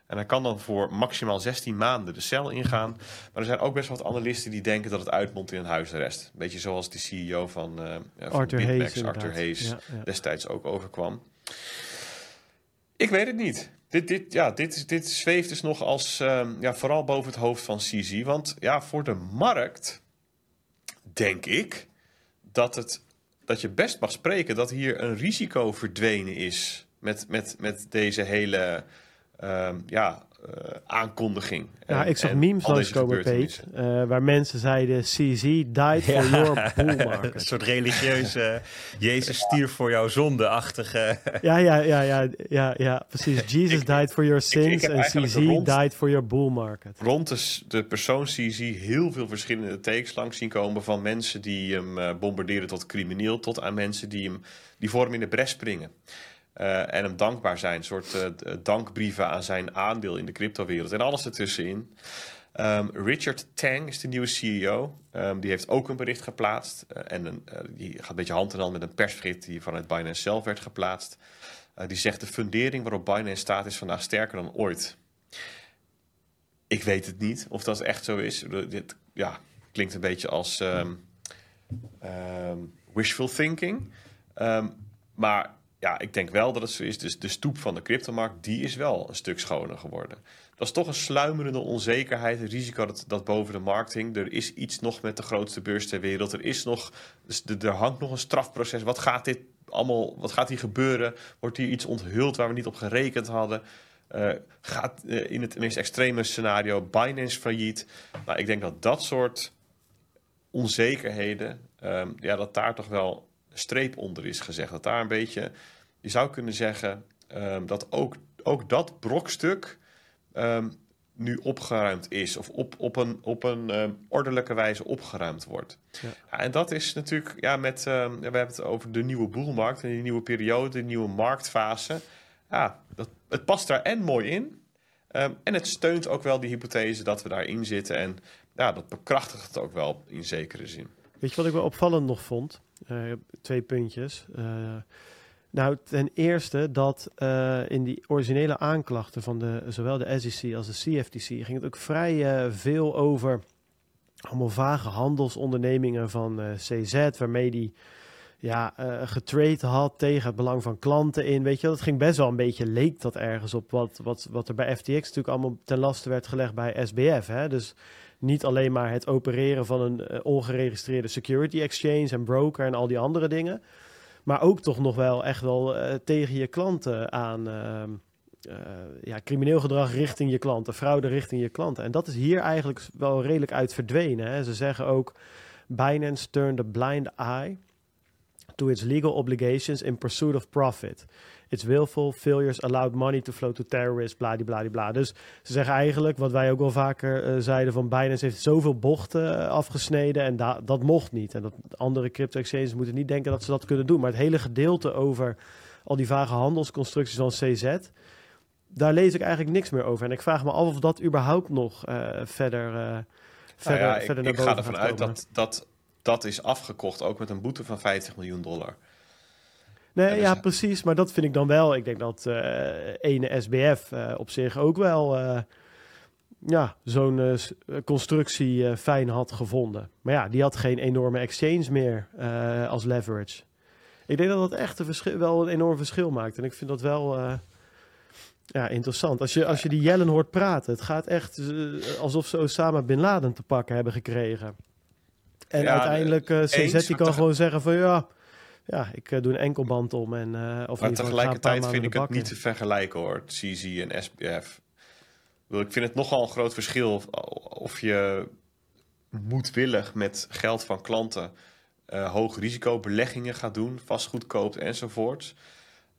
En hij kan dan voor maximaal 16 maanden de cel ingaan. Maar er zijn ook best wat analisten die denken dat het uitmondt in een huisarrest. Een beetje zoals die CEO van, ja, van Arthur Bitmax, Hayes, Arthur. Hayes, Ja, ja. destijds ook overkwam. Ik weet het niet. Dit, dit, ja, dit, dit zweeft dus nog als ehm, ja, vooral boven het hoofd van CZ. Want ja, voor de markt denk ik dat, het, dat je best mag spreken dat hier een risico verdwenen is met, met, met deze hele ehm, ja, eh, aankondiging. Ja, En- ik zag memes langskomen. Pete. eh, waar mensen zeiden, CZ died for your bull Een market. soort religieuze Jezus stierf voor jouw zonde-achtige. Ja, ja, ja, ja, ja, ja, precies. Jesus died for your sins en CZ rond- died for your bull market. rond de, de persoon CZ heel veel verschillende takes langs zien komen. Van mensen die hem eh, bombarderen tot crimineel, tot aan mensen die, hem, die voor hem in de bres springen. Eh, en hem dankbaar zijn. Een soort eh, dankbrieven aan zijn aandeel in de cryptowereld. En alles ertussenin. Ehm, Richard Tang is de nieuwe CEO. Ehm, die heeft ook een bericht geplaatst. Eh, en die gaat een beetje hand in hand met een persbericht die vanuit Binance zelf werd geplaatst. Die zegt de fundering waarop Binance staat is vandaag sterker dan ooit. Ik weet het niet of dat echt zo is. Dit ja, klinkt een beetje als ehm, wishful thinking. Maar ja, ik denk wel dat het zo is. Dus de stoep van de cryptomarkt, die is wel een stuk schoner geworden. Dat is toch een sluimerende onzekerheid, een risico dat, dat boven de markt hing. Er is iets nog met de grootste beurs ter wereld. Er is nog, dus er, hangt nog een strafproces. Wat gaat dit allemaal, wat gaat hier gebeuren? Wordt hier iets onthuld waar we niet op gerekend hadden? Eh, gaat eh, in het meest extreme scenario Binance failliet? Nou, ik denk dat dat soort onzekerheden, ehm, ja, dat daar toch wel streep onder is gezegd. Dat daar een beetje, je zou kunnen zeggen, ehm, dat ook, ook dat brokstuk ehm, nu opgeruimd is. Of op, op een, op een ehm, ordelijke wijze opgeruimd wordt. Ja, en dat is natuurlijk, ja, met, we hebben het over de nieuwe boelmarkt en die nieuwe periode, de nieuwe marktfase. Ja, dat, het past daar en mooi in. en het steunt ook wel die hypothese dat we daarin zitten. En ja, dat bekrachtigt het ook wel in zekere zin. Weet je wat ik wel opvallend nog vond? Eh, twee puntjes. Eh, nou, ten eerste dat eh, in die originele aanklachten van de, zowel de SEC als de CFTC ging het ook vrij veel over allemaal vage handelsondernemingen van CZ, waarmee die ja, eh getrade had tegen het belang van klanten in. Weet je, dat ging best wel een beetje, leek dat ergens op wat, wat, wat er bij FTX natuurlijk allemaal ten laste werd gelegd bij SBF. Hè? Dus niet alleen maar het opereren van een eh, ongeregistreerde security exchange en broker en al die andere dingen. Maar ook toch nog wel echt wel eh, tegen je klanten aan. ehm, eh, ja, crimineel gedrag richting je klanten, fraude richting je klanten. En dat is hier eigenlijk wel redelijk uit verdwenen. Hè? Ze zeggen ook Binance turned a blind eye to its legal obligations in pursuit of profit. Its willful failures allowed money to flow to terrorists, bladibladibla. Dus ze zeggen eigenlijk, wat wij ook wel vaker eh, zeiden, van Binance heeft zoveel bochten eh, afgesneden en da- dat mocht niet. En dat andere crypto-exchanges moeten niet denken dat ze dat kunnen doen. Maar het hele gedeelte over al die vage handelsconstructies van CZ, daar lees ik eigenlijk niks meer over. En ik vraag me af of dat überhaupt nog eh, verder, Nou verder, ja, ik, verder naar ik boven ga ervan gaat uit dat, dat dat is afgekocht, ook met een boete van 50 miljoen dollar. Nee, Ja, precies. Maar dat vind ik dan wel. Ik denk dat eh ene SBF eh, op zich ook wel eh, ja, zo'n constructie fijn had gevonden. Maar ja, die had geen enorme exchange meer als leverage. Ik denk dat dat echt een verschil, wel een enorm verschil maakt. En ik vind dat wel ja, interessant. Als je, als je die Jellen hoort praten, het gaat echt alsof ze Osama Bin Laden te pakken hebben gekregen. En Ja, uiteindelijk CZ die kan gewoon zeggen van ja, ja ik eh, doe een enkelband om. En, eh of Maar tegelijkertijd vind ik het niet te vergelijken hoor, CZ en SPF. Ik vind het nogal een groot verschil of, je moedwillig met geld van klanten eh, hoog risico beleggingen gaat doen, vastgoed koopt enzovoort.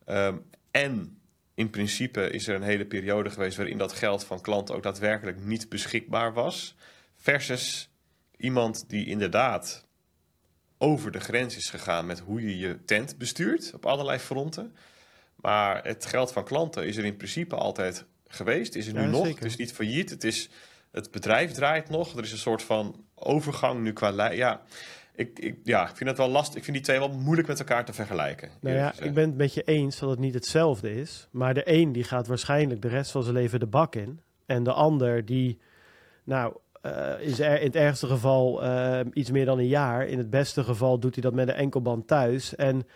Ehm, en in principe is er een hele periode geweest waarin dat geld van klanten ook daadwerkelijk niet beschikbaar was. Versus iemand die inderdaad over de grens is gegaan met hoe je je tent bestuurt op allerlei fronten. Maar het geld van klanten is er in principe altijd geweest, is er nu Ja, nog. zeker. Het is niet failliet, het, is, het bedrijf draait nog. Er is een soort van overgang nu qua... lei- Ja, ik, ik, ja, ik vind het wel lastig. Ik vind die twee wel moeilijk met elkaar te vergelijken. Nou ja, ik ben het met je eens dat het niet hetzelfde is. Maar de een die gaat waarschijnlijk de rest van zijn leven de bak in. En de ander die, nou, is er in het ergste geval eh, iets meer dan een jaar. In het beste geval doet hij dat met een enkelband thuis. En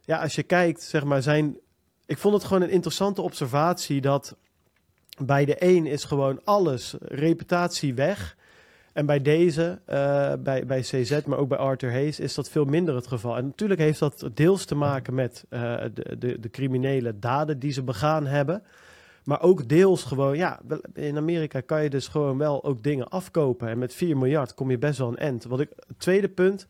ja, als je kijkt, zeg maar, zijn... Ik vond het gewoon een interessante observatie dat bij de een is gewoon alles, reputatie weg. En bij deze, eh, bij, bij CZ, maar ook bij Arthur Hayes, is dat veel minder het geval. En natuurlijk heeft dat deels te maken met eh, de, de, de criminele daden die ze begaan hebben. Maar ook deels gewoon, ja, in Amerika kan je dus gewoon wel ook dingen afkopen. En met 4 miljard kom je best wel een end. Wat ik, het tweede punt,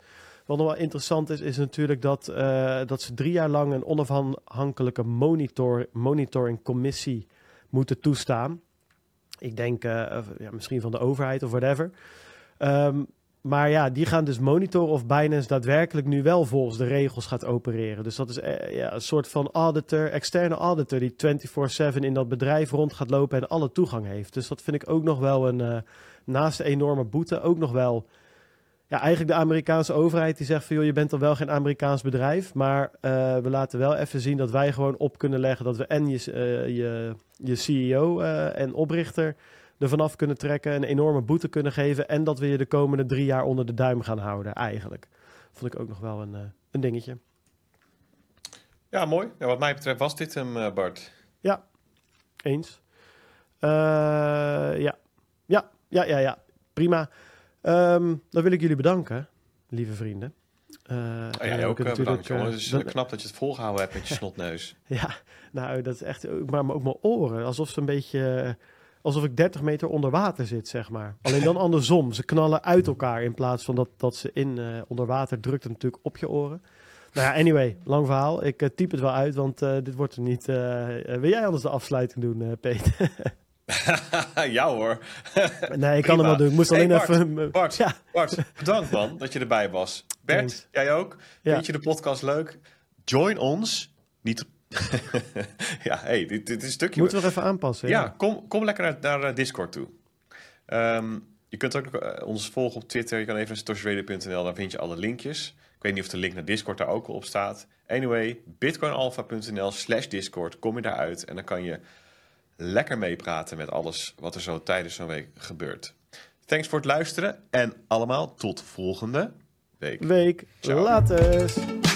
wat nog wel interessant is, is natuurlijk dat, eh, dat ze drie jaar lang een onafhankelijke monitor, monitoring commissie moeten toestaan. Ik denk eh, ja, misschien van de overheid of whatever. Ehm, maar ja, die gaan dus monitoren of Binance daadwerkelijk nu wel volgens de regels gaat opereren. Dus dat is eh, ja, een soort van auditor, externe auditor die 24/7 in dat bedrijf rond gaat lopen en alle toegang heeft. Dus dat vind ik ook nog wel een, eh, naast de enorme boete, ook nog wel... Ja, eigenlijk de Amerikaanse overheid die zegt van... joh, je bent dan wel geen Amerikaans bedrijf... maar eh, we laten wel even zien dat wij gewoon op kunnen leggen... dat we en je, je, je CEO en oprichter er vanaf kunnen trekken... een enorme boete kunnen geven... en dat we je de komende drie jaar onder de duim gaan houden, eigenlijk. Vond ik ook nog wel een, eh, een dingetje. Ja, mooi. Ja, wat mij betreft was dit hem, eh, Bart. Eens. Eh, ja. ja, ja, ja, ja. Prima. Ehm, dan wil ik jullie bedanken, lieve vrienden. Oh, dan ook bedankt, jongen. Het is knap dat je het volgehouden hebt met je snotneus. Ja, nou, dat is echt. Maar ook mijn oren, alsof ze een beetje. Alsof ik 30 meter onder water zit, zeg maar. Alleen dan andersom. Ze knallen uit elkaar in plaats van dat, dat ze in eh, onder water drukt het natuurlijk op je oren. Nou ja, anyway, lang verhaal. Ik eh, typ het wel uit, want eh, dit wordt er niet. wil jij anders de afsluiting doen, Peter? ja hoor. nee, ik kan hem wel doen. Ik moest Hey, alleen Bart, even. Bart, Ja, Bart, bedankt man dat je erbij was. Bert, Thanks. jij ook? Ja. Vind je de podcast leuk? Join ons. Niet... ja, hey, dit, dit is een stukje... moeten we nog even aanpassen. Ja, kom, kom lekker naar, naar eh, Discord toe. Ehm, je kunt ook eh, ons volgen op Twitter. Je kan even naar satoshiradio.nl, daar vind je alle linkjes. Ik weet niet of de link naar Discord daar ook al op staat. Anyway, bitcoinalpha.nl slash Discord. Kom je daaruit en dan kan je lekker meepraten met alles wat er zo tijdens zo'n week gebeurt. Thanks voor het luisteren en allemaal tot volgende week. Week Ciao. later.